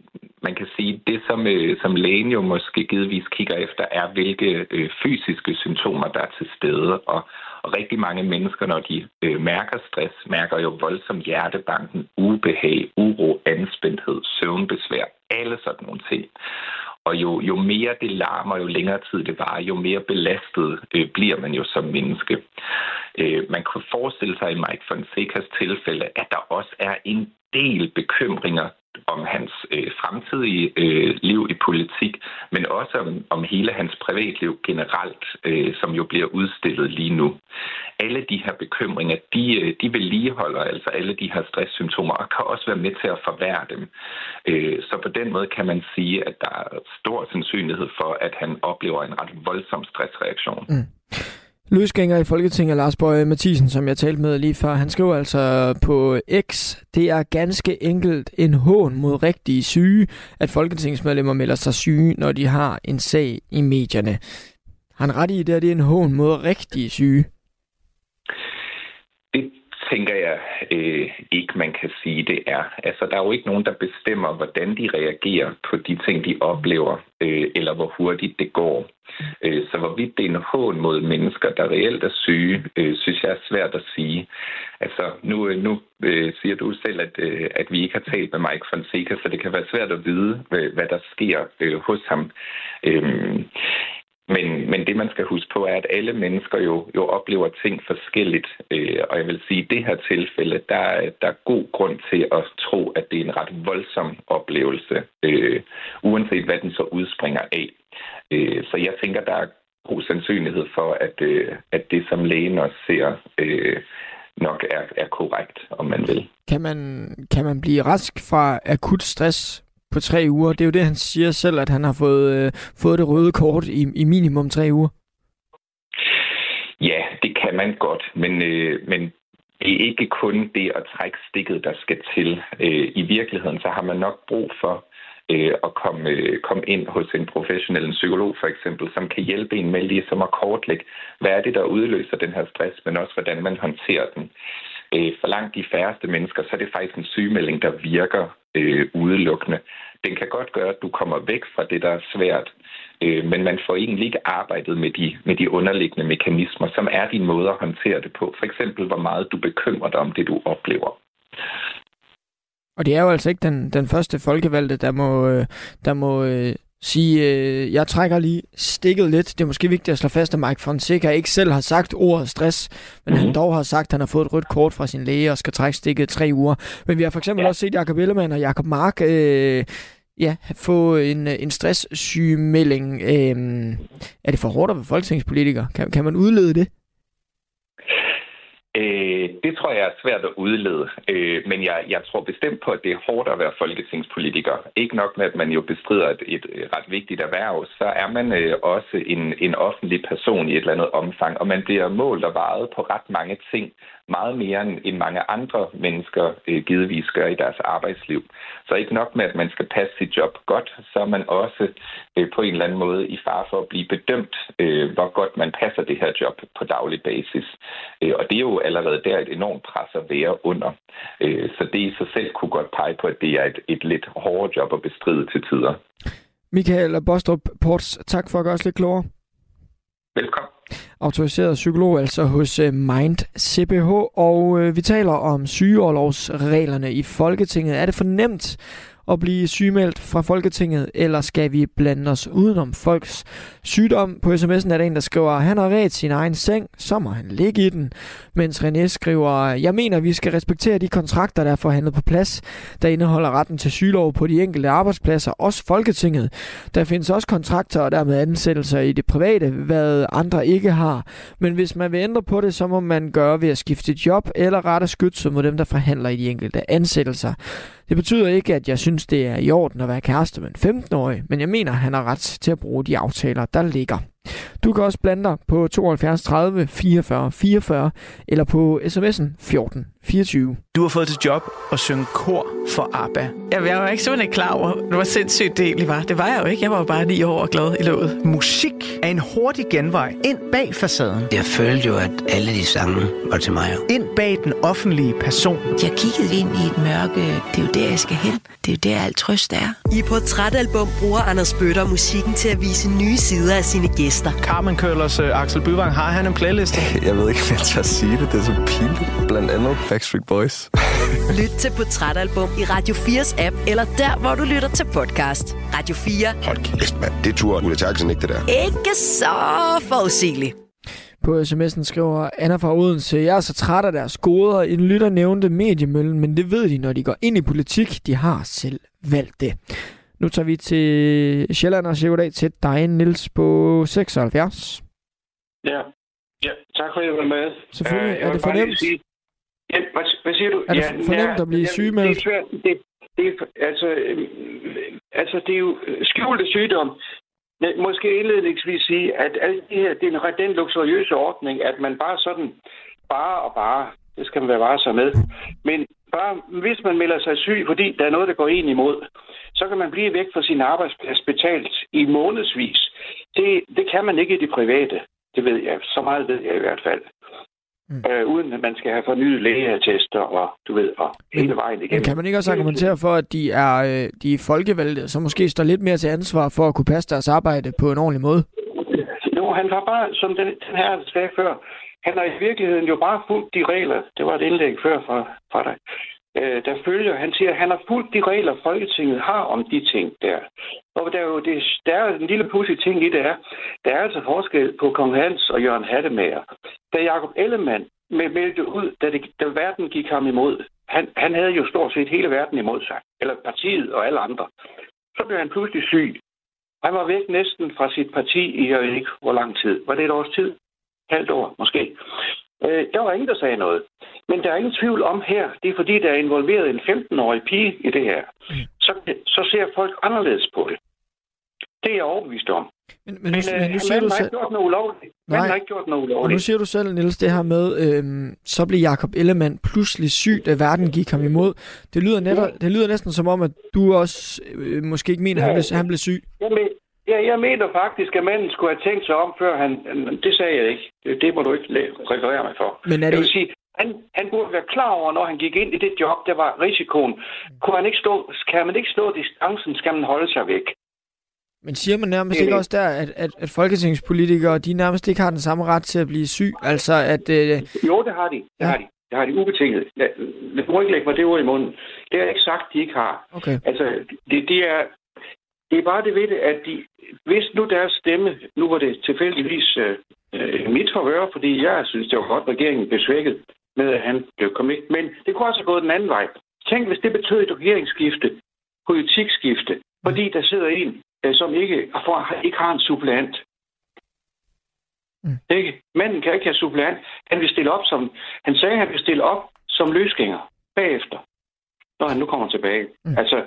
man kan sige, det som, øh, som lægen jo måske givetvis kigger efter, er, hvilke øh, fysiske symptomer, der er til stede. Og, og rigtig mange mennesker, når de øh, mærker stress, mærker jo voldsom hjertebanken, ubehag, uro, anspændthed, søvnbesvær, alle sådan nogle ting. Og jo, jo mere det larmer, jo længere tid det varer, jo mere belastet øh, bliver man jo som menneske. Øh, man kunne forestille sig i Mike Fonsecas tilfælde, at der også er en del bekymringer om hans øh, fremtidige øh, liv i politik, men også om, om hele hans privatliv generelt, øh, som jo bliver udstillet lige nu. Alle de her bekymringer, de, øh, de vedligeholder altså alle de her stresssymptomer, og kan også være med til at forværre dem. Øh, så på den måde kan man sige, at der er stor sandsynlighed for, at han oplever en ret voldsom stressreaktion. Mm. Løsgænger i Folketinget, Lars Bøge Mathisen, som jeg talte med lige før, han skriver altså på X, det er ganske enkelt en hån mod rigtige syge, at folketingsmedlemmer melder sig syge, når de har en sag i medierne. Han ret i det, at det er en hån mod rigtige syge? Tænker jeg øh, ikke, man kan sige, det er. Altså, der er jo ikke nogen, der bestemmer, hvordan de reagerer på de ting, de oplever, øh, eller hvor hurtigt det går. Øh, så hvorvidt det er en hån mod mennesker, der reelt er syge, øh, synes jeg er svært at sige. Altså, nu, øh, nu øh, siger du selv, at, øh, at vi ikke har talt med Mike Fonseca, så det kan være svært at vide, hvad, hvad der sker øh, hos ham. Øh, men, men det, man skal huske på, er, at alle mennesker jo, jo oplever ting forskelligt. Øh, og jeg vil sige, at i det her tilfælde, der, der er god grund til at tro, at det er en ret voldsom oplevelse, øh, uanset hvad den så udspringer af. Øh, så jeg tænker, der er god sandsynlighed for, at, øh, at det, som lægen også ser, øh, nok er, er korrekt, om man vil. Kan man, kan man blive rask fra akut stress på tre uger. Det er jo det, han siger selv, at han har fået, øh, fået det røde kort i, i minimum tre uger. Ja, det kan man godt, men, øh, men det er ikke kun det at trække stikket, der skal til. Øh, I virkeligheden så har man nok brug for øh, at komme, øh, komme ind hos en professionel en psykolog for eksempel, som kan hjælpe en med ligesom at kortlægge, hvad er det, der udløser den her stress, men også hvordan man håndterer den. Øh, for langt de færreste mennesker, så er det faktisk en sygemelding, der virker øh, udelukkende. Den kan godt gøre, at du kommer væk fra det, der er svært, øh, men man får egentlig ikke arbejdet med de, med de underliggende mekanismer, som er din måde at håndtere det på. For eksempel, hvor meget du bekymrer dig om det, du oplever. Og det er jo altså ikke den, den første folkevalgte, der må, øh, der må øh, sige, øh, jeg trækker lige stikket lidt. Det er måske vigtigt at slå fast, at Mike Fonseca ikke selv har sagt ordet stress, men mm-hmm. han mhm. dog har sagt, at han har fået et rødt kort fra sin læge og skal trække stikket tre uger. Men vi har for eksempel ja. også set Jacob Ellemann og Jacob Mark øh, ja, få en, en stresssygemelding. Øh, er det for hårdt at være folketingspolitiker? Kan, kan man udlede det? Øh, det tror jeg er svært at udlede, øh, men jeg, jeg tror bestemt på, at det er hårdt at være folketingspolitiker. Ikke nok med, at man jo bestrider et, et ret vigtigt erhverv, så er man øh, også en, en offentlig person i et eller andet omfang, og man bliver målt og vejet på ret mange ting, meget mere end mange andre mennesker øh, givetvis gør i deres arbejdsliv. Så ikke nok med, at man skal passe sit job godt, så er man også øh, på en eller anden måde i far for at blive bedømt, øh, hvor godt man passer det her job på daglig basis. Øh, og det er jo allerede der et enormt pres at være under. Øh, så det i sig selv kunne godt pege på, at det er et, et lidt hårdere job at bestride til tider. Michael Bostrup Ports, tak for at gøre os lidt klogere. Velkommen. Autoriseret psykolog altså hos øh, Mind CPH, og øh, vi taler om sygeårlovsreglerne i Folketinget. Er det for nemt at blive sygemeldt fra Folketinget, eller skal vi blande os udenom folks sygdom? På sms'en er der en, der skriver, han har ret sin egen seng, så må han ligge i den. Mens René skriver, jeg mener, vi skal respektere de kontrakter, der er forhandlet på plads, der indeholder retten til sygelov på de enkelte arbejdspladser, også Folketinget. Der findes også kontrakter og dermed ansættelser i det private, hvad andre ikke har. Men hvis man vil ændre på det, så må man gøre ved at skifte job eller rette skytset mod dem, der forhandler i de enkelte ansættelser. Det betyder ikke, at jeg synes, det er i orden at være kæreste med en 15-årig, men jeg mener, at han har ret til at bruge de aftaler, der ligger. Du kan også blande dig på 72 30 44 44 eller på sms'en 14 24. Du har fået til job at synge kor for ABBA. Jamen, jeg var ikke simpelthen klar over, hvor sindssygt det egentlig var. Det var jeg jo ikke. Jeg var jo bare ni år og glad i låget. Musik er en hurtig genvej ind bag facaden. Jeg følte jo, at alle de sange var til mig. Ind bag den offentlige person. Jeg kiggede ind i et mørke. Det er jo der, jeg skal hen. Det er jo der, alt trøst er. I Portrætalbum bruger Anders Bøtter musikken til at vise nye sider af sine gæster. Carmen Køllers uh, Axel Byvang, har han en playlist? Jeg ved ikke, hvad jeg tør sige det. Det er så pinligt. Blandt andet Backstreet Boys. Lyt til Portrætalbum i Radio 4's app, eller der, hvor du lytter til podcast. Radio 4. Hold kæft, mand. Det tror Ulla Terkelsen ikke, det der. Ikke så forudsigeligt. På sms'en skriver Anna fra Odense, jeg er så træt af deres goder. En lytter nævnte mediemøllen, men det ved de, når de går ind i politik. De har selv valgt det. Nu tager vi til Sjælland og siger til dig, Nils på 76. Ja, ja tak for at jeg var med. Selvfølgelig. Uh, er det fornemt? Sige, ja, hvad, hvad siger du? Er det ja, fornemt at blive sygemeldt? Det er svært. Det, det, er, altså, øh, altså, det er jo skjulte sygdom. Måske indledningsvis sige, at alt det her, det er en, den luksuriøse ordning, at man bare sådan, bare og bare, det skal man være varsom med. Men bare, hvis man melder sig syg, fordi der er noget, der går en imod, så kan man blive væk fra sin arbejdsplads betalt i månedsvis. Det, det kan man ikke i det private. Det ved jeg. Så meget ved jeg i hvert fald. Mm. Øh, uden at man skal have fornyet lægeattester og du ved, og hele vejen igennem. Men kan man ikke også argumentere for, at de er, øh, de er folkevalgte, som måske står lidt mere til ansvar for at kunne passe deres arbejde på en ordentlig måde? Jo, han var bare, som den, den her sagde før, han har i virkeligheden jo bare fulgt de regler. Det var et indlæg før fra, fra dig. Øh, der følger, han siger, at han har fulgt de regler, Folketinget har om de ting der. Og der er jo det, der er en lille pudsig ting i det er, der er altså forskel på Kong Hans og Jørgen Hattemager. Da Jakob Ellemann med meldte ud, da, det, da verden gik ham imod, han, han havde jo stort set hele verden imod sig, eller partiet og alle andre. Så blev han pludselig syg. Han var væk næsten fra sit parti i, jeg ved ikke hvor lang tid. Var det et års tid? Halvt år, måske. Øh, der var ingen, der sagde noget. Men der er ingen tvivl om her, det er fordi, der er involveret en 15-årig pige i det her. Så, så ser folk anderledes på det. Det er jeg overbevist om. Men, men, men, nu, men nu siger man du har selv... ikke gjort noget ulovligt. Man Nej. har ikke gjort noget Og nu ulovligt. siger du selv, Niels, det her med, øhm, så blev Jakob Ellemann pludselig syg, da verden gik ham imod. Det lyder, netop, det lyder næsten som om, at du også øh, måske ikke mener, at han blev, han blev syg. Jeg, men, ja, jeg mener faktisk, at manden skulle have tænkt sig om, før han... Det sagde jeg ikke. Det, må du ikke referere mig for. Men er Jeg det, vil sige, han, han burde være klar over, når han gik ind i det job, der var risikoen. Kunne han ikke stå, kan man ikke stå distancen, skal man holde sig væk. men siger man nærmest ikke også der, at, at, at folketingspolitikere, de nærmest ikke har den samme ret til at blive syg? Altså, at... Øh, Jo, det har de. Det Ja. har de. Det har de ubetinget. Ja, Du må ikke lægge mig det ord i munden. Det har jeg ikke sagt, de ikke har. okay. Altså, det, det er... Det er bare det ved det, at de, hvis nu deres stemme, nu var det tilfældigvis øh, øh, mit forhør, fordi jeg synes, det var godt, at regeringen blev svækket med, at han blev kommet. Men det kunne også have gået den anden vej. Tænk, hvis det betød et regeringsskifte, politikskifte, fordi der sidder en, øh, som ikke, for, ikke har en suppleant. Mm. Ikke? Manden kan ikke have suppleant. Han vil stille op som, han sagde, at han vil stille op som løsgænger bagefter, når han nu kommer tilbage. Mm. Altså,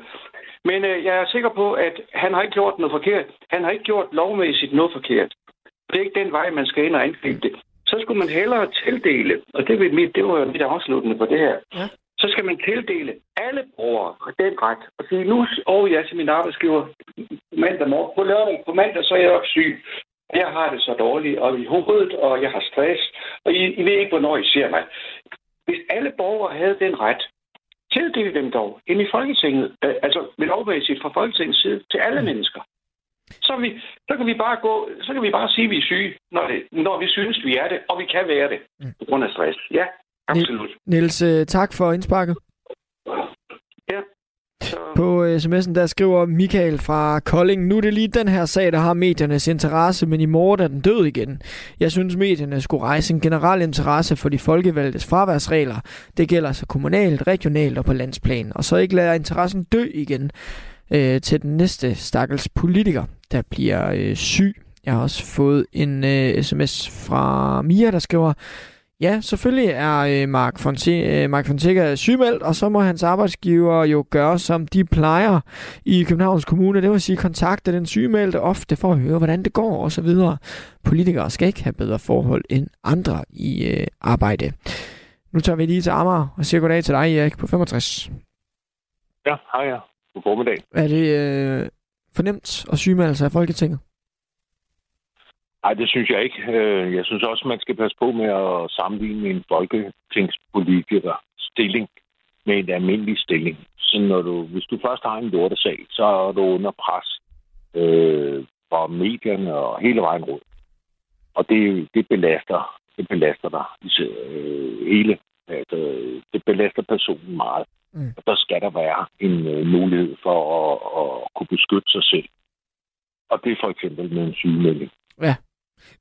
men øh, jeg er sikker på, at han har ikke gjort noget forkert. Han har ikke gjort lovmæssigt noget forkert. Det er ikke den vej, man skal ind og angribe det. Så skulle man hellere tildele, og det, vil mit, det var jo mit afsluttende på det her. Ja. Så skal man tildele alle borgere den ret. Og sige, nu over jeg til min arbejdsgiver mandag morgen. På lørdag, på mandag, så er jeg også syg. Jeg har det så dårligt, og i hovedet, og jeg har stress, og I, I ved ikke, hvornår I ser mig. Hvis alle borgere havde den ret, tildele dem dog ind i Folketinget, øh, altså med lovmæssigt fra Folketingets side, til alle mennesker. Så, vi, så, kan vi bare gå, så kan vi bare sige, at vi er syge, når, det, når vi synes, vi er det, og vi kan være det, på grund af stress. Ja, absolut. Niels, øh, tak for indsparket. Ja. På øh, sms'en der skriver Michael fra Kolding, nu er det lige den her sag, der har mediernes interesse, men i morgen er den død igen. Jeg synes, medierne skulle rejse en generel interesse for de folkevalgtes fraværsregler. Det gælder så kommunalt, regionalt og på landsplan. Og så ikke lade interessen dø igen øh, til den næste stakkels politiker, der bliver øh, syg. Jeg har også fået en øh, sms fra Mia, der skriver, Ja, selvfølgelig er øh, Mark, Fonte, øh, Mark Fonseca sygemeldt, og så må hans arbejdsgiver jo gøre, som de plejer i Københavns Kommune. Det vil sige kontakte den sygemeldte ofte for at høre, hvordan det går og så videre. Politikere skal ikke have bedre forhold end andre i øh, arbejde. Nu tager vi lige til Amager og siger goddag til dig, Erik, på 65. Ja, hej ja. God formiddag. Er det øh, fornemt at sygemelde sig af Folketinget? Nej, det synes jeg ikke. Øh, jeg synes også, man skal passe på med at sammenligne en folketingspolitiker stilling med en almindelig stilling. Så når du, hvis du først har en lortesag, så er du under pres øh, fra medierne og hele vejen rundt. Og det, det belaster det belaster dig øh, hele. Altså, det belaster personen meget. Mm. Og der skal der være en øh, mulighed for at, at kunne beskytte sig selv. Og det er for eksempel med en sygemelding. Ja.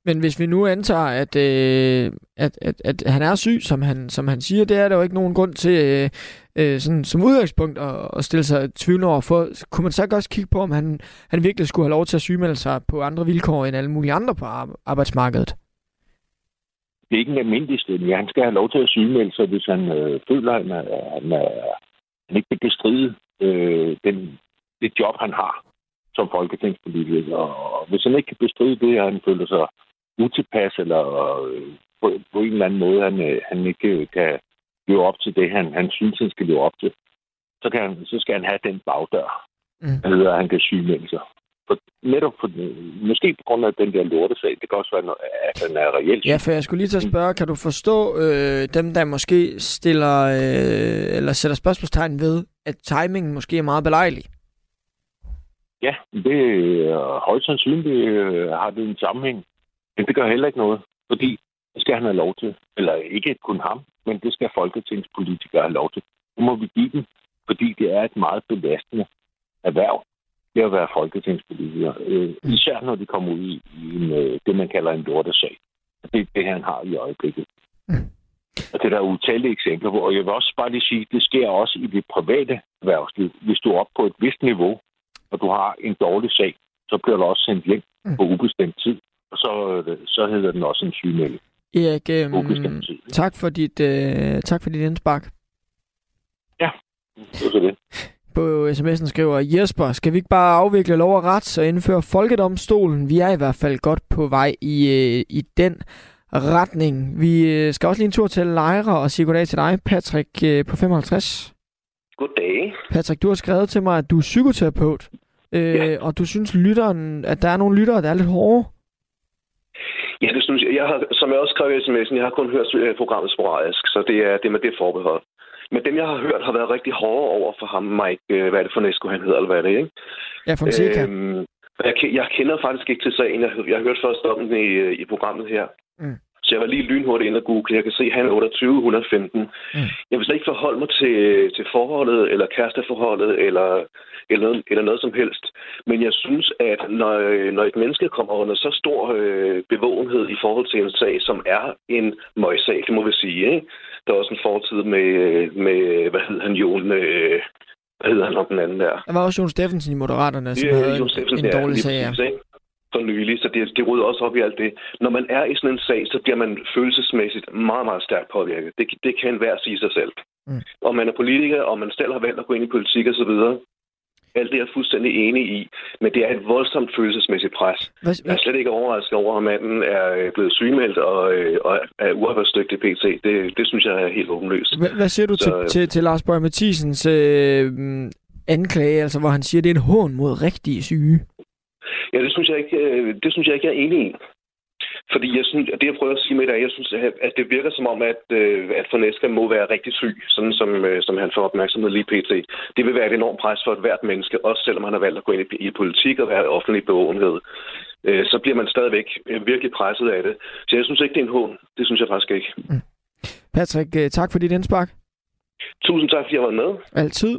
Men hvis vi nu antager, at, øh, at, at, at han er syg, som han, som han siger, det er der jo ikke nogen grund til øh, øh, sådan, som udgangspunkt at, at stille sig tvivl over for. Kunne man så ikke også kigge på, om han, han virkelig skulle have lov til at sygemelde sig på andre vilkår end alle mulige andre på arbejdsmarkedet? Det er ikke en almindelig stilling. Han skal have lov til at sygemelde sig, hvis han øh, føler, at han, er, han, er, han ikke kan bestride øh, den, det job, han har som folketingspolitiker. Og hvis han ikke kan bestride det, at han føler sig utilpas, eller øh, på, på en eller anden måde, han, øh, han ikke kan leve op til det, han, han synes, han skal leve op til, så, kan han, så skal han have den bagdør, mm. der hedder, at han kan sygemelde sig. For, netop for, måske på grund af den der lortesag, det kan også være, at han er reelt Ja, for jeg skulle lige til at spørge, kan du forstå øh, dem, der måske stiller, øh, eller sætter spørgsmålstegn ved, at timingen måske er meget belejlig? Ja, det er højst sandsynligt øh, har det en sammenhæng. Men det gør heller ikke noget, fordi det skal han have lov til. Eller ikke kun ham, men det skal folketingspolitikere have lov til. Nu må vi give dem, fordi det er et meget belastende erhverv, det at være folketingspolitiker. Øh, især når de kommer ud i, i en, øh, det, man kalder en lortesag. Det er det, han har i øjeblikket. Mm. Og det er der utallige eksempler på. Og jeg vil også bare lige sige, det sker også i det private erhvervsliv. Hvis du er oppe på et vist niveau, og du har en dårlig sag, så bliver du også sendt hjem mm. på ubestemt tid. Og så, så hedder den også en sygemelding. Erik, øhm, tak for dit, øh, tak for dit indspark. Ja, det var så det. På sms'en skriver Jesper, skal vi ikke bare afvikle lov og ret og indføre folkedomstolen? Vi er i hvert fald godt på vej i, øh, i den retning. Vi øh, skal også lige en tur til Lejre og sige goddag til dig, Patrick øh, på 55. Goddag. Patrick, du har skrevet til mig, at du er psykoterapeut, øh, ja. og du synes, lytteren, at der er nogle lyttere, der er lidt hårde. Ja, det synes jeg. jeg har, som jeg også skrev i sms'en, jeg har kun hørt øh, programmet sporadisk, så det er det med det forbehold. Men dem, jeg har hørt, har været rigtig hårde over for ham, Mike, øh, hvad er det for Næsko, han hedder, eller hvad er det, ikke? Ja, Fonseca. Øhm, jeg, jeg kender faktisk ikke til sagen. Jeg, jeg har hørt først om den i, øh, i programmet her. Mm. Så jeg var lige lynhurtigt ind og google. Jeg kan se, at han er 28, 115. Mm. Jeg vil slet ikke forholde mig til, til forholdet, eller kæresteforholdet, eller, eller, noget, eller noget som helst. Men jeg synes, at når, når et menneske kommer under så stor øh, bevågenhed i forhold til en sag, som er en møgssag, det må vi sige. Ikke? Der er også en fortid med, med hvad hedder han, Jon... Øh, hvad hedder han om den anden der? Der var også Jon Steffensen i Moderaterne, som ja, havde en, en dårlig sag. Ja for nylig, så det, det rydder også op i alt det. Når man er i sådan en sag, så bliver man følelsesmæssigt meget, meget stærkt påvirket. Det, det kan enhver sige sig selv. Mm. Og man er politiker, og man selv har valgt at gå ind i politik osv., alt det er jeg fuldstændig enig i, men det er et voldsomt følelsesmæssigt pres. Hvad, jeg er slet ikke overrasket over, at manden er øh, blevet sygemeldt og, øh, og er uafhørsdygtig PT. Det, det synes jeg er helt åbenløst. Hvad, hvad siger du Så, til, øh, til, til Lars Borg Mathisens øh, anklage, altså hvor han siger, at det er en hån mod rigtige syge? Ja, det synes jeg ikke, øh, det synes jeg ikke, jeg er enig i. Fordi jeg synes, det jeg prøver at sige med det er, jeg synes, at det virker som om, at, øh, at Forneska må være rigtig syg, sådan som, øh, som han får opmærksomhed lige pt. Det vil være et enormt pres for et hvert menneske, også selvom han har valgt at gå ind i, i politik og være offentlig bevågenhed. Øh, så bliver man stadigvæk virkelig presset af det. Så jeg synes ikke, det er en hån. Det synes jeg faktisk ikke. Mm. Patrick, tak for dit indspark. Tusind tak, fordi jeg var med. Altid.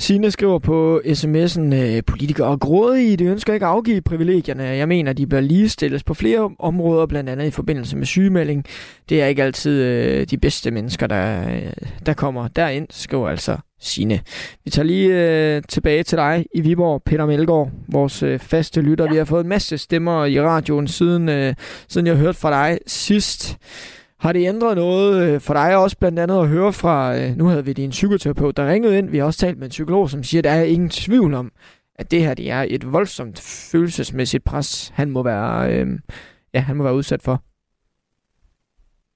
Signe skriver på sms'en, øh, politikere er grådige, de ønsker ikke at afgive privilegierne. Jeg mener, de bør ligestilles på flere områder, blandt andet i forbindelse med sygemelding. Det er ikke altid øh, de bedste mennesker, der, øh, der kommer derind, skriver altså Signe. Vi tager lige øh, tilbage til dig i Viborg, Peter Melgaard, vores øh, faste lytter. Ja. Vi har fået en masse stemmer i radioen, siden, øh, siden jeg hørte fra dig sidst. Har det ændret noget øh, for dig også blandt andet at høre fra, øh, nu havde vi din psykoterapeut, der ringede ind, vi har også talt med en psykolog, som siger, at der er ingen tvivl om, at det her det er et voldsomt følelsesmæssigt pres, han må være, øh, ja, han må være udsat for.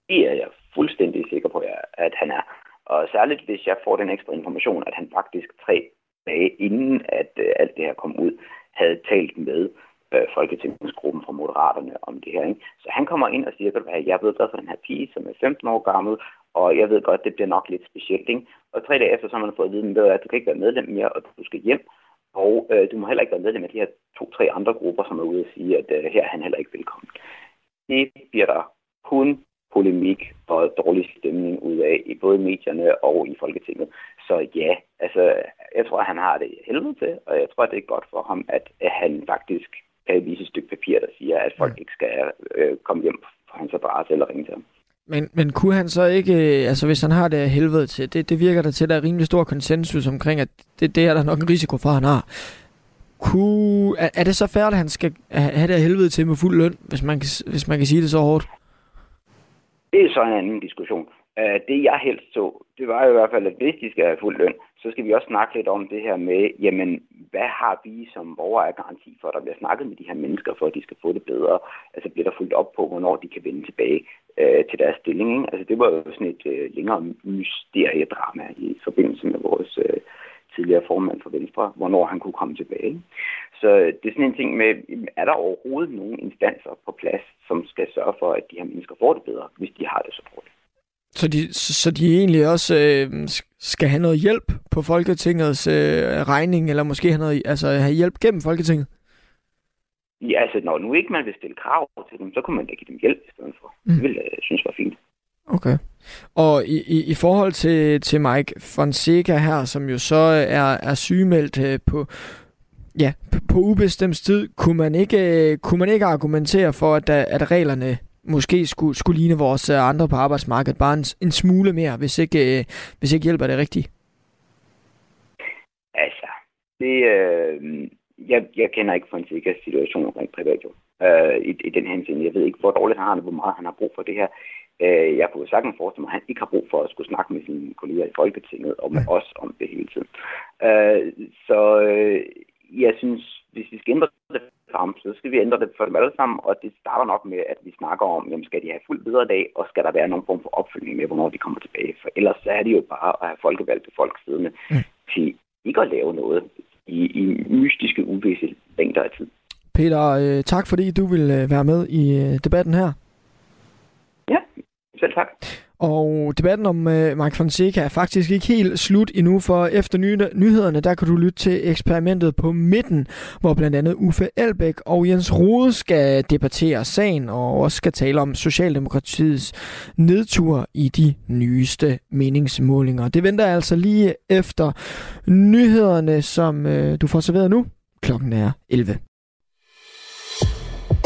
Det er jeg fuldstændig sikker på, at han er. Og særligt hvis jeg får den ekstra information, at han faktisk tre dage inden, at øh, alt det her kom ud, havde talt med Folketingsgruppen fra Moderaterne om det her. Ikke? Så han kommer ind og siger, at jeg ved godt for den her pige, som er 15 år gammel, og jeg ved godt, det bliver nok lidt specielt. Ikke? Og tre dage efter, så har man fået at vide, at du kan ikke være medlem mere, og du skal hjem. Og øh, du må heller ikke være medlem af de her to-tre andre grupper, som er ude og sige, at øh, her er han heller ikke velkommen. Det bliver der kun polemik og dårlig stemning ud af, i både medierne og i Folketinget. Så ja, altså, jeg tror, at han har det helvede til, og jeg tror, at det er godt for ham, at, at han faktisk kan vise et stykke papir, der siger, at folk ikke skal øh, komme hjem på hans adresse eller ringe til ham. Men, men kunne han så ikke, øh, altså hvis han har det helvede til, det, det virker der til, at der er rimelig stor konsensus omkring, at det, det er der nok en risiko for, at han har. Kunne, er, er det så færdigt, at han skal have det helvede til med fuld løn, hvis man, kan, hvis man kan sige det så hårdt? Det er så en anden diskussion. Uh, det jeg helst så, det var i hvert fald, at hvis de skal have fuld løn, så skal vi også snakke lidt om det her med, jamen, hvad har vi som borgere af garanti for, at der bliver snakket med de her mennesker, for at de skal få det bedre? Altså bliver der fuldt op på, hvornår de kan vende tilbage øh, til deres stilling? Ikke? Altså det var jo sådan et øh, længere mysteriedrama i forbindelse med vores øh, tidligere formand for Venstre, hvornår han kunne komme tilbage. Så øh, det er sådan en ting med, er der overhovedet nogen instanser på plads, som skal sørge for, at de her mennesker får det bedre, hvis de har det så dårligt? Så de, så de egentlig også øh, skal have noget hjælp på Folketingets øh, regning, eller måske have, noget, altså, have hjælp gennem Folketinget? Ja, altså når nu ikke man vil stille krav til dem, så kunne man da give dem hjælp i stedet for. Mm. Det ville jeg synes var fint. Okay. Og i, i, i forhold til, til Mike Fonseca her, som jo så er, er sygemeldt øh, på, ja, på ubestemt tid, kunne man ikke, øh, kunne man ikke argumentere for, at, der, at reglerne måske skulle, skulle ligne vores øh, andre på arbejdsmarkedet bare en, en smule mere, hvis ikke, øh, hvis ikke hjælper det rigtigt? Altså, det, øh, jeg, jeg kender ikke for en sikker situation rent privat jo. Øh, i, i den hensyn. Jeg ved ikke, hvor dårligt han har det, hvor meget han har brug for det her. Øh, jeg kunne sagtens forestille mig, at han ikke har brug for at skulle snakke med sine kolleger i Folketinget og med os om det hele tiden. Øh, så øh, jeg synes, hvis vi skal ændre det ham, så skal vi ændre det for dem alle sammen, og det starter nok med, at vi snakker om, jamen skal de have fuld dag, og skal der være nogen form for opfølgning med, hvornår de kommer tilbage. For ellers så er det jo bare at have folkevalgte folk siddende mm. til ikke at lave noget i, i mystiske, uvisse længder af tid. Peter, øh, tak fordi du vil øh, være med i øh, debatten her. Ja, selv tak. Og debatten om øh, Mike Fonseca er faktisk ikke helt slut endnu, for efter ny- nyhederne, der kan du lytte til eksperimentet på midten, hvor blandt andet Uffe Elbæk og Jens Rode skal debattere sagen og også skal tale om Socialdemokratiets nedtur i de nyeste meningsmålinger. Det venter altså lige efter nyhederne, som øh, du får serveret nu. Klokken er 11.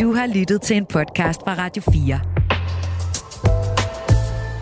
Du har lyttet til en podcast fra Radio 4.